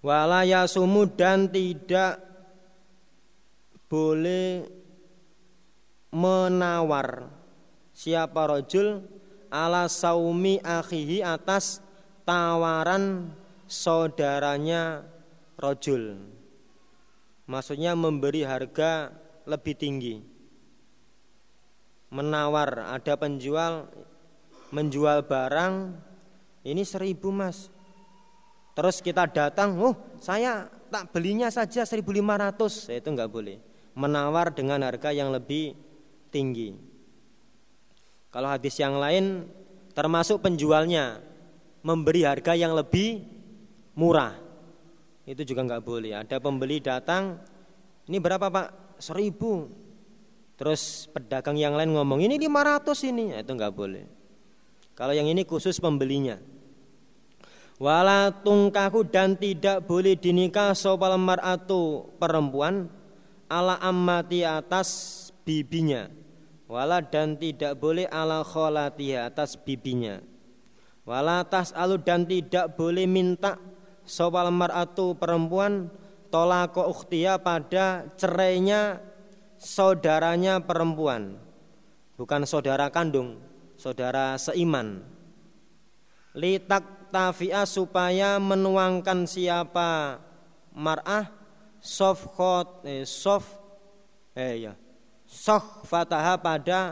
Wala yasumu dan tidak boleh menawar. Siapa rojul? Ala saumi akhihi atas tawaran saudaranya rojul. Maksudnya memberi harga lebih tinggi. Menawar ada penjual menjual barang ini seribu mas terus kita datang oh saya tak belinya saja 1500 itu nggak boleh. Menawar dengan harga yang lebih tinggi. Kalau hadis yang lain termasuk penjualnya memberi harga yang lebih murah. Itu juga nggak boleh. Ada pembeli datang ini berapa pak? Seribu. Terus pedagang yang lain ngomong ini 500 ini, ya, itu nggak boleh. Kalau yang ini khusus pembelinya. Wala tungkahu dan tidak boleh dinikah sopal mar'atu perempuan ala ammati atas bibinya. Wala dan tidak boleh ala kholati atas bibinya. Wala tas alu dan tidak boleh minta sopal mar'atu perempuan tolako ukhtiya pada cerainya saudaranya perempuan, bukan saudara kandung, saudara seiman. Litak tafia supaya menuangkan siapa? Mar'ah sof khot eh, sof eh ya sof fataha pada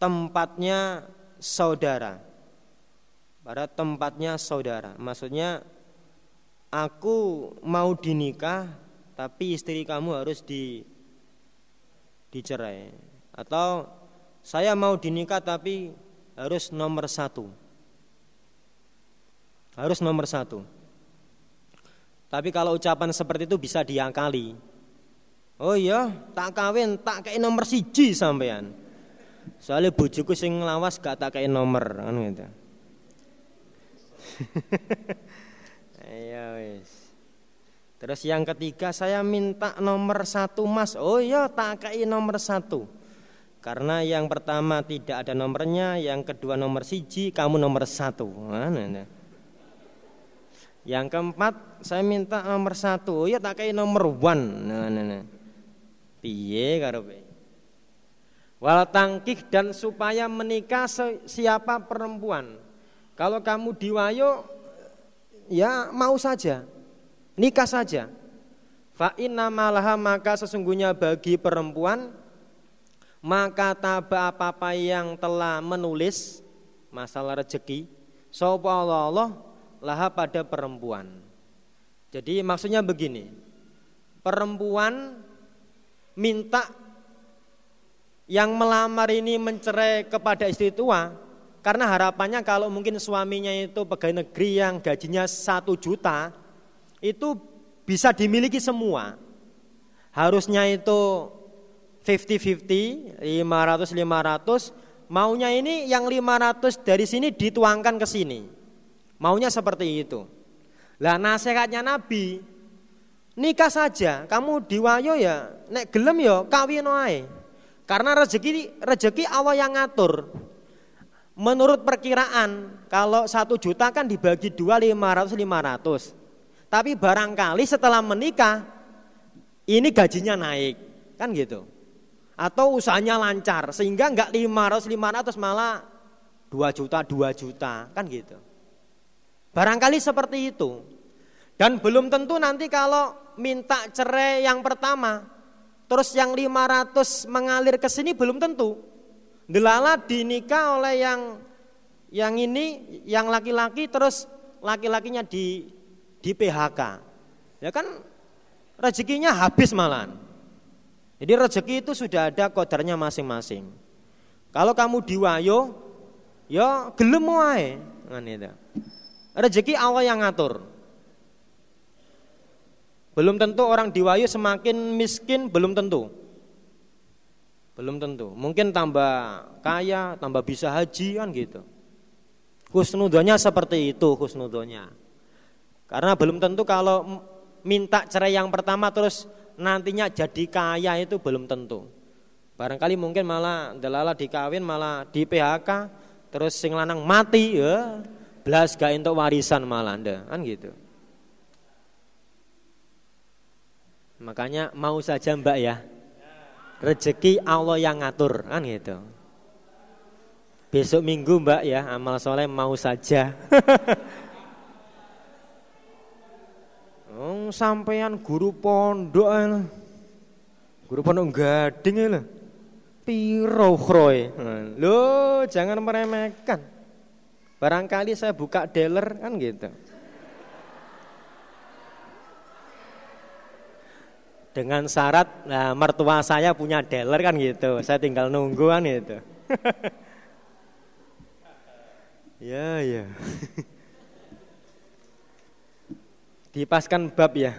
tempatnya saudara. Pada tempatnya saudara. Maksudnya aku mau dinikah tapi istri kamu harus di dicerai. Atau saya mau dinikah tapi harus nomor satu harus nomor satu. Tapi kalau ucapan seperti itu bisa diakali oh iya tak kawin tak kayak nomor siji sampean. Soalnya bujuku sing lawas gak tak kayak nomor kan gitu. Iya wis. Terus yang ketiga saya minta nomor satu mas. Oh iya tak kai nomor satu. Karena yang pertama tidak ada nomornya Yang kedua nomor siji Kamu nomor satu. Nah. Yang keempat saya minta nomor satu. Iya tak kai nomor one. Nah, nah, nah. Piye karo Wal tangkih dan supaya menikah siapa perempuan. Kalau kamu diwayo Ya mau saja. Nikah saja. Fa inna malaha maka sesungguhnya bagi perempuan maka taba apa-apa yang telah menulis masalah rezeki sapa Allah, Allah laha pada perempuan. Jadi maksudnya begini. Perempuan minta yang melamar ini mencerai kepada istri tua karena harapannya kalau mungkin suaminya itu pegawai negeri yang gajinya satu juta itu bisa dimiliki semua. Harusnya itu 50-50, 500-500, maunya ini yang 500 dari sini dituangkan ke sini. Maunya seperti itu. Lah nasihatnya Nabi, nikah saja, kamu diwayo ya, nek gelem ya kawin wae. Karena rezeki rezeki Allah yang ngatur. Menurut perkiraan, kalau satu juta kan dibagi dua lima ratus lima ratus. Tapi barangkali setelah menikah ini gajinya naik, kan gitu. Atau usahanya lancar sehingga enggak 500 500 malah 2 juta 2 juta, kan gitu. Barangkali seperti itu. Dan belum tentu nanti kalau minta cerai yang pertama, terus yang 500 mengalir ke sini belum tentu. Delala dinikah oleh yang yang ini, yang laki-laki terus laki-lakinya di di PHK. Ya kan rezekinya habis malan. Jadi rezeki itu sudah ada kodarnya masing-masing. Kalau kamu diwayo, ya gelem wae. Kan itu. Rezeki Allah yang ngatur. Belum tentu orang diwayo semakin miskin, belum tentu. Belum tentu. Mungkin tambah kaya, tambah bisa haji kan gitu. Husnudonya seperti itu husnudonya. Karena belum tentu kalau minta cerai yang pertama terus nantinya jadi kaya itu belum tentu. Barangkali mungkin malah delala dikawin malah di PHK terus sing lanang mati ya belas gak untuk warisan malah anda kan gitu. Makanya mau saja mbak ya rezeki Allah yang ngatur kan gitu. Besok minggu mbak ya amal soleh mau saja. oh, sampean guru pondok Guru pondok gading ya Piro kroy. Lo jangan meremehkan. Barangkali saya buka dealer kan gitu. Dengan syarat nah, mertua saya punya dealer kan gitu. Saya tinggal nunggu kan gitu. ya ya. Dipaskan bab ya.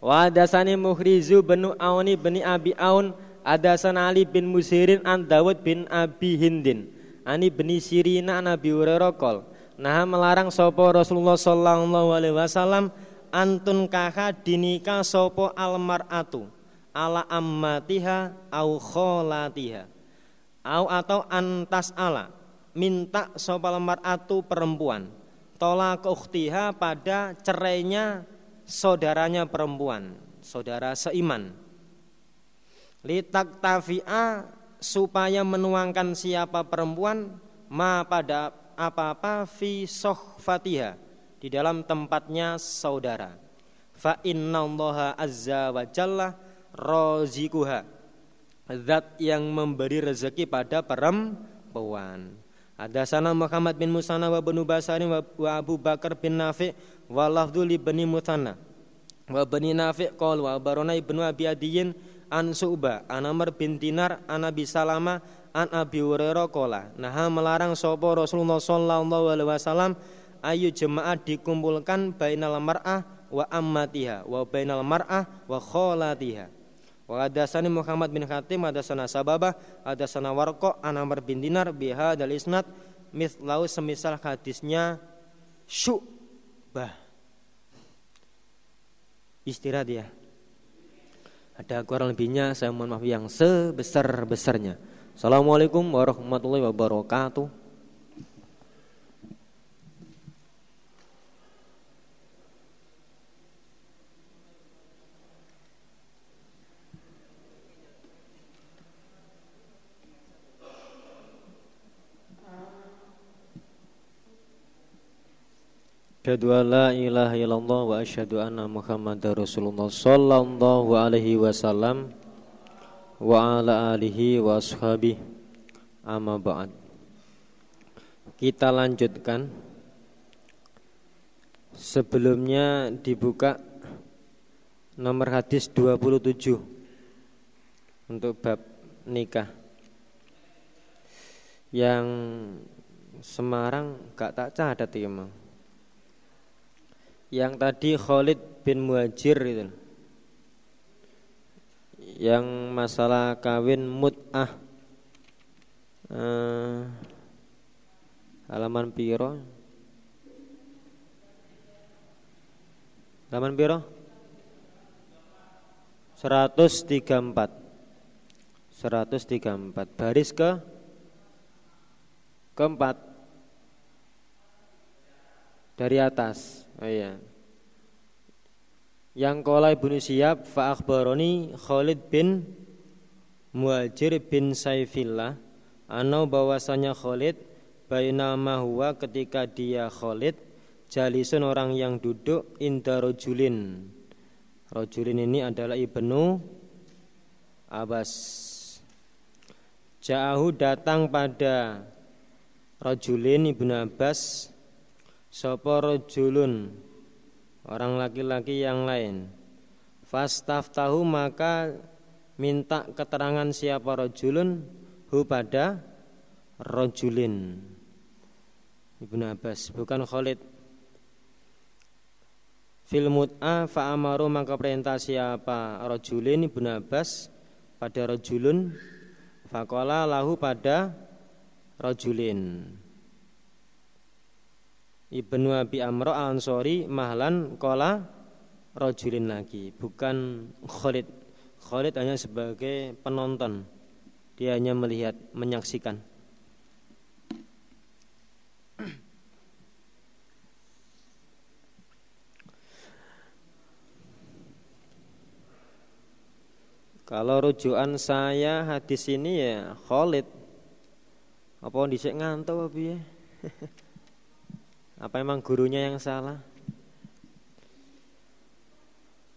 Wadasani muhrizu benu auni beni abi aun ada Ali bin Musirin an Dawud bin Abi Hindin ani beni Sirina an Abi Hurairah kol nah melarang sopo Rasulullah sallallahu alaihi wasallam antun kaha dinika sopo almaratu ala ammatiha au kholatiha au atau antas ala minta sopo almaratu perempuan tolak ukhtiha pada cerainya saudaranya perempuan saudara seiman. Litak tafi'a supaya menuangkan siapa perempuan ma pada apa-apa fi sohfatiha di dalam tempatnya saudara. Fa innallaha azza wa jalla rozikuha zat yang memberi rezeki pada perempuan. Ada sana Muhammad bin Musana wa bin Basari wa Abu Bakar bin Nafi wa lafdhu li Muthana. Wa bani Nafi qol wa barona ibnu Abi Adiyin an Su'ba an Amr bin Dinar an Abi Salama an Abi Hurairah qala nah melarang sapa Rasulullah sallallahu alaihi wasallam ayu jemaah dikumpulkan bainal mar'ah wa ammatiha wa bainal mar'ah wa kholatiha wa hadasani Muhammad bin Khatim hadasana Sababah hadasana Warqa an Amr bin Dinar biha dal isnad mislau semisal hadisnya Syu'bah. Istirahat ya ada kurang lebihnya saya mohon maaf yang sebesar-besarnya. Assalamualaikum warahmatullahi wabarakatuh. Asyhadu an la ilaha illallah wa asyhadu anna Muhammadar Rasulullah sallallahu alaihi wasallam wa ala alihi wa ashabihi amma ba'd. Kita lanjutkan Sebelumnya dibuka nomor hadis 27 untuk bab nikah. Yang Semarang gak tak cadat ya, yang tadi Khalid bin Muhajir itu. Yang masalah kawin mut'ah. Uh, halaman piro? Halaman piro? 134 134 baris ke? Keempat. Dari atas Oh iya. Yang kola ibnu Siyab fa akhbaroni Khalid bin Muajir bin Saifillah anau bahwasanya Khalid bainama huwa ketika dia Khalid jalisun orang yang duduk inda rojulin rojulin ini adalah ibnu Abbas Ja'ahu datang pada rojulin ibnu Abbas Sopo rojulun? Orang laki-laki yang lain. Fastaftahu maka Minta keterangan siapa rojulun? Hu pada Rojulin. Ibnu Abbas Bukan Khalid. Fil mut'a fa'amaru maka perintah siapa rojulin? Ibnu Abbas pada rojulun. Fakola lahu pada rojulin Ibnu Abi Amro al Ansori mahlan kola rojulin lagi bukan Khalid Khalid hanya sebagai penonton dia hanya melihat menyaksikan Kalau rujukan saya hadis ini ya Khalid. Apa dhisik ngantuk apa ya? apa emang gurunya yang salah?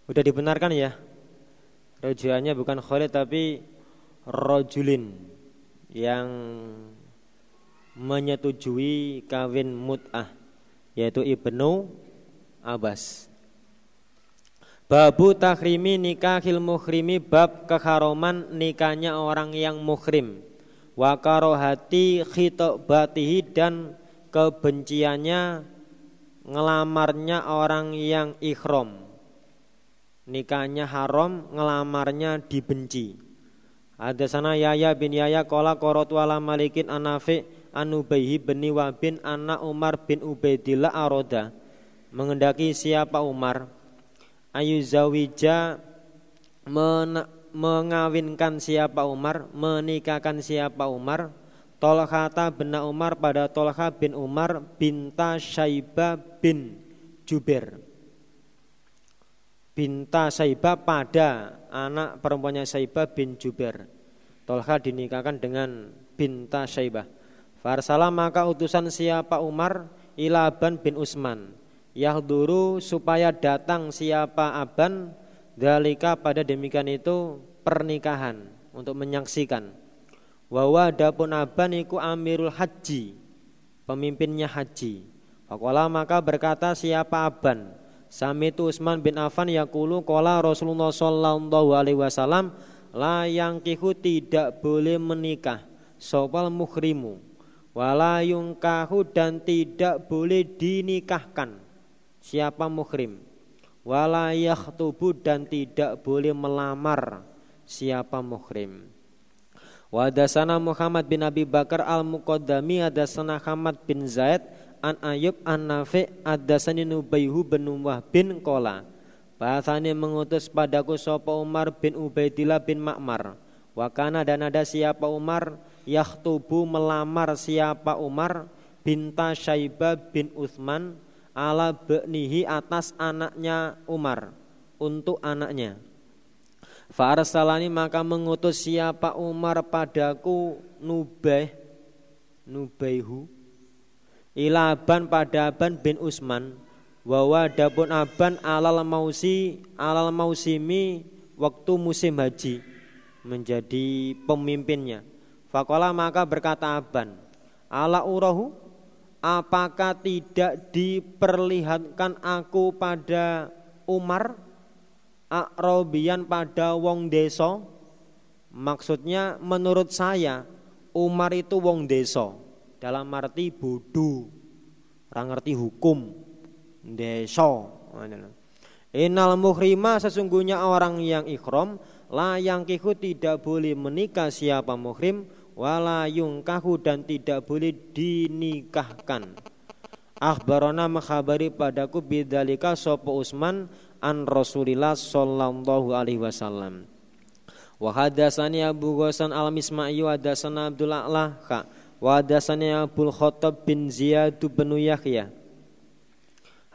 Udah dibenarkan ya? Rujukannya bukan Khalid tapi rojulin yang menyetujui kawin mut'ah yaitu Ibnu Abbas. Babu takrimi nikahil muhrimi bab keharoman nikahnya orang yang muhrim. Wa karohati khitobatihi dan kebenciannya ngelamarnya orang yang ikhrom. Nikahnya haram, ngelamarnya dibenci. Ada sana Yaya bin Yaya kola korotu ala malikin anafi anubaihi beni wabin anak Umar bin Ubaidillah aroda. Mengendaki siapa Umar? Ayu zawija mengawinkan siapa Umar, menikahkan siapa Umar, Tolhata bin Umar pada Tolha bin Umar binta Syaiba bin Jubair. Binta Syaiba pada anak perempuannya Syaiba bin Jubair. Tolha dinikahkan dengan binta Syaibah. Farsala maka utusan siapa Umar Ilaban bin Usman yahduru supaya datang siapa aban dalika pada demikian itu pernikahan untuk menyaksikan wawa dapun aban iku amirul haji pemimpinnya haji. Fakola maka berkata siapa aban Sami itu Usman bin Affan yakulu kola Rasulullah Sallallahu Alaihi Wasallam la yang kihu tidak boleh menikah sopal muhrimu. Wala yungkahu dan tidak boleh dinikahkan siapa muhrim? Wala yakhtubu dan tidak boleh melamar siapa muhrim Wadasana Muhammad bin Abi Bakar al-Muqaddami Adasana Hamad bin Zaid An Ayub an Nafi Adasani Nubayhu bin Wah bin Kola Bahasanya mengutus padaku Sopo Umar bin Ubaidillah bin Makmar Wakana dan ada siapa Umar? Yakhtubu melamar siapa Umar? Binta Syaibah bin Uthman ala beknihi atas anaknya Umar. Untuk anaknya. Farsalani maka mengutus siapa Umar padaku Nubaih Nubaihu Ilaban pada Aban bin Usman Wawa dapun Aban alal mausi alal mausimi waktu musim haji menjadi pemimpinnya. Fakola maka berkata Aban, ala urahu apakah tidak diperlihatkan aku pada Umar akrobian pada wong deso maksudnya menurut saya Umar itu wong deso dalam arti bodoh. Orang ngerti hukum. Deso Inal muhrima sesungguhnya orang yang ikhram la yang kihu tidak boleh menikah siapa muhrim wala yungkahu dan tidak boleh dinikahkan. Akhbarona mengkhabari padaku bidalika sopo Usman an Rasulillah sallallahu alaihi wasallam. Wa hadatsani Abu Ghassan al-Misma'i wa hadatsana Abdul A'la ka wa hadatsani Abu Khattab bin Ziyad bin Yahya.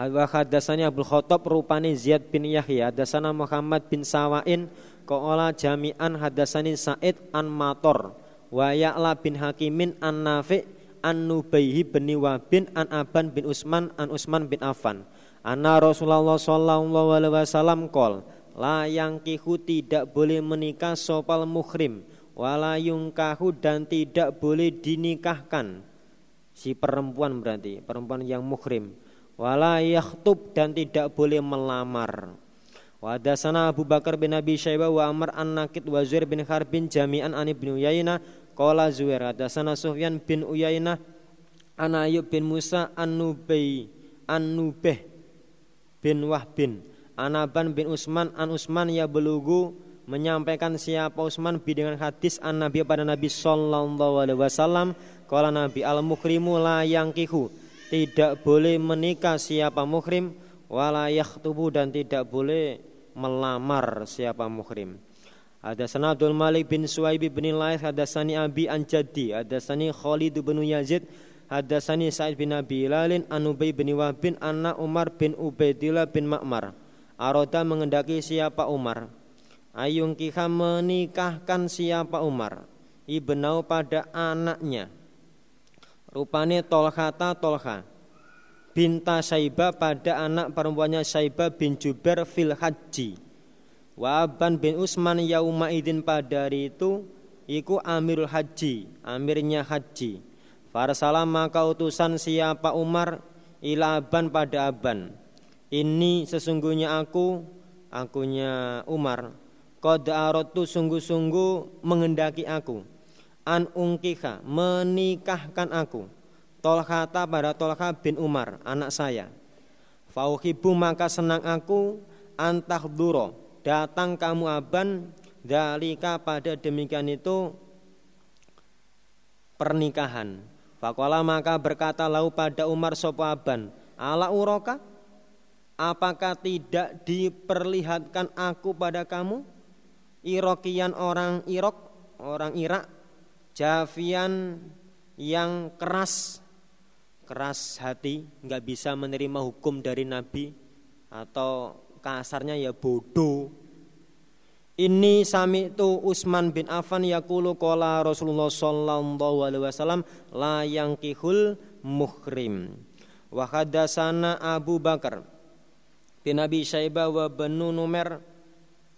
Wa hadatsani Abu Khattab rupane Ziyad bin Yahya, hadatsana Muhammad bin Sawain qala jami'an hadatsani Sa'id an Mator wa Ya'la bin Hakimin an Nafi an Nubaihi bin Wabin an Aban bin Usman an Usman bin Affan anna Rasulullah sallallahu alaihi wasallam qol la yang kihu tidak boleh menikah sopal muhrim wala yungkahu dan tidak boleh dinikahkan. Si perempuan berarti perempuan yang muhrim. Wala yakhtub dan tidak boleh melamar. Wa Abu Bakar bin Abi Syaibah wa Amr an Nakid wa Zuhair bin Harbin jami'an an Ibnu Uyainah. Qala Zuhair hadasana Sufyan bin Uyainah an Ayub bin Musa an Nubay an Nubeh bin Wahbin. Anaban bin Usman an Usman ya belugu menyampaikan siapa Utsman bi dengan hadis an Nabi pada Nabi sallallahu alaihi wasallam. Kala Nabi al muhrimu la kihu tidak boleh menikah siapa muhrim wala yakhtubu dan tidak boleh melamar siapa muhrim. Ada Abdul Malik bin Suwaib bin Laith ada Sani Abi Anjadi ada Sani Khalid bin Yazid ada Sani Sa'id bin Abi Lalin Anubay bin Wahbin Anna Umar bin Ubaidillah bin Ma'mar. Aroda mengendaki siapa Umar? Ayung kiha menikahkan siapa Umar? Ibnau pada anaknya. Rupanya Tolhata Tolha. Binta Saibah pada anak perempuannya Saibah bin Jubair fil haji Waban bin Usman yauma idin pada hari itu Iku amirul haji Amirnya haji Farsalam maka utusan siapa Umar? Ila aban pada aban. Ini sesungguhnya aku Akunya Umar. Qad aratu sungguh-sungguh mengendaki aku. An ungkiha menikahkan aku. Tolhata pada Tolha bin Umar anak saya. Fauhibu maka senang aku. Antah duro datang kamu aban. Dalika pada demikian itu pernikahan Fakola maka berkata lau pada Umar sopo aban ala uroka apakah tidak diperlihatkan aku pada kamu Irokian orang Irok, orang Irak, Javian yang keras, keras hati, nggak bisa menerima hukum dari Nabi atau kasarnya ya bodoh. Ini sami itu Usman bin Affan yakulu kola Rasulullah sallallahu alaihi wasallam la yang kihul muhrim. Wahadasana Abu Bakar bin Abi Syaibah wa Benu Numer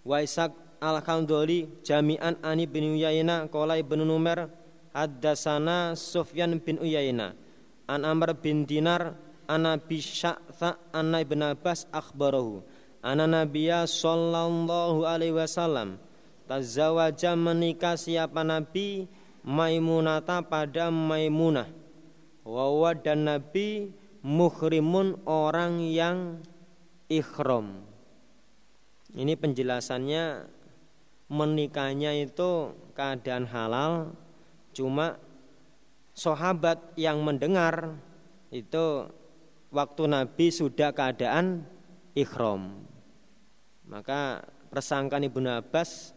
wa Ishaq Al-Khandali jami'an Ani bin Uyaina qala Ibnu Numair haddatsana Sufyan bin Uyaina an Amr bin Dinar ana bi Sya'tha anna Ibn Abbas akhbarahu anna Nabiya sallallahu alaihi wasallam tazawaja menikah siapa Nabi? Maimunata pada Maimunah. Wawa dan Nabi muhrimun orang yang ikhram. Ini penjelasannya. Menikahnya itu keadaan halal cuma sahabat yang mendengar itu waktu Nabi sudah keadaan ikhram maka persangkaan Ibnu Abbas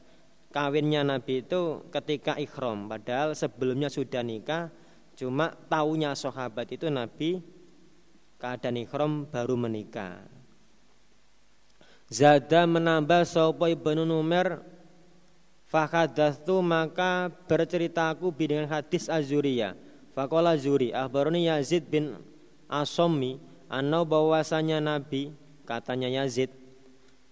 kawinnya Nabi itu ketika ikhram padahal sebelumnya sudah nikah cuma taunya sahabat itu Nabi keadaan ikhram baru menikah Zada menambah sapa Ibnu Numer Fakadastu maka berceritaku dengan hadis Azuria. Fakola Zuri akhbaroni Yazid bin Asomi Anau bahwasanya Nabi katanya Yazid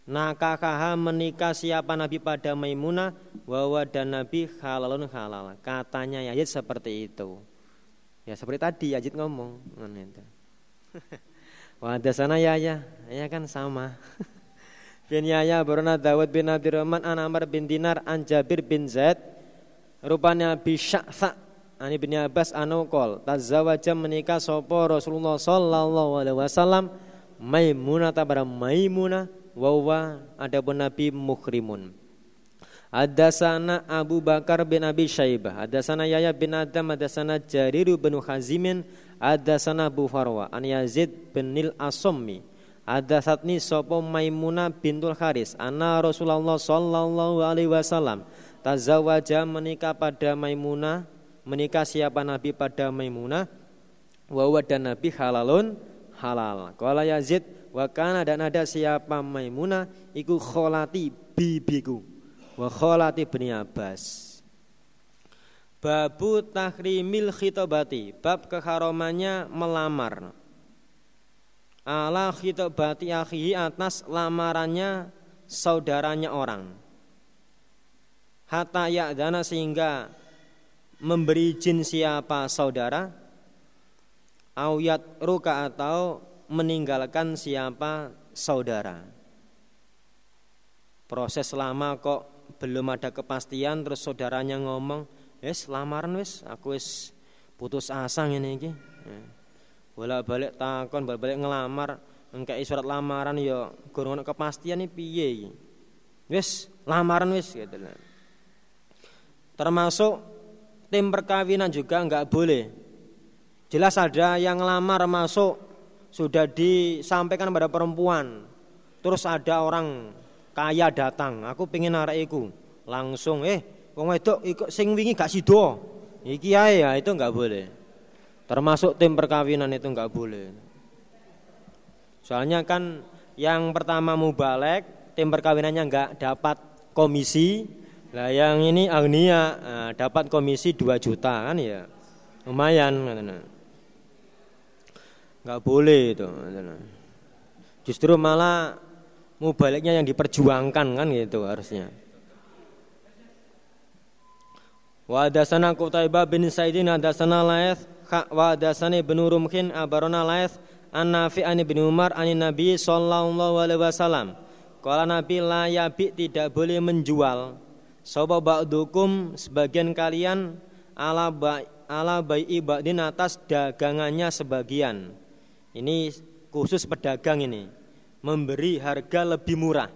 Nakakaha menikah siapa Nabi pada Maimunah? Wawa dan Nabi halalun halal. Katanya Yazid seperti itu. Ya seperti tadi Yazid ngomong. Wah ada sana ya ya Ya kan sama. Bin Yahya Barona Dawud bin Abdurrahman an Amr bin Dinar an Jabir bin Zaid. Rupanya bi Sya'tha an bin Abbas anu qol. Tazawaja menikah sopo Rasulullah sallallahu alaihi wasallam. Maimunah tabara Maimunah wa adapun Nabi mukhrimun. Ada sana Abu Bakar bin Abi Syaibah Ada sana Yahya bin Adam Ada sana Jarir bin Hazimin Ada sana Abu Farwa An Yazid bin Nil Asommi. Ada satni sopo Maimuna bintul Haris Anna Rasulullah sallallahu alaihi wasallam Tazawaja menikah pada Maimuna Menikah siapa Nabi pada Maimuna? Wawa dan Nabi halalun halal. Kala Yazid Wakana dan ada siapa Maimuna Iku kholati bibiku. Wa kholati bni Abbas. Babu tahrimil khitobati Bab keharomannya melamar. Ala khitobati akhihi atas lamarannya saudaranya orang. Hatta ya'dana sehingga memberi izin siapa saudara. Auyat ruka atau meninggalkan siapa? Saudara. Proses lama kok belum ada kepastian Terus saudaranya ngomong Wes lamaran wes aku wes putus asa ini iki. Bolak-balik takon bolak-balik ngelamar engkei surat lamaran ya gurung kepastian iki piye iki? Wis lamaran wis gitu. Termasuk tim perkawinan juga nggak boleh. Jelas ada yang lamar masuk sudah disampaikan pada perempuan. Terus ada orang kaya datang, aku pengen iku. Langsung eh wong wedok sing wingi gak sido. Iki ae ya itu nggak boleh. Termasuk tim perkawinan itu nggak boleh. Soalnya kan yang pertama mubalek, tim perkawinannya nggak dapat komisi, lah yang ini agnia nah, dapat komisi 2 juta kan ya. Lumayan katanya. Enggak boleh itu Justru malah mubaliknya yang diperjuangkan kan gitu harusnya. Wa dasana Qutaibah bin Saidin hadasana Laith wa dasani bin Rumkin abarona Laith an Nafi an bin Umar an Nabi sallallahu alaihi wasallam. Kala Nabi la yabi tidak boleh menjual Soba ba'dukum sebagian kalian ala ba ala bai'i ba'din atas dagangannya sebagian. Ini khusus pedagang ini. Memberi harga lebih murah.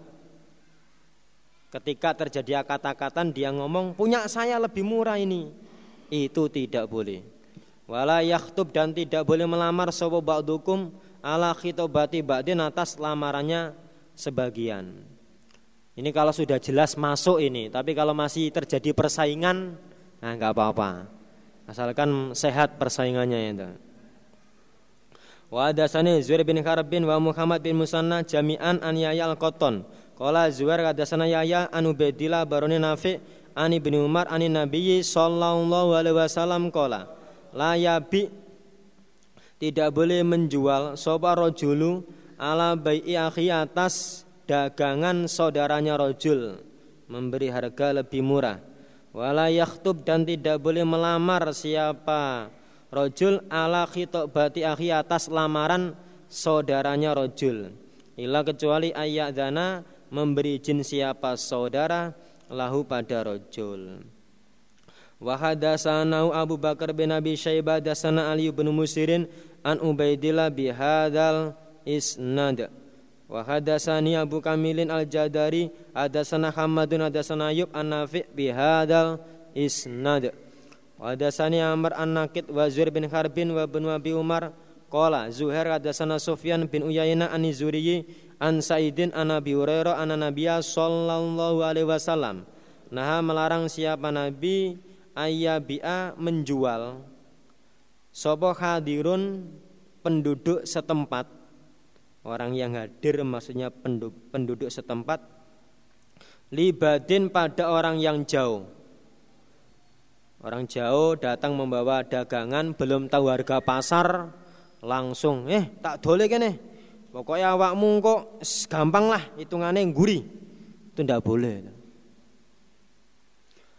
Ketika terjadi kata-kata dia ngomong punya saya lebih murah ini. Itu tidak boleh. Wala yakhtub dan tidak boleh melamar soba ba'dukum ala khitobati ba'din atas lamarannya sebagian. Ini kalau sudah jelas masuk ini, tapi kalau masih terjadi persaingan, nah nggak apa-apa. Asalkan sehat persaingannya itu. Wa hadasani Zuhair bin Harb wa Muhammad bin Musanna jami'an an Yahya al-Qattan. Qala Zuhair hadasana Yahya an Ubaidillah baroni Nafi' an Ibnu Umar an Nabi sallallahu alaihi wasallam qala la yabi tidak boleh menjual sapa rajulu ala bai'i akhi atas dagangan saudaranya rojul memberi harga lebih murah wala yakhtub dan tidak boleh melamar siapa rojul ala bati akhi atas lamaran saudaranya rojul ila kecuali ayat dana memberi izin siapa saudara lahu pada rojul Wahadasanau Abu Bakar bin Abi Syaibah dasana Ali bin Musirin an Ubaidillah bihadal isnad. Wa hadatsani Abu Kamilin Al-Jadari hadatsana Hamadun hadatsana Ayub An-Nafi' bihadzal isnad. Wa hadatsani Amr An-Naqid wa Zuhair bin Harbin wa bin Abi Umar. Qala Zuhair hadatsana Sufyan bin Uyainah an Zuriyi an Sa'idin an Abi Hurairah an Nabiyya sallallahu alaihi wasallam. Nah melarang siapa nabi ayyabi'a menjual. Sapa hadirun penduduk setempat. Orang yang hadir maksudnya penduduk setempat. Libadin pada orang yang jauh orang jauh datang membawa dagangan belum tahu harga pasar langsung eh tak dole kene. Pokoknya awakmu kok gampang lah hitungannya guri itu tidak boleh.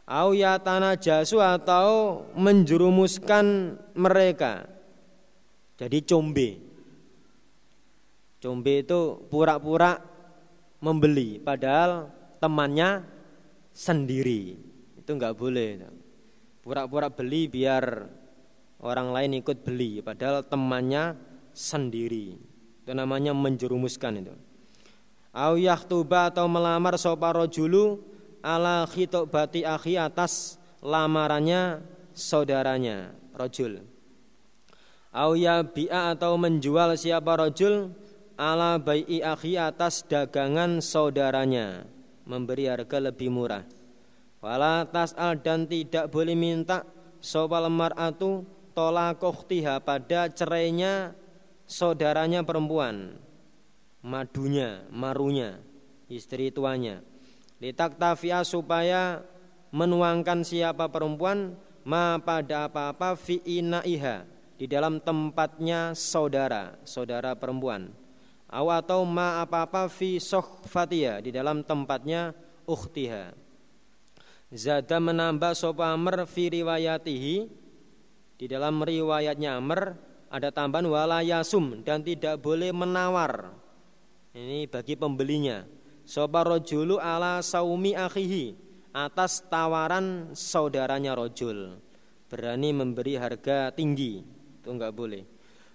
Au ya tanah jasu atau menjerumuskan mereka. Jadi combe. Combe itu pura-pura membeli padahal temannya sendiri. Itu enggak boleh. Pura-pura beli biar orang lain ikut beli padahal temannya sendiri. Itu namanya menjerumuskan itu. Au yahtuba atau melamar sapa rajulu ala khitobati akhi atas lamarannya saudaranya rajul. Au bi'a atau menjual siapa rajul ala bai'i akhi atas dagangan saudaranya memberi harga lebih murah wala tas'al dan tidak boleh minta sopal mar'atu tolakohtiha pada cerainya saudaranya perempuan. Madunya marunya istri tuanya. Litak tafia supaya menuangkan siapa perempuan ma pada apa-apa fi inaiha di dalam tempatnya saudara saudara perempuan. Aw atau ma apa-apa fi sohfatia di dalam tempatnya ukhtiha. Zada menambah sopa Amr fi riwayatihi di dalam riwayatnya Amr ada tambahan wala yasum dan tidak boleh menawar. Ini bagi pembelinya. Sopa rojulu ala saumi akhihi atas tawaran saudaranya rojul. Berani memberi harga tinggi. Itu enggak boleh.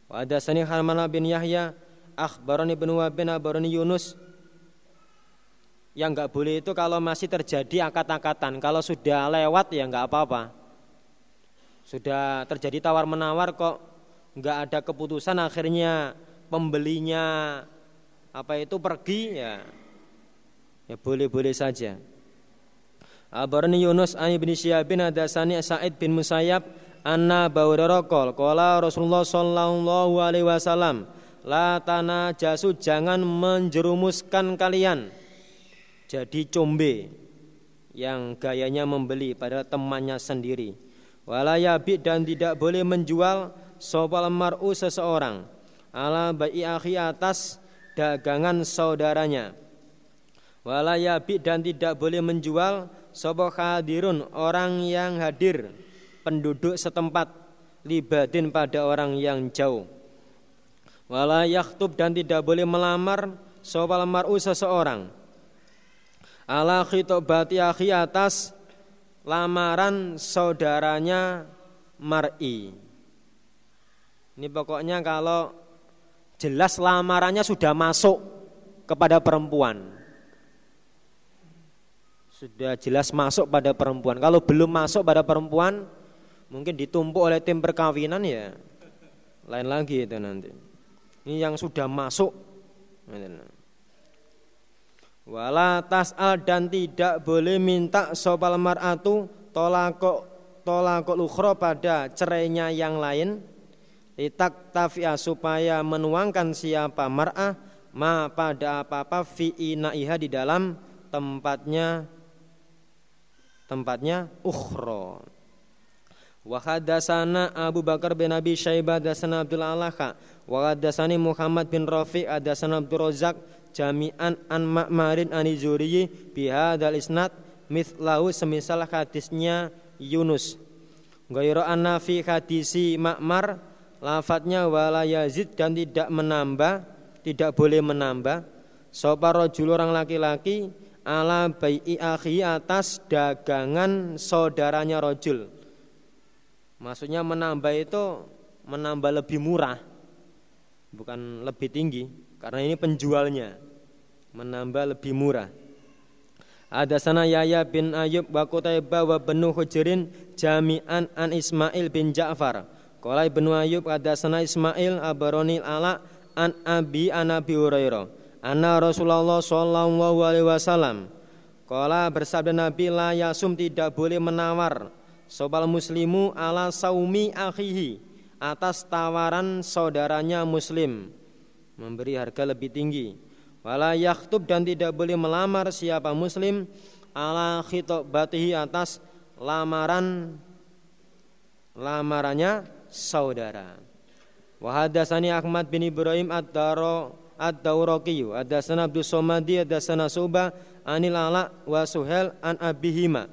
Wa ada sani Harmana bin Yahya akhbarani bin akhbarani Yunus yang nggak boleh itu kalau masih terjadi akad-akatan. Kalau sudah lewat ya nggak apa-apa. Sudah terjadi tawar menawar kok nggak ada keputusan akhirnya pembelinya apa itu pergi ya ya boleh-boleh saja. Abarani Yunus an bin Syihab bin Hadasani Sa'id bin Musayyab anna bawdarokol kola Rasulullah sallallahu alaihi wasallam la tanah jasu jangan menjerumuskan kalian jadi combe yang gayanya membeli pada temannya sendiri. Walayabi dan tidak boleh menjual sopal mar'u seseorang. Ala bayi akhi atas dagangan saudaranya. Walayabi dan tidak boleh menjual sopo hadirun orang yang hadir penduduk setempat libadin pada orang yang jauh. Wala yaktub dan tidak boleh melamar sopal mar'u seseorang ala khitobati akhi atas lamaran saudaranya mar'i. Ini pokoknya kalau jelas lamarannya sudah masuk kepada perempuan. Sudah jelas masuk pada perempuan. Kalau belum masuk pada perempuan mungkin ditumpuk oleh tim perkawinan ya. Lain lagi itu nanti. Ini yang sudah masuk. Wala tas'al dan tidak boleh minta sopal mar'atu tolakok tolakok lukhro pada cerainya yang lain. Litak tafia supaya menuangkan siapa mar'ah ma pada apa-apa fi inaiha di dalam tempatnya tempatnya ukhro. Wa hadatsana Abu Bakar bin Abi Syaibah hadatsana Abdul Alaka wa hadatsani Muhammad bin Rafi hadatsana Abdul Razak jami'an an Ma'marin an Zuriyi bi hadzal isnad mithlahu semisal hadisnya Yunus. Ghairu anna fi hadisi Ma'mar lafadznya wala yazid dan tidak menambah tidak boleh menambah. Sapa rajul orang laki-laki ala bai'i akhi atas dagangan saudaranya rojul. Maksudnya menambah itu menambah lebih murah, bukan lebih tinggi, karena ini penjualnya menambah lebih murah. Ada sana Yahya bin Ayub wa Qutaibah wa Benu Hujrin jami'an an Ismail bin Ja'far. Qala Ibnu Ayub ada sana Ismail abaroni ala an Abi an Abi Hurairah. Anna Rasulullah sallallahu alaihi wasallam Qala bersabda Nabi la yasum tidak boleh menawar Sobal muslimu ala saumi akhihi atas tawaran saudaranya muslim memberi harga lebih tinggi. Wala yakhtub dan tidak boleh melamar siapa muslim ala khitobatihi atas lamaran lamarannya saudara. Wahadasani Ahmad bin Ibrahim ad-Daro ad-Dawraqiyu Adasana Abdul Somadi Adasana Subah Anil Ala wa Suhel an Abihima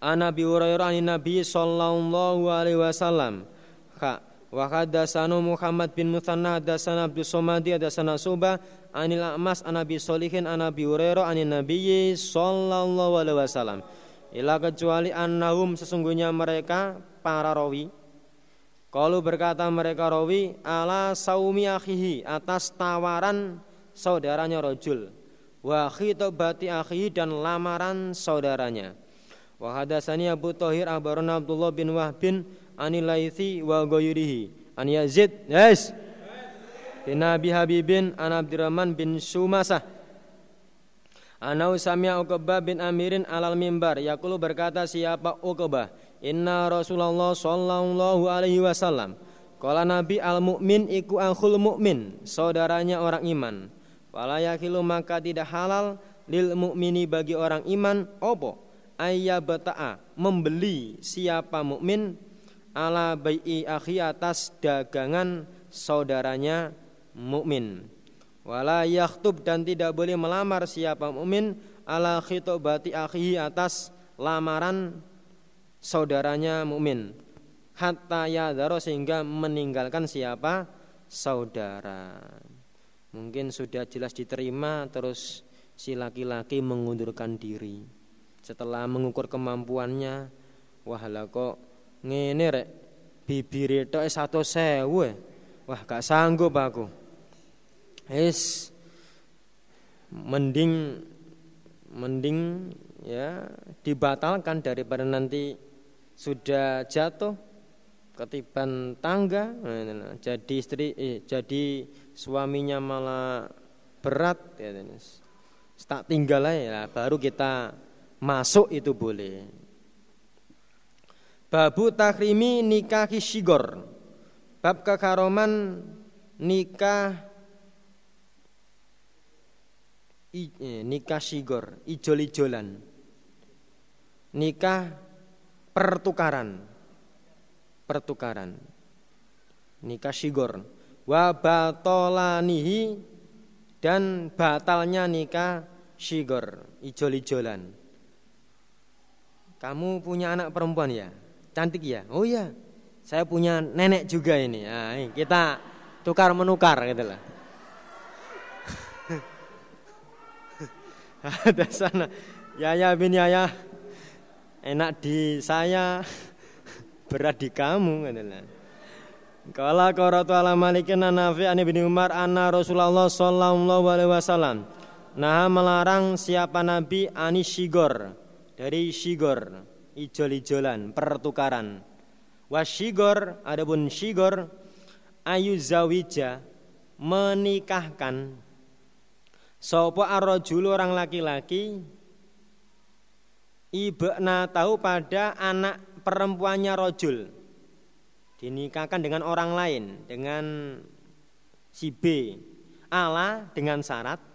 An Abi Hurairah an Nabi sallallahu alaihi wasallam. Kha wa hadatsana Muhammad bin Muthanna hadatsana Abdus Somadi hadatsana Subah anil A'mas an Abi Solihin an Abi Hurairah an Nabi sallallahu alaihi wasallam. Ila kecuali annahum sesungguhnya mereka para rawi kalau berkata mereka rawi ala saumi akhihi atas tawaran saudaranya rojul wa khitobati akhihi dan lamaran saudaranya Wa hadatsani Abu Thahir akhbarana Abdullah bin Wahb bin Anil wa ghairihi. An Yazid, yes. Bin Abi Habibin an Abdurrahman bin Sumasah. Anau samia Uqbah bin Amirin alal mimbar. Yakulu berkata siapa Uqbah? Inna Rasulullah sallallahu alaihi wasallam. Kala Nabi al-mu'min iku akhul mu'min Saudaranya orang iman. Wala yakilu maka tidak halal Lil mu'mini bagi orang iman Opo ayyabata'a membeli siapa mukmin ala bai'i akhi atas dagangan saudaranya mukmin. Wala yakhtub dan tidak boleh melamar siapa mukmin ala khitobati akhi atas lamaran saudaranya mukmin. Hatta yadharo sehingga meninggalkan siapa? Saudara. Mungkin sudah jelas diterima terus si laki-laki mengundurkan diri. Setelah mengukur kemampuannya wah lah kok ngene rek bibir itu satu sewu wah gak sanggup aku es mending mending ya dibatalkan daripada nanti sudah jatuh ketiban tangga. Nah, jadi istri eh, jadi suaminya malah berat ya tak tinggal ya baru kita masuk itu boleh. Babu takrimi nikah shigor. Bab kekaroman nikah eh, nikah shigor ijol-ijolan. Nikah pertukaran. Pertukaran. Nikah shigor. Wa batolanihi dan batalnya nikah shigor ijol-ijolan. Kamu punya anak perempuan ya? Cantik ya? Oh ya saya punya nenek juga ini. Nah, kita tukar menukar gitu lah ada sana Yaya bin Yaya enak di saya berat di kamu adalah. Kala qaratu ala malikin nafi ani bin Umar anna Rasulullah sallallahu alaihi wasallam nah melarang siapa nabi ani shigor dari shigor ijol-ijolan pertukaran wasyigor adapun shigor ayu zawija menikahkan sopo arrojul orang laki-laki? Ibna tahu pada anak perempuannya rojul. Dinikahkan dengan orang lain dengan si B. Ala dengan syarat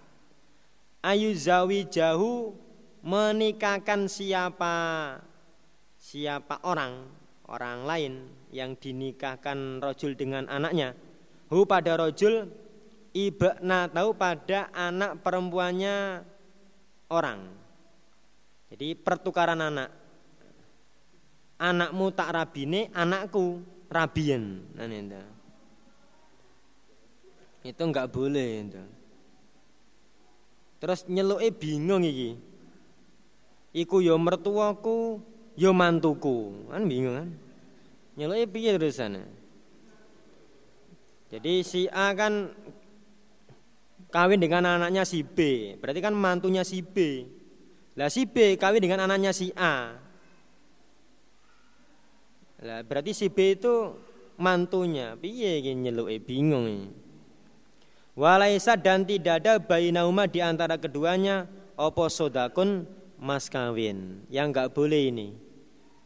ayu zawi jahu menikahkan siapa siapa orang orang lain yang dinikahkan rojul dengan anaknya. Hu pada rojul ibna tahu pada anak perempuannya orang jadi pertukaran anak. Anakmu tak rabine, anakku rabien. Nah, itu. itu enggak boleh itu. Terus nyeluke bingung iki. Iku yo ya mertuaku, yo ya mantuku. Kan bingung kan? Nyeluke piye terusan? Jadi si A kan kawin dengan anaknya si B, berarti kan mantunya si B. Lah si B kawin dengan anaknya si A. Lah berarti si B itu mantunya. Piye iki nyeluke bingung ini. Walaisa dan tidak ada bayi nauma di antara keduanya opo sodakun mas kawin. Yang enggak boleh ini.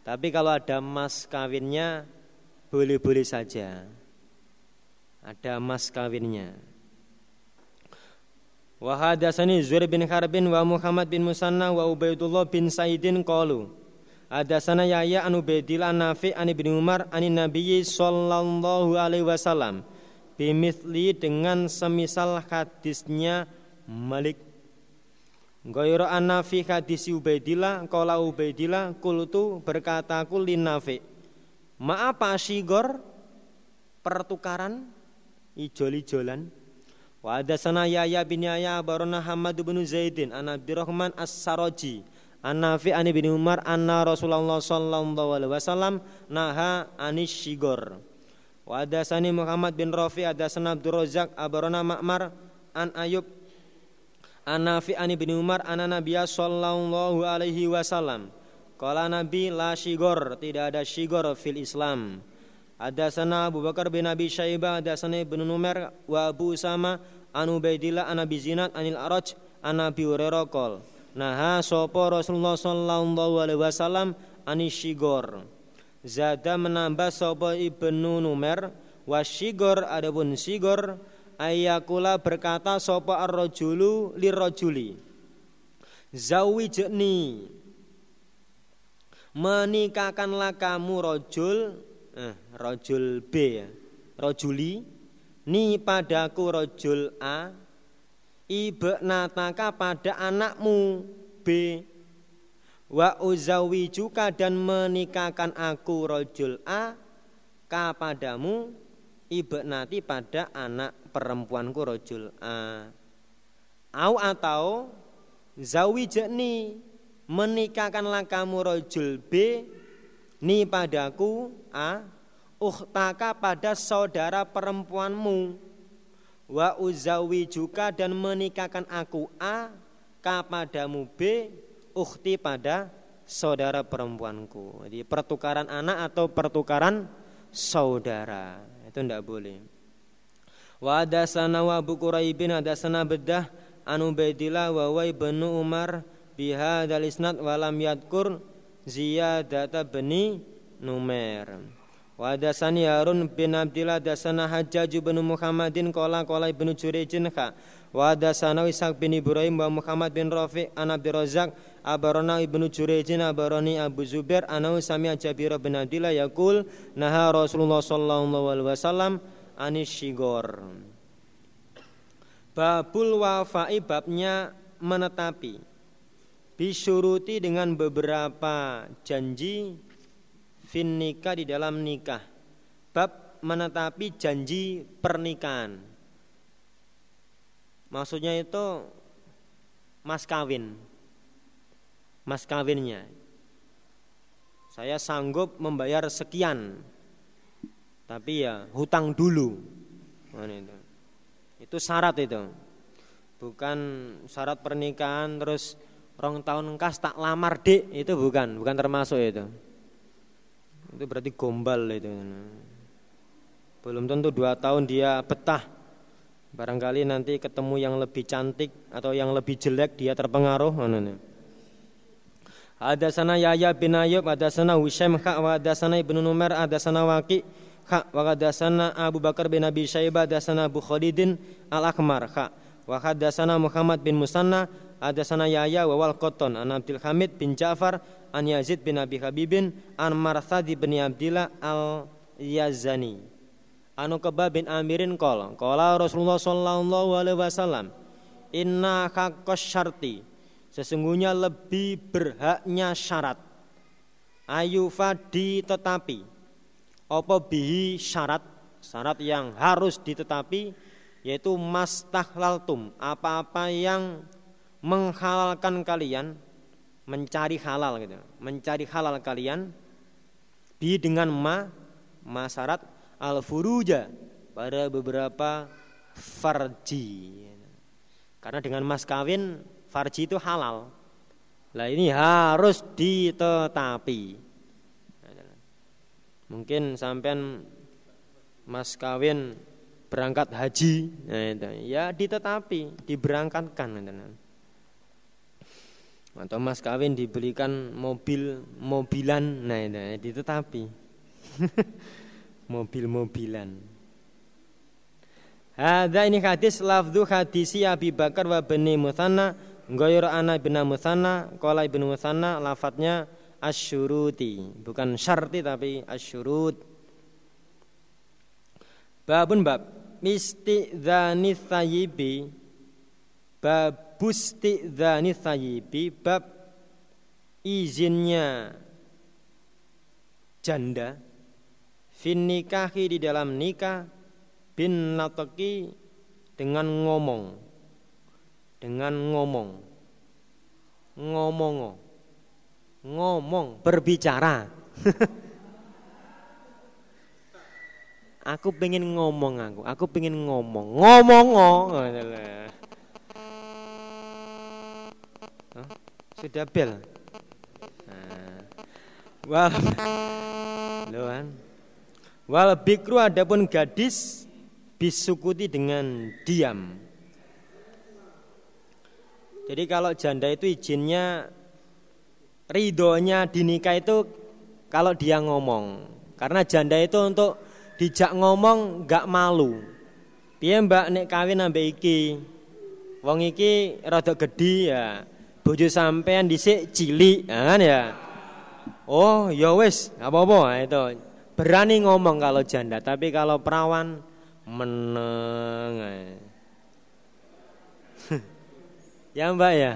Tapi kalau ada mas kawinnya boleh-boleh saja. Ada mas kawinnya. Wa hadatsani Zuhair bin Harbin wa Muhammad bin Musanna wa Ubaidullah bin Saidin qalu Hadatsana Yahya an Ubaidillah Nafi an Ibnu Umar an Nabi sallallahu alaihi wasallam bimithli dengan semisal hadisnya Malik. Ghairu an Nafi hadis Ubaidillah qala Ubaidillah qultu berkataku lin Nafi. Ma apa sigor pertukaran ijol-ijolan Wa hadatsana Yahya bin Yahya barona Hamad bin Zaidin an Abdurrahman As-Saraji an Nafi an bin Umar anna Rasulullah sallallahu alaihi wasallam naha anis shigor. Wa hadatsani Muhammad bin Rafi hadatsana Abdul Razzaq abarona Ma'mar an Ayub an Nafi an bin Umar anna Nabiya sallallahu alaihi wasallam Kala Nabi la shigor tidak ada shigor fil Islam ada sana Abu Bakar bin Abi Syaibah, ada sana Ibnu Numair wa Abu Usama an Ubaidillah an Abi Zinad anil Araj an Abi Hurairah qol. Nah, sapa Rasulullah sallallahu alaihi wasallam anisyigor. Zada menambah sapa Ibnu Numair wasyigor adapun sigor ayakula berkata sapa ar-rajulu lirrajuli. Zawijni menikahkanlah kamu rojul eh, rojul B ya. Rojuli ni padaku rojul A ibe nataka pada anakmu B wa uzawi juga dan menikahkan aku rojul A kepadamu ibe nati pada anak perempuanku rojul A au atau zawijani menikahkanlah kamu rojul B ni padaku a ukhtaka pada saudara perempuanmu wa uzawi juga dan menikahkan aku a kapadamu B ukhti pada saudara perempuanku. Jadi pertukaran anak atau pertukaran saudara itu tidak boleh. Wa sana wa Abu Quraibin sana bedah anu Baidillah wa wa ibnu Umar biha dal isnad walam yadkur ziyadata bani Numer. Wa dasani Harun bin Abdillah dasana Hajjaj bin Muhammadin qala qala ibnu Jurejin kha. Wa dasana bin Ibrahim wa Muhammad bin Rafi an Abdul Razak abarana ibnu Jurejin abarani Abu Zubair anau sami Jabir bin Abdillah yaqul naha Rasulullah sallallahu alaihi wasallam anis shigor. Babul wafai babnya menetapi bisyuruti dengan beberapa janji fin nikah di dalam nikah. Bab menetapi janji pernikahan. Maksudnya itu mas kawin. Mas kawinnya. Saya sanggup membayar sekian. Tapi ya hutang dulu. Nah, itu. itu syarat itu. Bukan syarat pernikahan terus rong tahun kas tak lamar dik itu bukan, bukan termasuk itu. Itu berarti gombal itu. Belum tentu dua tahun dia betah. Barangkali nanti ketemu yang lebih cantik atau yang lebih jelek dia terpengaruh. Ada sana Yahya bin Ayub, ada sana Husaim kha, ada sana Ibnu Numair, ada sana Waqi kha, ada sana Abu Bakar bin Abi Syaibah, ada sana Abu Khalidin Al-Akmar kha, wa ada sana Muhammad bin Musanna, ada sana Yahya wa wal Qattan an Abdul Hamid bin Ja'far an Yazid bin Abi Habibin an Marthadi bin Abdillah al Yazani anu Kebab bin Amirin kol kola Rasulullah sallallahu alaihi wasallam inna haqqas syarti. Sesungguhnya lebih berhaknya syarat. Ayufa tetapi. Apa bihi syarat? Syarat yang harus ditetapi yaitu mastahlaltum apa-apa yang menghalalkan kalian mencari halal gitu. Mencari halal kalian bi dengan ma masyarat al furuja pada beberapa farji. Karena dengan mas kawin farji itu halal. Lah ini harus ditetapi. Mungkin sampean mas kawin berangkat haji, nah ya ditetapi, diberangkatkan. Nah, atau mas kawin dibelikan mobil mobilan. Nah itu tapi mobil-mobilan. Ada ini hadis lafdu hadisi Abi Bakar wa bani Musanna Goyor ana bin Musanna Kola ibn Musanna lafadznya asyuruti. Bukan syarti tapi asyurut. Babun bab Misti'dhani thayibi Bab bustidzani thayyibi bab izinnya janda fin nikahi di dalam nikah bin nataki dengan ngomong dengan ngomong ngomong ngomong berbicara. Aku pengen ngomong aku aku pengen ngomong ngomong ngomong Sudah bel. Nah. Wal Loan. Wal bikru adapun gadis bisukuti dengan diam. Jadi kalau janda itu izinnya ridhonya dinikah itu kalau dia ngomong. Karena janda itu untuk dijak ngomong nggak malu. Piye Mbak nek kawin ambek iki? Wong iki rada gedhi ya bojo sampean dhisik cilik kan ya. Oh, ya wis, apa-apa itu. Berani ngomong kalau janda, tapi kalau perawan meneng. ya Mbak ya.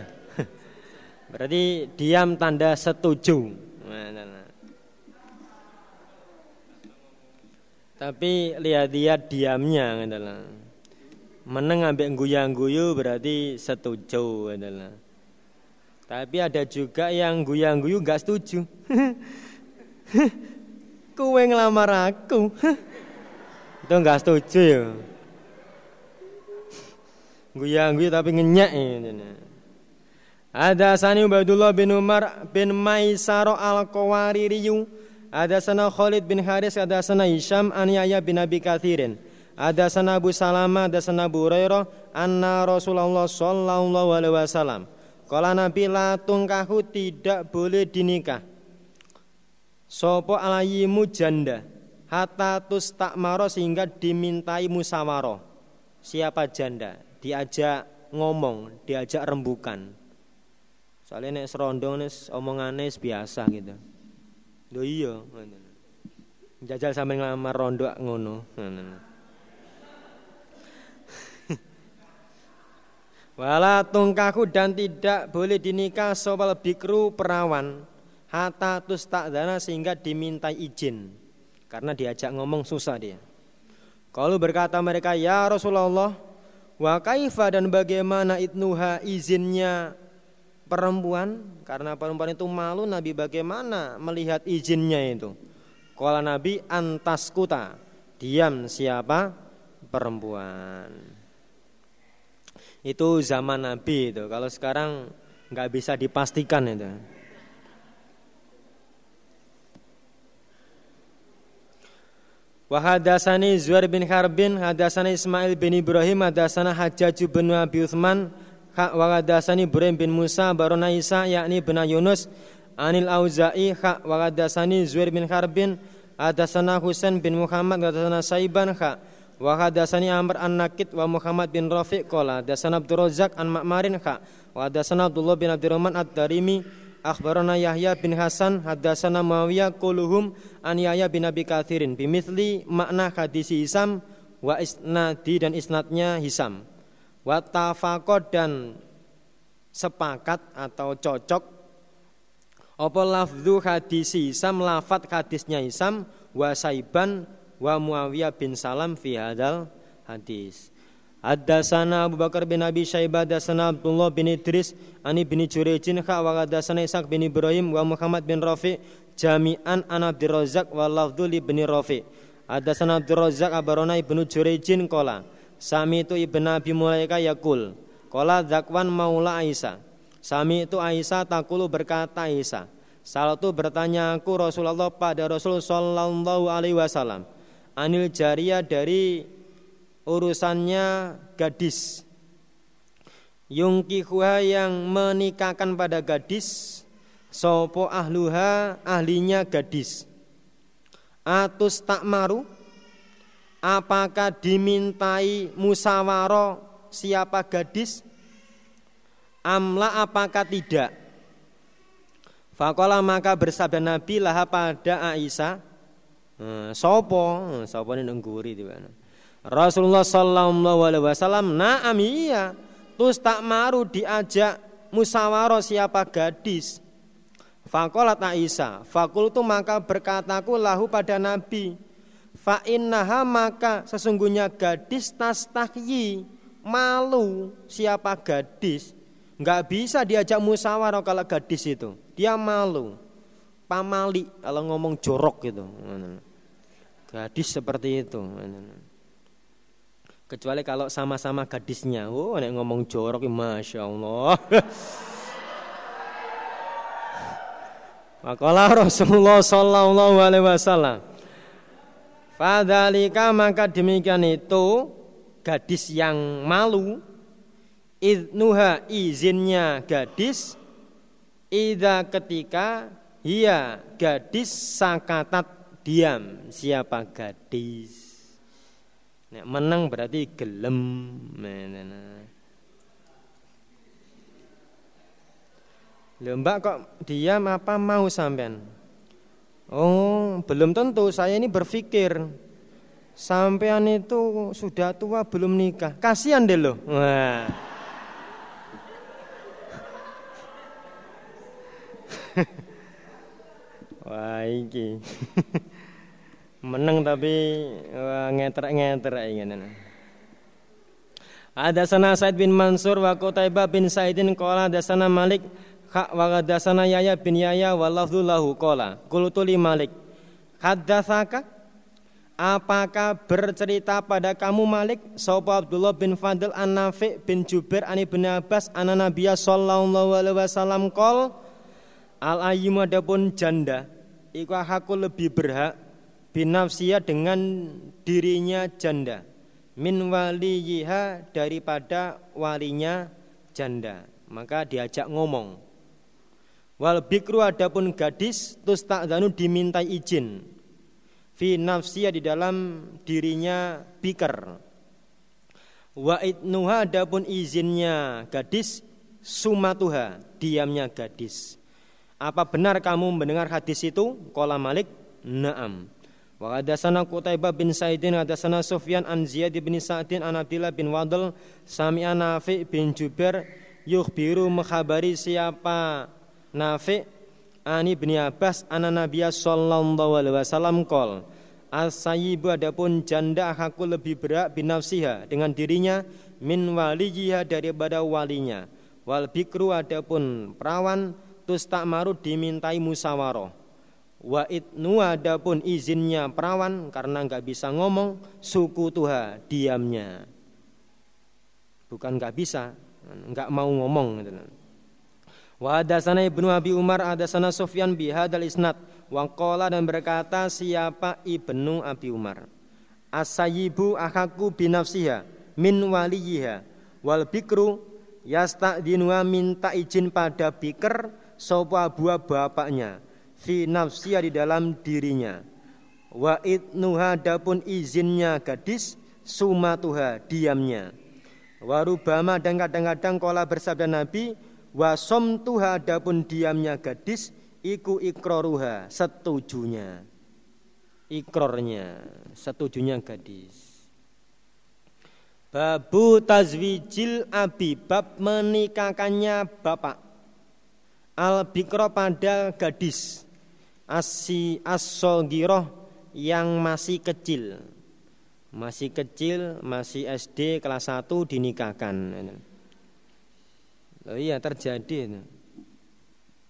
Berarti diam tanda setuju. Nah, nah, nah. Tapi lihat-lihat diamnya adalah meneng ambek guyang-guyu berarti setuju adalah. Tapi ada juga yang guyang-guyu gak setuju. Kue ngelamar aku. Itu gak setuju ya. Guyang-guyu tapi ngenyak ini. Ada sani Ubaidullah bin Umar bin Maisaro al-Qawaririyu. Ada sana Khalid bin Haris, ada sana Hisham an Yahya bin Abi Kathirin. Ada sana Abu Salama, ada sana Abu Hurairah anna Rasulullah sallallahu alaihi wasallam. Kala Nabi la tungkahu tidak boleh dinikah. Sopo alayimu janda hatta tus tak maro sehingga dimintai musawaro. Siapa janda? Diajak ngomong, diajak rembukan. Soalnya nek serondong nih omongane biasa gitu. Do iya. Jajal sampe ngelamar rondo ngono. Wala tungkaku dan tidak boleh dinikah sopal bikru perawan hatta tus tak dana sehingga dimintai izin karena diajak ngomong susah dia. Kalau berkata mereka ya Rasulullah wa kaifa dan bagaimana itnuha izinnya perempuan karena perempuan itu malu Nabi bagaimana melihat izinnya itu. Kala Nabi antas kuta diam siapa perempuan. Itu zaman Nabi itu. Kalau sekarang nggak bisa dipastikan itu. Wahadasani Zuhair bin Harbin, hadasana Ismail bin Ibrahim, hadasana Hajjaj bin Abi Uthman, hak wahadasani Ibrahim bin Musa, barona Isa, yakni bin Yunus, Anil Auza'i, hak Zuhair bin Harbin, hadasana Husain bin Muhammad, hadasana Saiban, hak wahadasani Amr an Nakid wa Muhammad bin Rafiq, kola, hadasana Abdul Razak an Ma'marin, hak wahadasana Abdullah bin Abdurrahman ad-Darimi, Akhbarana Yahya bin Hasan hadasana Muawiyah quluhum an Yahya bin Abi Katsirin bimithli makna hadis Hisam wa isnadi dan isnadnya Hisam. Wa tafaqad dan sepakat atau cocok apa lafzu hadis Hisam lafat hadisnya Hisam wa Saiban wa Muawiyah bin Salam fi hadal hadis. Haddatsana Abu Bakar bin Abi Syaibah haddatsana Abdullah bin Idris ani bin Jurejin kha wa haddatsana Ishaq bin Ibrahim wa Muhammad bin Rafi jami'an an Abdur Razzaq wa lafdhu bin Rafi. Haddatsana Abdur Razzaq abarona ibnu Jurejin qala Sami itu ibn Abi Mulaika yakul. Qala Zakwan maula Aisyah. Sami itu Aisyah takulu berkata Aisyah. Salatu bertanya aku Rasulullah pada Rasul sallallahu alaihi wasallam anil jariyah dari urusannya gadis. Yungkihuha yang menikahkan pada gadis sopo ahluha ahlinya gadis. Atus tak maru apakah dimintai musawaro siapa gadis? Amla apakah tidak? Fakola maka bersabda Nabi lah pada Aisyah Sopo Sopo ini nengguri di mana? Rasulullah Sallallahu Alaihi Wasallam naam iya. Terus tak maru diajak musyawarah siapa gadis. Fakolat Aisyah Fakultu maka berkataku lahu pada Nabi Fa innaha maka sesungguhnya gadis tastahyi malu siapa gadis. Nggak bisa diajak musyawarah kalau gadis itu. Dia malu. Pamali kalau ngomong jorok gitu gadis seperti itu Kecuali kalau sama-sama gadisnya. Oh, nek ngomong jorok, masya Allah. Makalah Rasulullah Sallallahu Alaihi Wasallam. Fadalika maka demikian itu gadis yang malu idnuha izinnya gadis ida ketika ia gadis sakatat diam siapa gadis Nek menang berarti gelem. Lembak kok diam apa mau sampean? Oh, belum tentu. Saya ini berpikir sampean itu sudah tua belum nikah. Kasihan deh loh. Wah. Wah, iki. menang tapi ngeter-ngeter ingin. Ada sana Said bin Mansur wa Qutaibah bin Saidin qala ada sana Malik kha wa sana Yahya bin Yahya wa lafdhu lahu qala. Qultu li Malik haddatsaka? Apakah bercerita pada kamu Malik? Sopo Abdullah bin Fadl an Nafi bin Jubair an Ibn Abbas an Nabiya sallallahu alaihi wasallam kol Al ayyum adapun janda Iku aku lebih berhak binafsia dengan dirinya janda. Min waliyiha daripada walinya janda. Maka diajak ngomong. Wal bikru adapun gadis tus tak dimintai izin. Fi di dalam dirinya bikar. Wa itnuha adapun izinnya gadis sumatuha diamnya gadis. Apa benar kamu mendengar hadis itu? Kola Malik Naam Wa hadatsana Qutaibah bin Sa'idin hadatsana Sufyan an Ziyad bin Sa'din an Abdullah bin Wadl sami'a Nafi bin Jubair yukhbiru menghabari siapa Nafi ani bin Abbas anna Nabiya sallallahu alaihi wasallam qol As-sayyibu adapun janda aku lebih berat binafsiha dengan dirinya min waliyiha daripada walinya. Wal bikru adapun perawan tus tak maru dimintai musawaroh. Wa itnu adapun izinnya perawan karena nggak bisa ngomong suku tuha diamnya. Bukan nggak bisa, nggak mau ngomong. Gitu. Wa hadasana Ibnu Abi Umar hadasana Sufyan bihadal isnad wa qala dan berkata siapa Ibnu Abi Umar Asayibu akaku binafsiha min waliyiha wal bikru yasta'dinua minta izin pada bikr sapa buah bapaknya fi nafsiya di dalam dirinya. Wa idnuha dapun izinnya gadis sumatuha diamnya. Warubama dan kadang-kadang kola bersabda Nabi Wasom tuha adapun diamnya gadis iku ikroruha setujunya. Ikrornya setujunya gadis. Babu tazwijil abi bab menikahkannya bapak. Al bikro pada gadis asi asogiroh yang masih kecil masih kecil masih SD kelas 1 dinikahkan Oh iya terjadi.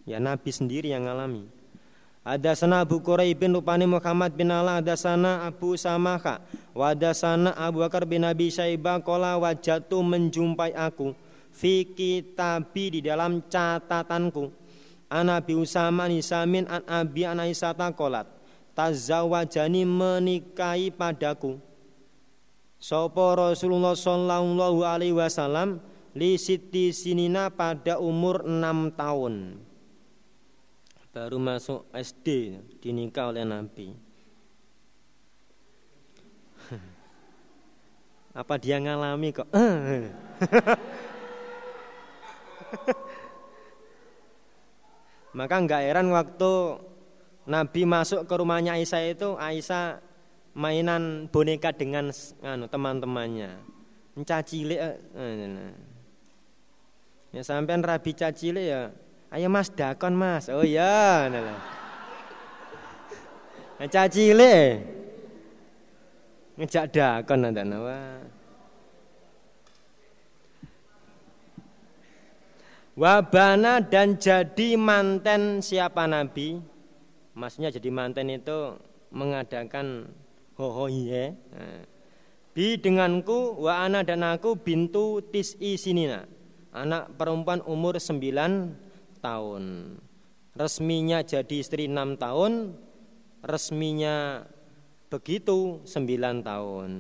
Ya Nabi sendiri yang ngalami. Ada sana Abu Quraib bin Lupani Muhammad bin Allah Ada sana Abu Samaka Wada sana Abu Bakar bin Nabi Syaibah Kola wajatu menjumpai aku Fi kitabi di dalam catatanku Anabi Usama nisamin an abi anaisata kolat. Tazawajani menikahi padaku. Sopo Rasulullah Sallallahu Alaihi Wasallam li siti sinina pada umur 6 tahun. Baru masuk SD dinikah oleh Nabi. Apa dia ngalami kok maka nggak heran waktu Nabi masuk ke rumahnya Aisyah itu Aisyah mainan boneka dengan anu, teman-temannya mencacili eh, eh, Ya sampean rabi cacile ya. Ayo Mas dakon Mas. Oh iya, nah. Cacile. Ngejak dakon nanti nawa. Wabana dan jadi manten siapa Nabi? Maksudnya jadi manten itu mengadakan ho iye. Nah. Bi denganku wa ana dan aku bintu tis'i sinina anak perempuan umur 9 tahun. Resminya jadi istri 6 tahun, resminya begitu 9 tahun.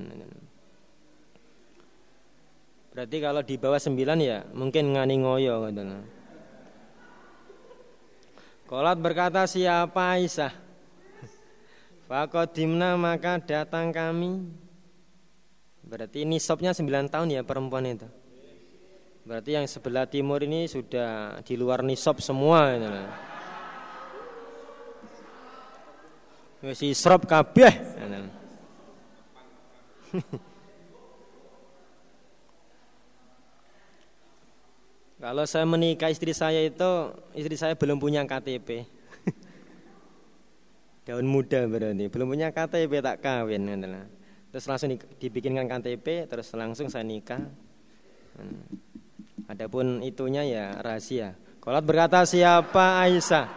Berarti kalau di bawah 9 ya mungkin ngani ngoyo gitu. Kolat berkata siapa Aisyah Fakodimna maka datang kami Berarti ini sopnya 9 tahun ya perempuan itu Berarti yang sebelah timur ini sudah di luar nisab semua. Wis isrop kabeh. Kalau saya menikah istri saya itu istri saya belum punya KTP. Daun muda berarti belum punya KTP tak kawin Terus langsung dibikinkan KTP terus langsung saya nikah. Adapun itunya ya rahasia. Kolat berkata siapa Aisyah?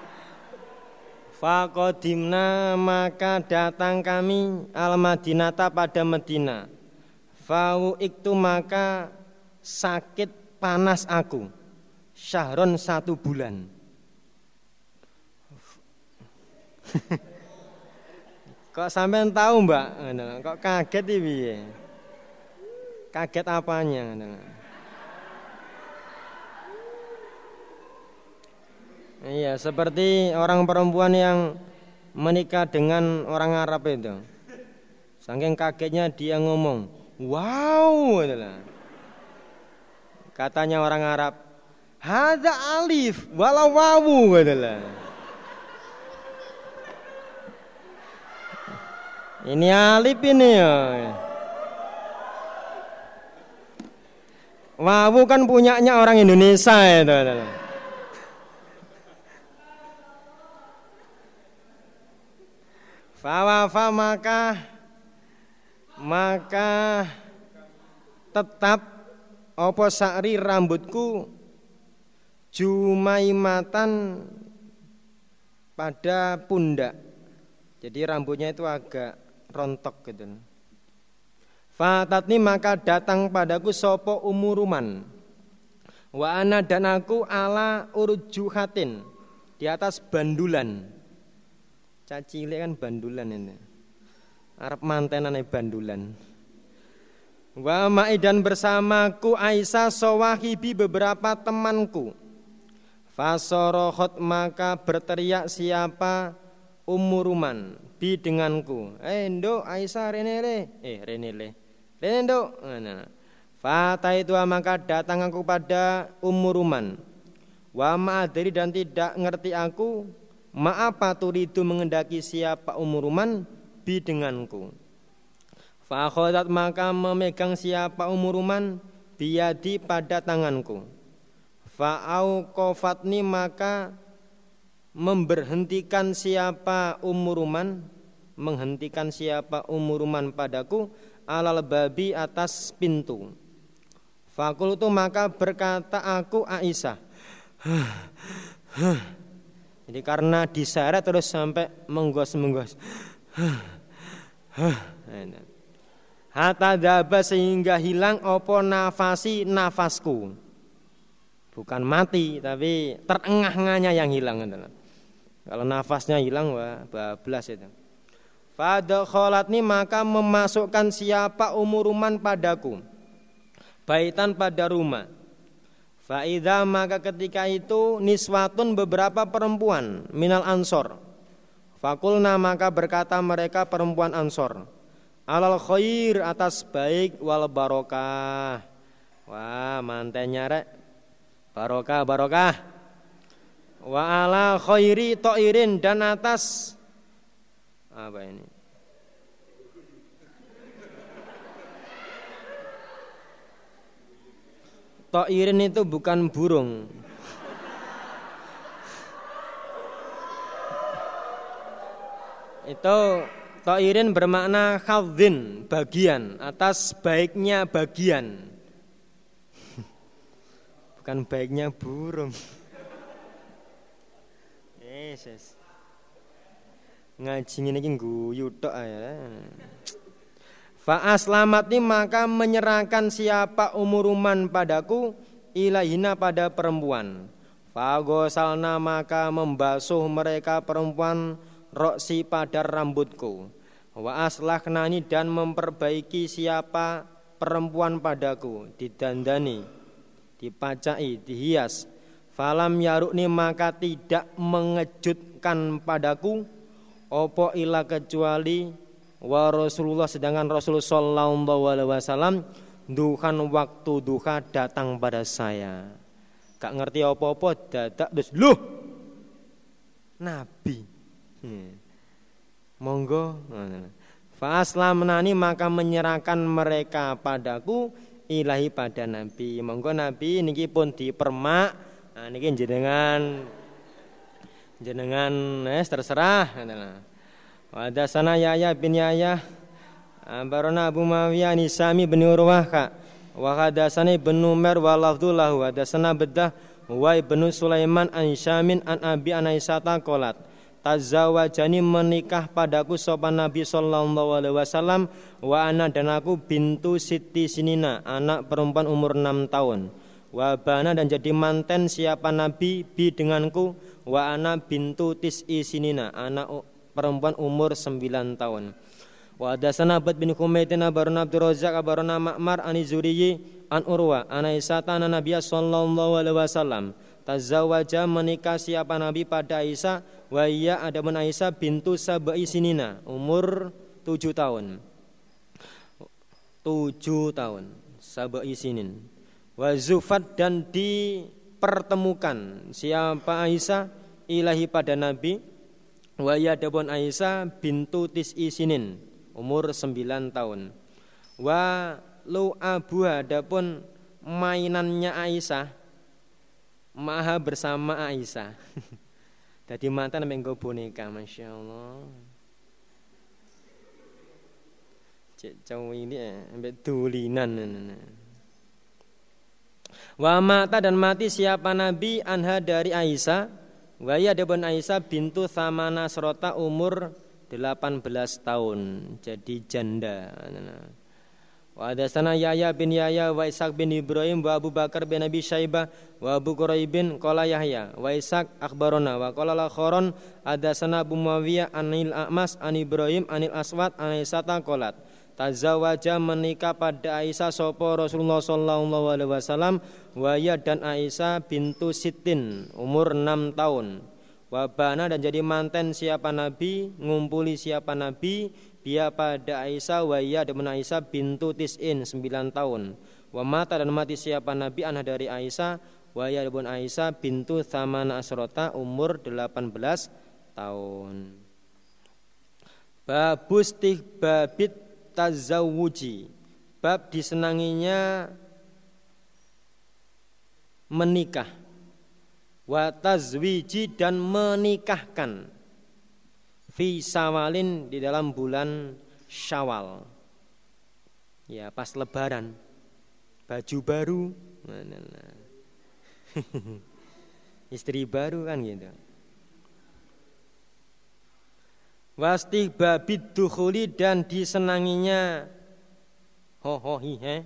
Fakodimna maka datang kami al Madinata pada Medina. Fau iktu maka sakit panas aku. Syahron satu bulan. Kok sampean tahu mbak? Kok kaget ini? Kaget apanya? Iya, seperti orang perempuan yang menikah dengan orang Arab itu. Saking kagetnya dia ngomong, "Wow!" Katanya orang Arab, "Hada alif walau wawu." Ini alif ini ya. Wawu kan punyanya orang Indonesia itu. Fawafa maka maka tetap opo sa'ri rambutku jumaimatan pada pundak. Jadi rambutnya itu agak rontok gitu. Fatatni maka datang padaku sopo umuruman. Wa ana dan aku ala urjuhatin di atas bandulan. Caci kan bandulan ini. Arab mantenan bandulan. Wa ma'idan bersamaku Aisyah sawahibi beberapa temanku. Fasorohot maka berteriak siapa umuruman bi denganku. Eh ndo Aisyah renele. Eh renele. Rene ndo. Fata itu maka datang aku pada umuruman. Wa ma'adri dan tidak ngerti aku Ma'apa turidu mengendaki siapa umuruman bi denganku. Fakhodat maka memegang siapa umuruman biadi pada tanganku. Fa'au kofatni maka memberhentikan siapa umuruman menghentikan siapa umuruman padaku alal babi atas pintu. Fakultu maka berkata aku Aisyah. Jadi karena diseret terus sampai menggos-menggos. Hatta daba sehingga hilang opo nafasi nafasku. Bukan mati tapi terengah-engahnya yang hilang. Kalau nafasnya hilang wah bablas itu. Pada kholatni maka memasukkan siapa umuruman padaku. Baitan pada rumah Faida maka ketika itu niswatun beberapa perempuan minal ansor. Fakulna maka berkata mereka perempuan ansor. Alal khair atas baik wal barokah. Wah mantennya rek. Barokah barokah. Wa ala khairi to'irin dan atas apa ini? To'irin itu bukan burung. itu to'irin bermakna khadzin, bagian, atas baiknya bagian. Bukan baiknya burung. Yesus. Ngaji ini guyu tok ya. Fa'aslamati maka menyerahkan siapa umuruman padaku ilahina pada perempuan. Fagosalna maka membasuh mereka perempuan roksi pada rambutku. Wa aslahnani dan memperbaiki siapa perempuan padaku didandani, dipacai, dihias. Falam yarukni maka tidak mengejutkan padaku opo ila kecuali wa Rasulullah sedangkan Rasulullah sallallahu alaihi wasallam duhan waktu duha datang pada saya. Gak ngerti apa-apa dadak terus loh Nabi. Hmm. Monggo. menani maka menyerahkan mereka padaku ilahi pada Nabi. Monggo Nabi niki pun dipermak. Nah niki jenengan jenengan eh terserah. Wa sana Yahya bin Yahya Barona Abu Mawiyah Nisami bin Urwah ka Wa hadasani bin Umar wa bedah wa ibnu Sulaiman an Syamin an Abi an Aisyata qalat tazawajani menikah padaku sopan Nabi sallallahu alaihi wasallam wa ana dan aku bintu Siti Sinina anak perempuan umur 6 tahun. Wa bana dan jadi manten siapa Nabi bi denganku wa ana bintu Tis'i Sinina anak perempuan umur 9 tahun. Wa hadasana Abad bin Humaydin abaruna Abdul Razak abaruna Ma'mar ani Zuriyi an Urwa ana Isata ana Nabi sallallahu alaihi wasallam tazawaja menikah siapa Nabi pada Aisyah? Wa iya adapun Aisyah bintu sabai sinina umur tujuh tahun. Tujuh tahun sabai sinin. Wa zufat dan dipertemukan. Siapa Aisyah? Ilahi pada Nabi. Wa iya adapun Aisyah bintu tis'i sinin umur sembilan tahun. Wa lu abu adapun mainannya Aisyah maha bersama Aisyah. Jadi mantan menggo boneka, masya Allah. Cek cowok ini eh, tulinan. Wa mata dan mati siapa Nabi anha dari Aisyah. Wa ya debon Aisyah bintu Thamana Serota umur 18 tahun. Jadi janda. Wa hadatsana Yahya bin Yahya wa Ishaq bin Ibrahim wa Abu Bakar bin Abi Syaibah wa Abu Quraibin qala Yahya wa Ishaq akhbarona wa qala lakharon hadatsana Abu Muawiyah anil A'mas an Ibrahim anil Aswad an Aisyata qalat tazawaja menikah pada Aisyah sopo Rasulullah sallallahu alaihi wasallam wa ya dan Aisyah bintu Sitin umur 6 tahun. Wabana dan jadi manten siapa Nabi ngumpuli siapa Nabi dia pada Aisyah wa iya dan Aisyah bintu tis'in 9 tahun. Wa mata dan mati siapa Nabi anak dari Aisyah wa iya dan Aisyah bintu Thamana Asrota umur 18 tahun. Babus babit tazawuji. Bab disenanginya menikah. Wa tazwiji dan menikahkan fi sawalin di dalam bulan Syawal. Ya, pas lebaran. Baju baru. Istri baru kan gitu. Wasti babid dukhuli dan disenanginya ho ho hi he.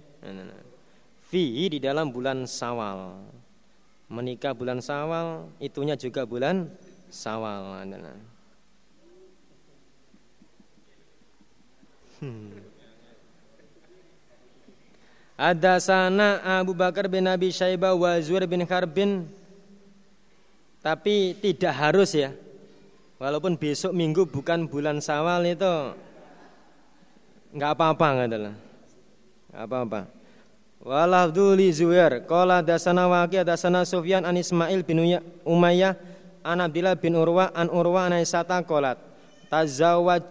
Fi di dalam bulan Sawal. Menikah bulan Sawal, itunya juga bulan Sawal. Hmm. Ada sana Abu Bakar bin Abi Syaibah wa Zuhair bin Kharbin tapi tidak harus ya. Walaupun besok minggu bukan bulan Sawal itu nggak apa-apa nggak adalah nggak apa-apa. Walafdu li Zuhair qala dasana Waqi dasana Sufyan an Ismail bin Umayyah an Abdillah bin Urwa an Urwa an Aisyah qalat tazawwaj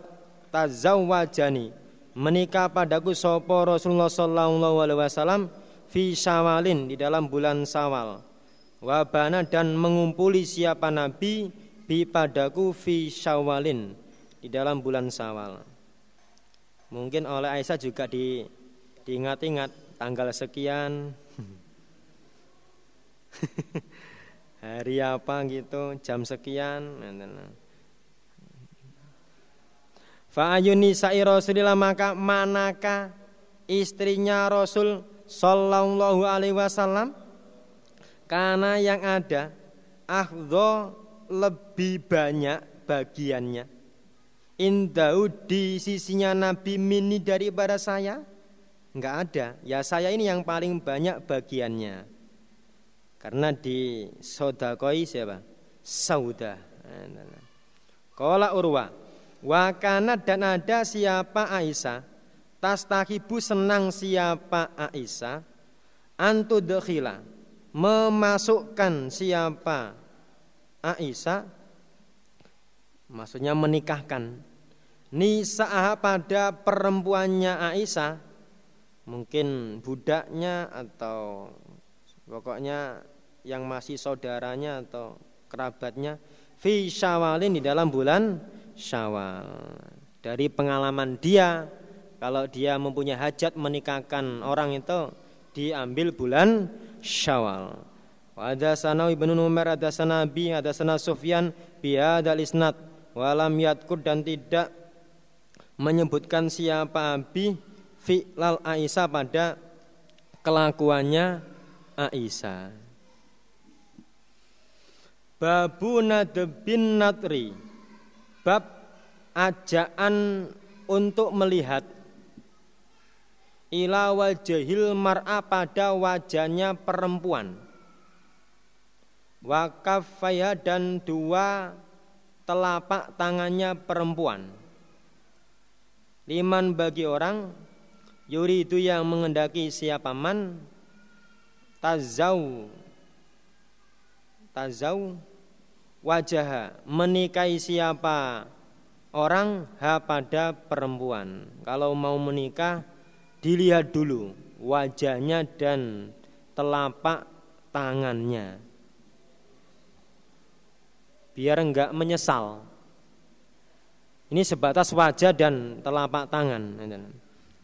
tazawwajani menikah padaku sopo Rasulullah sallallahu alaihi wasallam fi Syawalin di dalam bulan Sawal. Wabana dan mengumpuli siapa nabi bi padaku fi Syawalin di dalam bulan Sawal. Mungkin oleh Aisyah juga di diingat-ingat tanggal sekian hari apa gitu, jam sekian. Nah, nah, nah. Fa'ayuni sa'i Rasulillah maka manakah istrinya Rasul Sallallahu alaihi wasallam? Karena yang ada Akhdo lebih banyak bagiannya. Indau di sisinya Nabi mini daripada saya? Enggak ada. Ya saya ini yang paling banyak bagiannya. Karena di sodakoi siapa? Sauda Kola urwa Wakana dan ada siapa Aisyah? Tastahibu senang siapa Aisyah? Antudkhila Memasukkan siapa Aisyah? Maksudnya menikahkan. Nisa'ah pada perempuannya Aisyah. Mungkin budaknya atau Pokoknya yang masih saudaranya atau kerabatnya. Fi syawalin di dalam bulan Syawal. Dari pengalaman dia, kalau dia mempunyai hajat menikahkan orang itu diambil bulan Syawal. Ada sana Ibnu Umar, ada sana Bi, ada sana Sufyan, bi hadzal isnad walam yatkur dan tidak menyebutkan siapa Abi fi'lal Aisyah pada kelakuannya Aisyah. Babu nadbin natri Bab ajaan untuk melihat. Ila wajahil mar'a pada wajahnya perempuan. Wakafaya dan dua telapak tangannya perempuan. Liman bagi orang Yuri itu yang mengendaki siapa man? Tazau. Tazau wajah menikahi siapa orang ha pada perempuan. Kalau mau menikah dilihat dulu wajahnya dan telapak tangannya. Biar enggak menyesal. Ini sebatas wajah dan telapak tangan.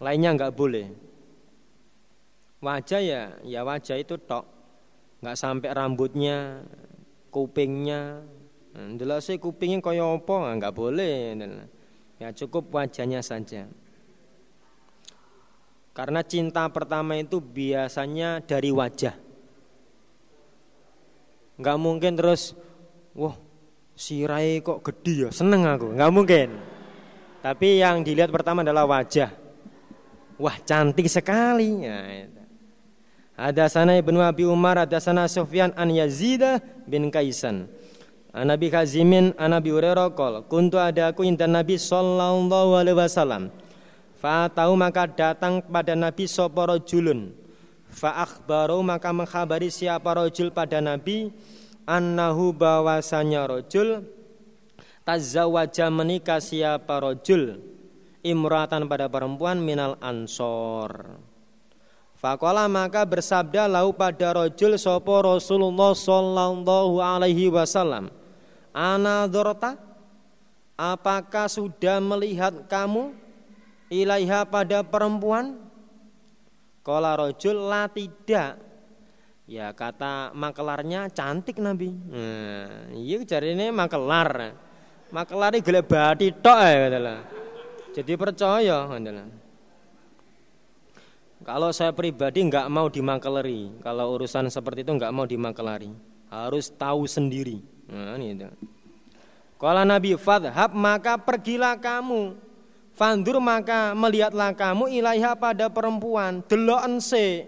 Lainnya enggak boleh. Wajah ya, ya wajah itu tok. Enggak sampai rambutnya, kupingnya. Jelas sih kupingnya kaya apa, enggak boleh. Ya cukup wajahnya saja. Karena cinta pertama itu biasanya dari wajah. Enggak mungkin terus, wah si Rai kok gede ya, seneng aku. Enggak mungkin. Tapi yang dilihat pertama adalah wajah. Wah cantik sekali. Ya. Ada sana Ibnu Abi Umar, ada sana Sufyan an Yazid bin Kaisan. Nabi Kazimin, Nabi Hurairah kuntu ada aku intan Nabi sallallahu alaihi wasallam. Fa tahu maka datang pada Nabi sapa rajulun. Fa akhbaru maka mengkhabari siapa rajul pada Nabi annahu bahwasanya rajul tazawwaja menikah siapa rajul imratan pada perempuan minal ansor Fakola maka bersabda lau pada rojul sopo Rasulullah Sallallahu Alaihi Wasallam. Ana dorta, apakah sudah melihat kamu ilaiha pada perempuan? Kola rojul lah tidak. Ya kata makelarnya cantik Nabi. Nah, iya cari ini makelar. Makelar ini gele bati tok ya Jadi percaya adalah. Kalau saya pribadi nggak mau dimakeleri, kalau urusan seperti itu nggak mau dimakeleri, harus tahu sendiri. Nah, ini itu. Kalau Nabi Fadhab maka pergilah kamu, fandur maka melihatlah kamu ilaiha pada perempuan, delok ense.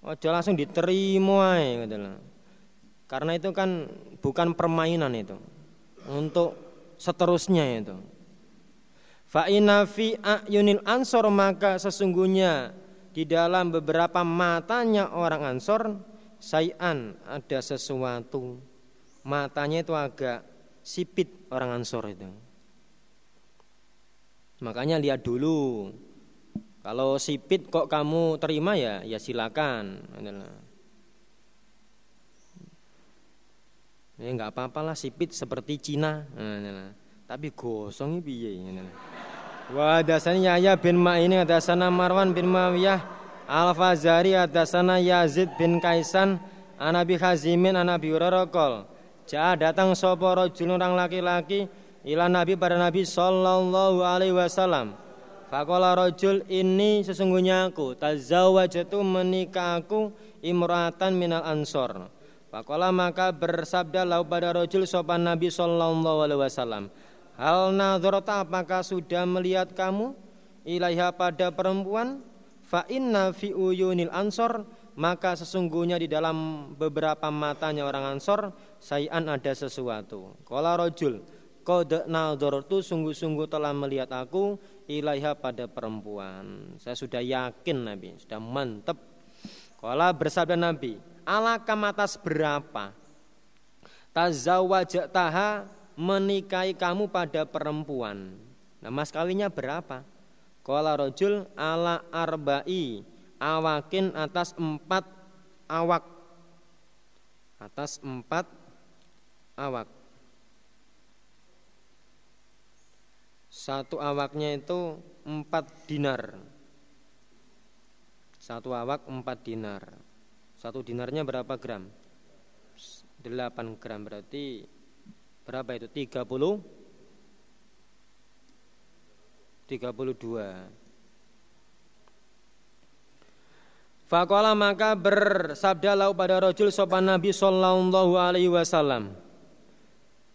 Ojo langsung diterima ya, Karena itu kan bukan permainan itu. Untuk seterusnya itu. Fa inna fi ayunil ansor maka sesungguhnya di dalam beberapa matanya orang ansor sayan ada sesuatu. Matanya itu agak sipit orang ansor itu. Makanya lihat dulu. Kalau sipit kok kamu terima ya, ya silakan. Ya nggak apa-apalah sipit seperti Cina. Nah, tapi gosong piye Wa hadasani Yahya bin Ma'ini hadasana Marwan bin Mawiyah Al-Fazari hadasana Yazid bin Kaisan Anabi Hazimin Anabi Hurairah qol Ja'a datang sapa rajul orang laki-laki ila Nabi pada Nabi sallallahu alaihi wasallam. Faqala rajul ini sesungguhnya aku tazawwajatu menikah aku imratan minal ansor. Faqala maka bersabda lau pada rajul sopan Nabi sallallahu alaihi wasallam. Hal nadhorta apakah sudah melihat kamu ilaiha pada perempuan? Fa inna fi uyunil ansor maka sesungguhnya di dalam beberapa matanya orang ansor sayan ada sesuatu. Kala rojul kode nadhortu sungguh-sungguh telah melihat aku ilaiha pada perempuan. Saya sudah yakin Nabi, sudah mantep. Kala bersabda Nabi, alakam atas berapa? Tazawwajataha menikahi kamu pada perempuan. Nah, mas kalinya berapa? Kala rojul ala arba'i awakin atas empat awak atas empat awak satu awaknya itu empat dinar satu awak empat dinar satu dinarnya berapa gram? Delapan gram berarti Berapa itu? 30 32 Fakola maka bersabda lau pada rojul sopan Nabi Sallallahu Alaihi Wasallam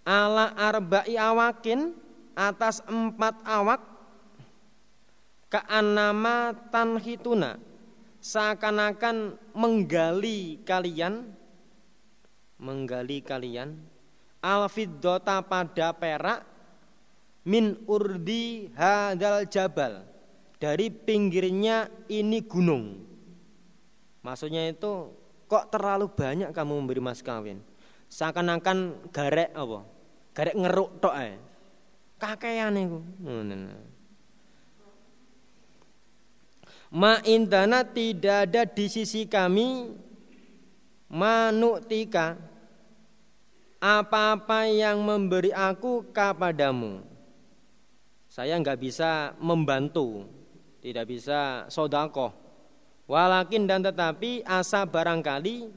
ala arba'i awakin atas empat awak keanama tanhituna seakan-akan menggali kalian menggali kalian alfiddota pada perak min urdi hadal jabal dari pinggirnya ini gunung Maksudnya itu kok terlalu banyak kamu memberi mas kawin? Seakan-akan garek apa? Garek ngeruk tok ae. Kakean iku. Ma indana tidak ada di sisi kami manuktika apa-apa yang memberi aku kepadamu. Saya nggak bisa membantu, tidak bisa sodakoh Walakin dan tetapi asa barangkali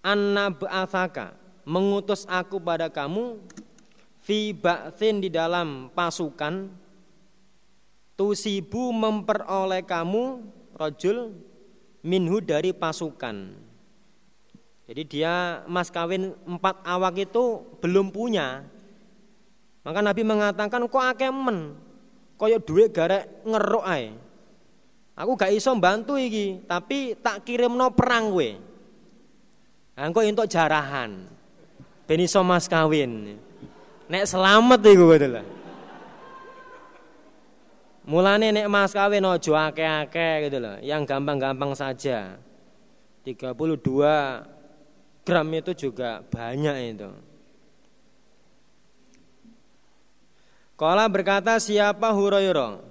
anna ba'athaka mengutus aku pada kamu fi ba'thin di dalam pasukan tusibu memperoleh kamu rojul minhu dari pasukan. Jadi dia mas kawin empat awak itu belum punya. Maka Nabi mengatakan kok akeh men, koyo duit garek ngeruk ae. Aku gak iso bantu iki, tapi tak kirim no perang gue. Engko entuk jarahan. Ben iso mas kawin. Nek selamat iku lah. Mulane nek mas kawin ojo akeh-akeh gitu loh, yang gampang-gampang saja. 32 gram itu juga banyak itu. Kala berkata siapa Hurairah?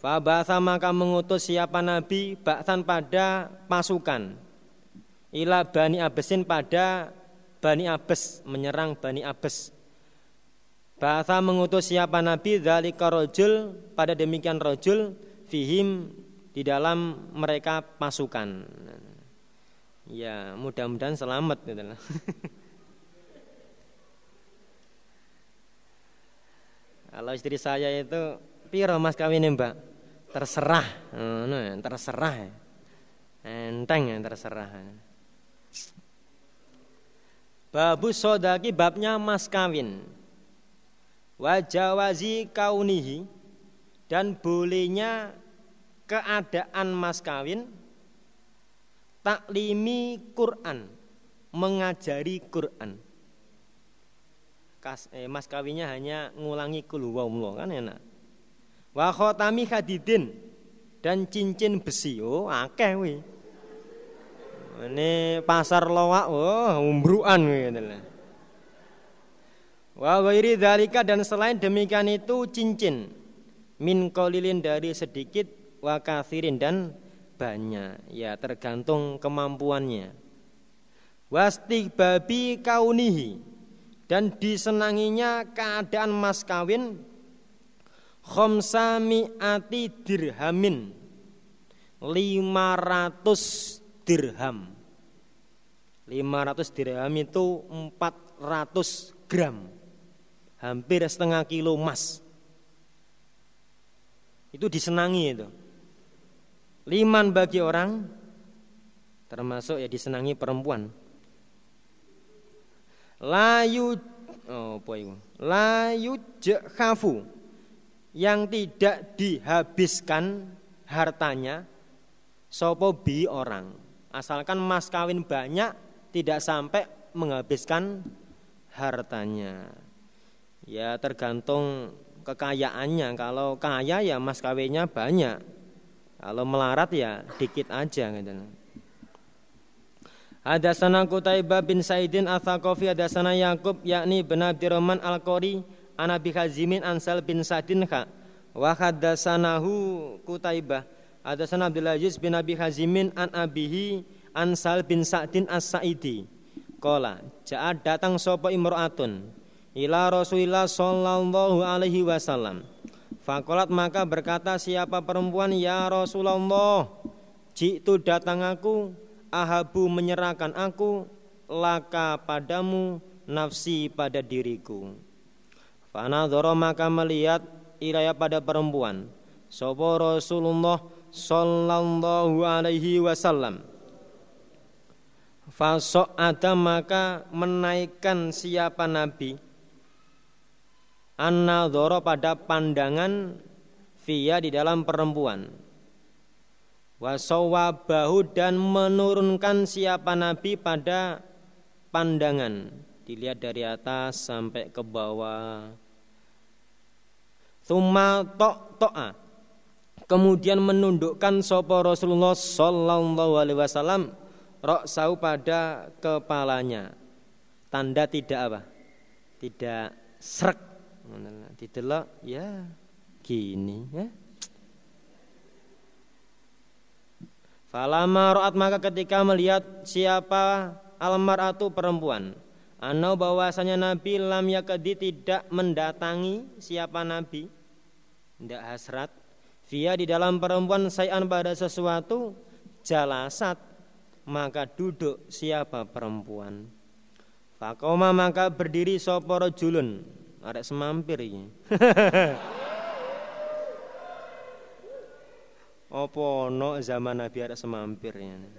Fabasa maka mengutus siapa Nabi? Baksan pada pasukan. Ila Bani Abesin pada Bani Abes Menyerang Bani Abes. Bahasa mengutus siapa Nabi? Zalika rojul Pada demikian rojul Fihim di dalam mereka pasukan Ya mudah-mudahan selamat gitu Kalau istri saya itu Piro mas kawin mbak? Terserah no, terserah enteng yang terserah Babu sodaki babnya mas kawin. Wajawazi kaunihi Dan bolehnya keadaan mas kawin Taklimi Quran Mengajari Quran Kas, eh, Mas kawinnya hanya ngulangi kulhuwa kan enak Wa khotami hadidin dan cincin besi. Oh, akeh. Ini pasar lowak, oh, umbruan wi Wa ghairi dzalika dan selain demikian itu cincin min kolilin dari sedikit wa kathirin dan banyak. Ya tergantung kemampuannya. Babi kaunihi. Dan disenanginya keadaan mas kawin ati dirhamin 500 dirham. 500 dirham itu 400 gram. Hampir setengah kilo emas. Itu disenangi itu liman bagi orang termasuk ya disenangi perempuan. Layu oh itu? Layu khafu yang tidak dihabiskan hartanya sopo bi orang. Asalkan mas kawin banyak tidak sampai menghabiskan hartanya. Ya tergantung kekayaannya. Kalau kaya ya mas kawinnya banyak kalau melarat ya dikit aja gitu. Ada sana Kutaibah bin Saidin Athakofi ada sana Yakub yakni bin Abdurrahman Al-Qori Anabi Hazimin Ansal bin Sadin kha wa hadasanahu Kutaibah Hadasana Abdul Aziz bin Abi Hazimin an abihi Ansal bin Sa'din As-Sa'idi. Kola Ja'ad datang sopo imro'atun Ila Rasulillah sallallahu alaihi wasallam Fakolat maka berkata siapa perempuan Ya Rasulullah Jitu datang aku Ahabu menyerahkan aku Laka padamu nafsi pada diriku. Fanadhara maka melihat ilaya pada perempuan. Sopo Rasulullah sallallahu alaihi wasallam. Fasok ada maka menaikkan siapa Nabi an pada pandangan via di dalam perempuan. Wasawabahu dan menurunkan siapa Nabi pada pandangan. Dilihat dari atas sampai ke bawah. Thumma tok to'a. Kemudian menundukkan sopo Rasulullah Sallallahu Alaihi Wasallam Roksau pada kepalanya. Tanda tidak apa? Tidak serak Didelok ya gini ya. Falama ro'at maka ketika melihat siapa almaratu perempuan Anau bahwasanya Nabi lam yakadi tidak mendatangi siapa Nabi. Tidak hasrat. Via di dalam perempuan sayan pada sesuatu Jalasat Maka duduk siapa perempuan. Fakoma maka berdiri soporo julun Ada semampir ini Opo no zaman Nabi ada semampir ini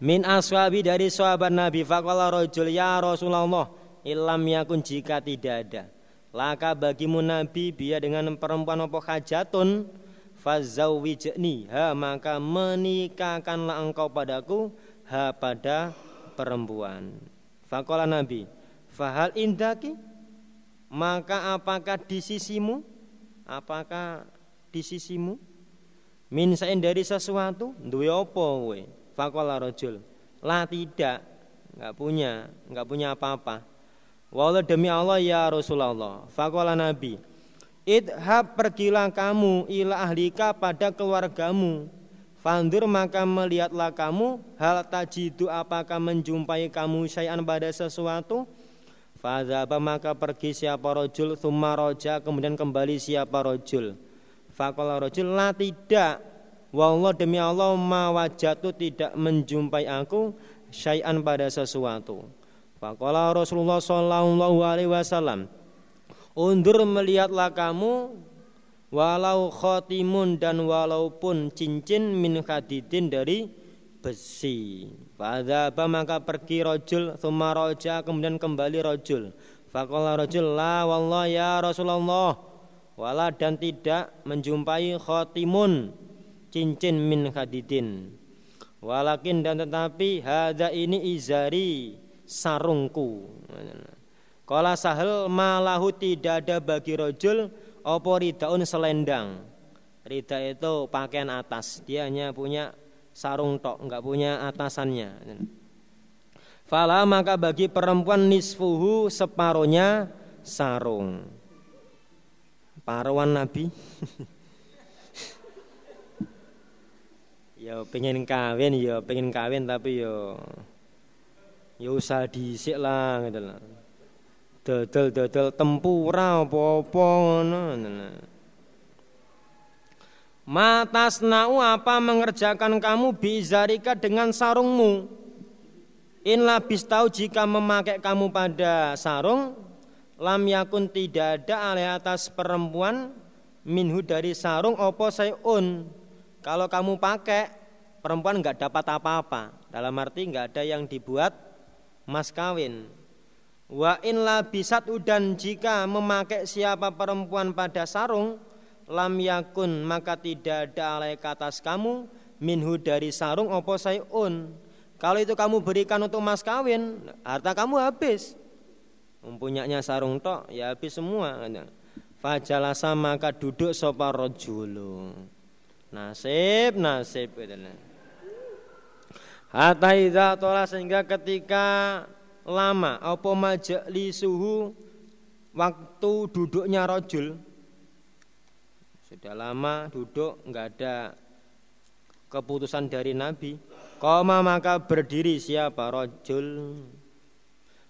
Min aswabi dari sahabat Nabi Faqala rojul ya Rasulullah Ilam yakun jika tidak ada. Laka bagimu Nabi Biya dengan perempuan apa hajatun Fazawwijni. Ha maka menikahkanlah engkau padaku Ha pada perempuan. Faqala Nabi Fahal indaki Maka apakah di sisimu Apakah di sisimu Min dari sesuatu Duwe apa we Fakola rojul. Lah tidak, nggak punya, nggak punya apa-apa. Walau demi Allah ya Rasulullah. Fakola Nabi. Idhab pergilah kamu ila ahlika pada keluargamu. Fandur maka melihatlah kamu hal tajidu apakah menjumpai kamu syai'an pada sesuatu Fadhaba maka pergi siapa rojul Thumma roja kemudian kembali siapa rojul Fakola rojul lah tidak Wallah demi Allah ma wajatu tidak menjumpai aku syai'an pada sesuatu. Faqala Rasulullah sallallahu alaihi wasallam Undur melihatlah kamu walau khotimun dan walaupun cincin min khadidin dari besi. Pada maka pergi rojul, thumma roja kemudian kembali rojul. Faqala rojul la wallah ya Rasulullah. Wala dan tidak menjumpai khotimun cincin min hadidin walakin dan tetapi hada ini izari sarungku. Kala sahel malahu tidak ada bagi rojul opo ridaun selendang. Rida itu pakaian atas Dia hanya punya sarung tok nggak punya atasannya. Fala maka bagi perempuan nisfuhu separohnya sarung. Paruan Nabi. Ya pengen kawin ya pengen kawin tapi ya ya usah disik lah gitu lah dodol dodol tempura apa-apa ngono Matas nau apa mengerjakan kamu bizarika dengan sarungmu In labis tahu jika memakai kamu pada sarung Lam yakun tidak ada alih atas perempuan Minhu dari sarung opo sayun kalau kamu pakai perempuan nggak dapat apa-apa. Dalam arti nggak ada yang dibuat mas kawin. Wa in labisat udan jika memakai siapa perempuan pada sarung lam yakun maka tidak ada alai atas kamu minhu dari sarung opo sayun. Kalau itu kamu berikan untuk mas kawin, harta kamu habis. Mempunyanya sarung tok ya habis semua. Fajalasa maka duduk sopa rojulu. Nasib, nasib. Hatta idza tola sehingga ketika lama apa suhu waktu duduknya rojul sudah lama duduk nggak ada keputusan dari Nabi. Koma maka berdiri siapa? Rojul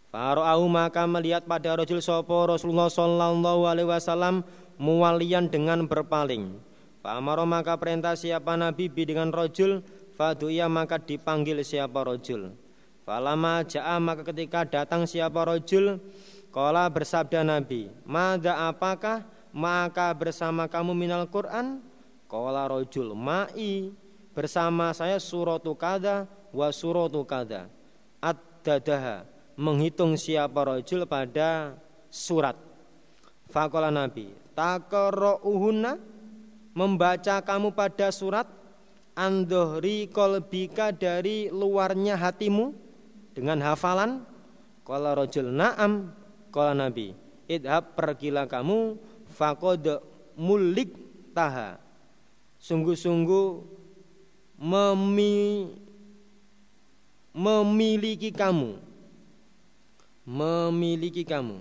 Faro'ahu maka melihat pada rojul sopo Rasulullah Sallallahu Alaihi Wasallam muwalian dengan berpaling. Fa'amaro maka perintah siapa Nabi? Bi dengan rojul Faduya maka dipanggil siapa rojul Falama ja'a maka ketika datang siapa rojul Kala bersabda Nabi Mada apakah maka bersama kamu minal Quran Kala rojul ma'i. Bersama saya suratu kada wa suratu kada. Ad-dadaha menghitung siapa rojul pada surat. Fakola Nabi uhuna membaca kamu pada surat andohri kolbika dari luarnya hatimu dengan hafalan. Kala rojul na'am. Kala Nabi Idhab pergilah kamu Fakod mulik taha Sungguh-sungguh memi, Memiliki kamu. Memiliki kamu.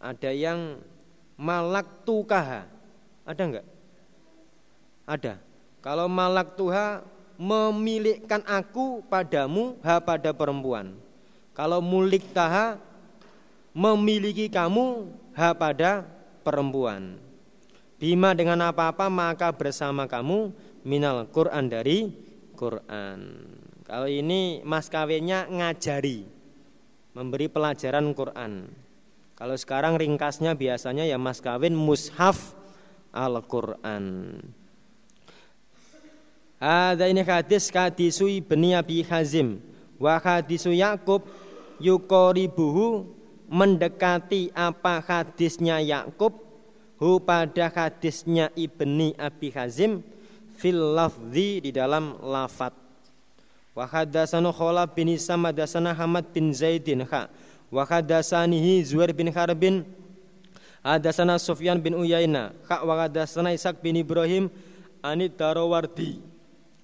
Ada yang malak tukaha Ada enggak? Ada. Kalau malak tuha Memilikkan aku padamu Ha pada perempuan. Kalau mulik taha memiliki kamu ha pada perempuan. Bima dengan apa-apa maka bersama kamu minal Quran dari Quran. Kalau ini mas kawinnya ngajari, memberi pelajaran Quran. Kalau sekarang ringkasnya biasanya ya mas kawin mushaf Al-Quran. Ada ini hadis kadisui beni Abi Hazim wa hadisu Yakub yukoribuhu mendekati apa hadisnya Yakub hu pada hadisnya Ibni Abi Hazim fil lafzi di dalam lafat wa hadatsana Khalaf bin Isam hadatsana Hamad bin Zaidin kha wa hadatsanihi Zuhair bin Harbin hadatsana Sufyan bin Uyaina kha wa hadatsana Ishaq bin Ibrahim anit Darawardi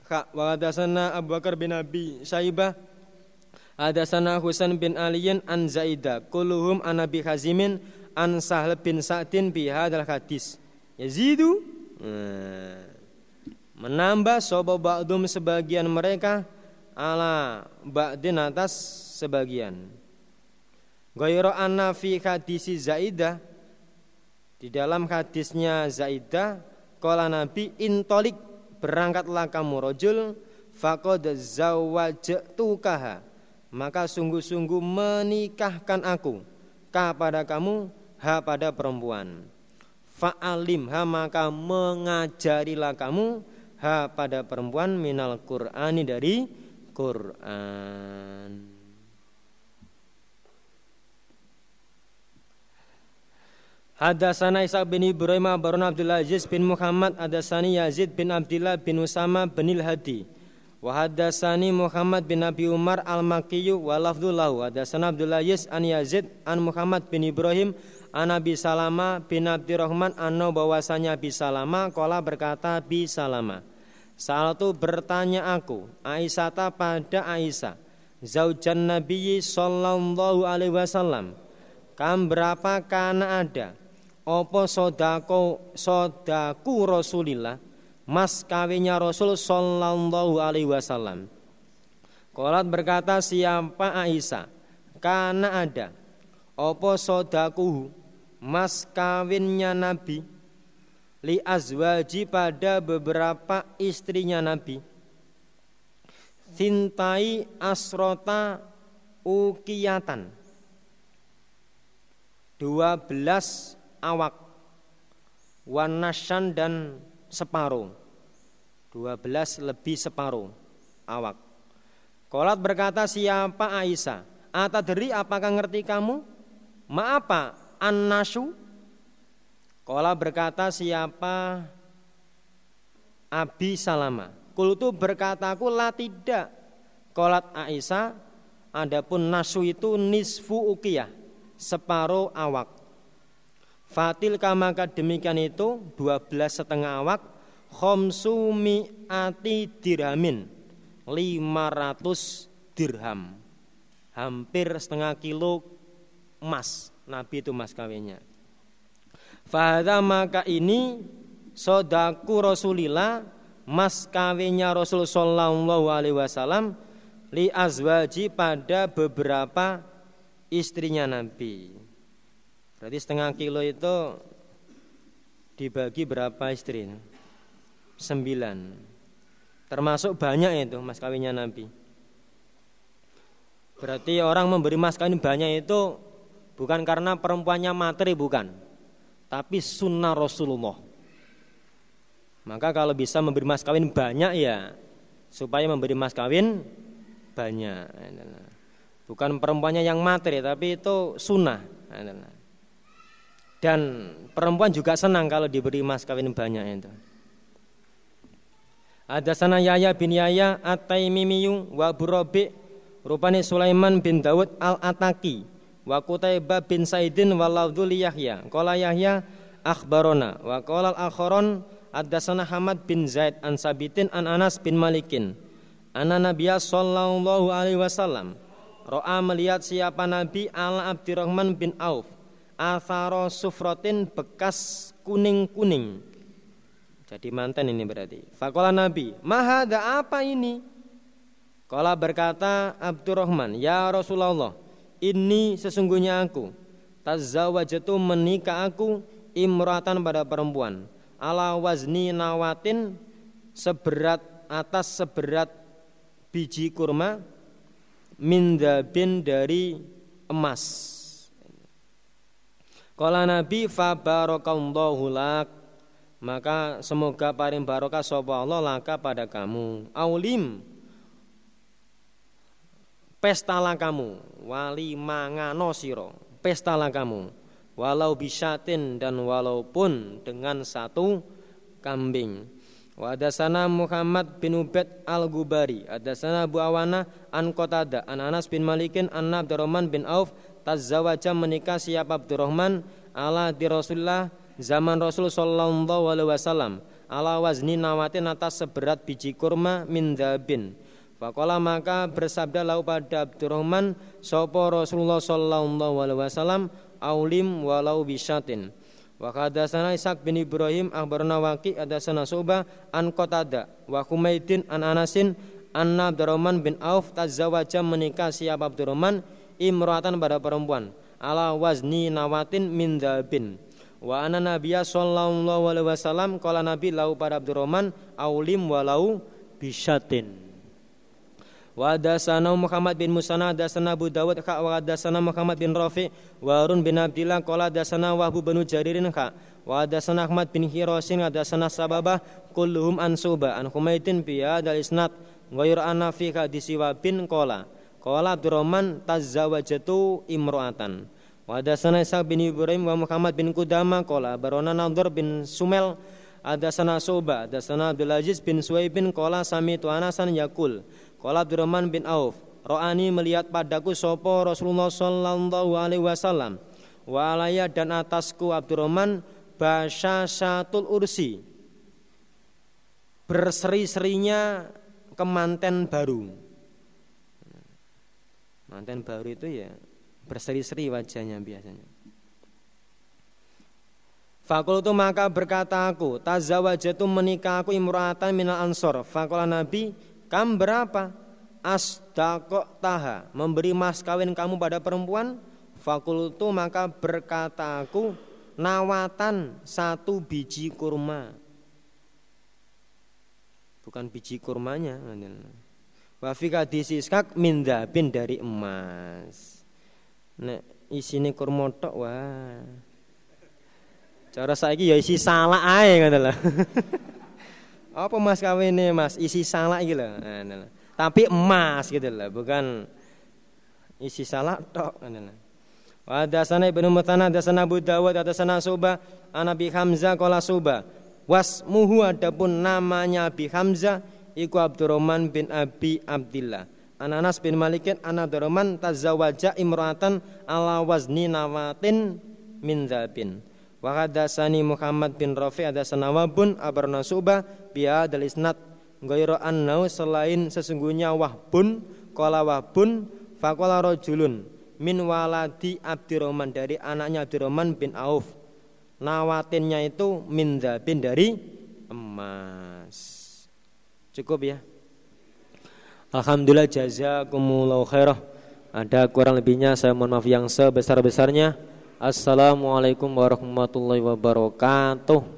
kha wa hadatsana Abu Bakar bin Abi Saibah Hadasana Husain bin Aliyin an Zaidah Kulluhum an Nabi Hazimin an Sahl bin Sa'din bihadal hadis. Yazidu nah, Menambah sobo ba'dum sebagian mereka Ala ba'din atas sebagian. Gairo anna fi hadisi Zaidah Di dalam hadisnya Zaidah Kala Nabi intolik Berangkatlah kamu rojul Fakod zawajtukaha maka sungguh-sungguh menikahkan aku kepada kamu ha pada perempuan. Fa'alim ha maka mengajarilah kamu ha pada perempuan minal Qur'ani dari Quran. Hadasana Isa bin Ibrahim Barun Abdul Aziz bin Muhammad Hadasani Yazid bin Abdullah bin Usama bin Hadi Wa hadatsani Muhammad bin Abi Umar al-Makkiyu wa lafdzulahu Abdullah Yis an Yazid an Muhammad bin Ibrahim an Abi Salama bin Abdurrahman anno bahwasanya Abi Salama kala berkata Abi Salama. Salatu bertanya aku Aisyata pada Aisyah? Zaujan Nabi sallallahu alaihi wasallam Kam berapa kana ada? Opo sodako sodaku Rasulillah mas kawinnya Rasul Sallallahu Alaihi Wasallam. Kolat berkata siapa Aisyah? Karena ada. Opo sodaku mas kawinnya Nabi. Li azwaji pada beberapa istrinya Nabi. Sintai asrota ukiyatan. Dua belas awak wanasan dan separuh 12 lebih separuh. Awak. Kolat berkata siapa Aisyah? Atadri apakah ngerti kamu? Maapa An-nasu Kolat berkata siapa? Abi Salama. Kultu berkataku lah tidak Kolat Aisyah Adapun nasu itu nisfu ukiyah Separuh awak. Fatil kamaka demikian itu 12 setengah awak Khomsu mi'ati dirhamin 500 dirham. Hampir setengah kilo emas. Nabi itu mas kawinnya. Fahada maka ini Sodaku Rasulillah Mas kawinnya Rasul Sallallahu Alaihi Wasallam Li azwaji pada beberapa istrinya Nabi. Berarti setengah kilo itu dibagi berapa istri? Sembilan. Termasuk banyak itu mas kawinnya Nabi. Berarti orang memberi mas kawin banyak itu bukan karena perempuannya materi bukan, tapi sunnah Rasulullah. Maka kalau bisa memberi mas kawin banyak ya supaya memberi mas kawin banyak. Bukan perempuannya yang materi tapi itu sunnah. Dan perempuan juga senang kalau diberi mas kawin banyak itu. Ada sana Yaya bin Yaya At-Taimimiyu wa Burabi rupane Sulaiman bin Dawud Al-Ataki wa Qutaibah bin Saidin wa lafdhu Yahya. Qala Yahya akhbarona. Wa qala al-akharon Ad-dasana Hamad bin Zaid an Sabitin an Anas bin Malikin. Anna Nabiya sallallahu alaihi wasallam Ro'a melihat siapa Nabi ala Abdurrahman bin Auf. Atharo sufrotin bekas kuning-kuning Jadi mantan ini berarti. Fakola Nabi Mahada apa ini? Kala berkata Abdurrahman Ya Rasulullah Ini sesungguhnya aku. Tazawajatu menikah aku Imratan pada perempuan. Ala wazni nawatin seberat atas seberat biji kurma mindabin dari emas. Kala Nabi fa barakallahu lak maka semoga paring barokah sapa Allah laka pada kamu. Aulim. Pestalah kamu wali mangano siro pestalah kamu walau bisatin dan walaupun dengan satu kambing. Wa sana Muhammad bin Ubaid Al-Gubari, sana Abu Awana an Qatada, an Anas bin Malikin an Abdurrahman bin Auf. Tazzawaja menikah siapa Abdurrahman. Ala di Rasulullah zaman Rasul sallallahu alaihi wasallam ala wazni nawatin atas seberat biji kurma min dabin. Fakola maka bersabda lau pada Abdurrahman sopo Rasulullah sallallahu alaihi wasallam aulim walau bisyatin. Wa hadatsana Ishaq bin Ibrahim akhbarana Waqi hadatsana Subah an Qatada wa Humaidin an Anasin anna Abdurrahman bin Auf tazawwaja menikah siapa Abdurrahman imratan pada perempuan ala wazni nawatin min dabin wa anna nabiyya sallallahu alaihi wasallam qala nabi lau pada Abdurrahman aulim walau bisyatin Wa hadasana Muhammad bin Musana hadasana Abu Dawud kha wa hadasana Muhammad bin Rafi wa bin Abdillah qala hadasana Wahbu bin Jaririn kha wa hadasana Ahmad bin Hirasin hadasana Sababah kulluhum an Suba an Humaidin bi hadal isnad ghayr anna fi hadisi wa bin qala qala Abdurrahman tazawajatu imra'atan wa hadasana Isa bin Ibrahim wa Muhammad bin Kudama qala barona Nadhr bin Sumel hadasana Suba hadasana Abdul Aziz bin Suwaibin qala sami tu yakul Qala Abdurrahman bin Auf, Ro'ani melihat padaku sopo Rasulullah sallallahu alaihi wasallam wa alaya dan atasku Abdurrahman syatul ursi berseri-serinya kemanten baru. Manten baru itu ya berseri-seri wajahnya biasanya. Fakultu maka berkata aku, tazawajatu menikah aku imra'atan minal ansor. Fakola Nabi, Kam berapa? Asdaqok taha Memberi mas kawin kamu pada perempuan Fakultu maka berkata aku Nawatan satu biji kurma Bukan biji kurmanya Wafika disiskak minda bin dari emas Nek isini kurma tok wah Cara saiki ya isi salah ae ngono Apa mas kawin ini mas? Isi gitu loh. Nah, nah. Tapi emas gitu loh, bukan isi salah tok. Ada sana ibnu Mutana, ada sana Abu Dawud, ada sana Subah, Anabi Hamzah kola Subah. Wasmuhu adapun namanya Abi Hamzah Iku Abdurrahman bin Abi Abdillah Ananas bin Malikin An Abdurrahman tazawaja imratan ala wazni nawatin min zabin Wa hadatsani Muhammad bin Rafi ada sanawabun abarna subah biya dal isnad ghairu annau selain sesungguhnya wahbun qala wahbun faqala rajulun min waladi Abdurrahman dari anaknya Abdurrahman bin Auf. Nawatinnya itu min bin dari emas. Cukup ya. Alhamdulillah jazakumullahu khairah. Ada kurang lebihnya saya mohon maaf yang sebesar-besarnya. Assalamualaikum warahmatullahi wabarakatuh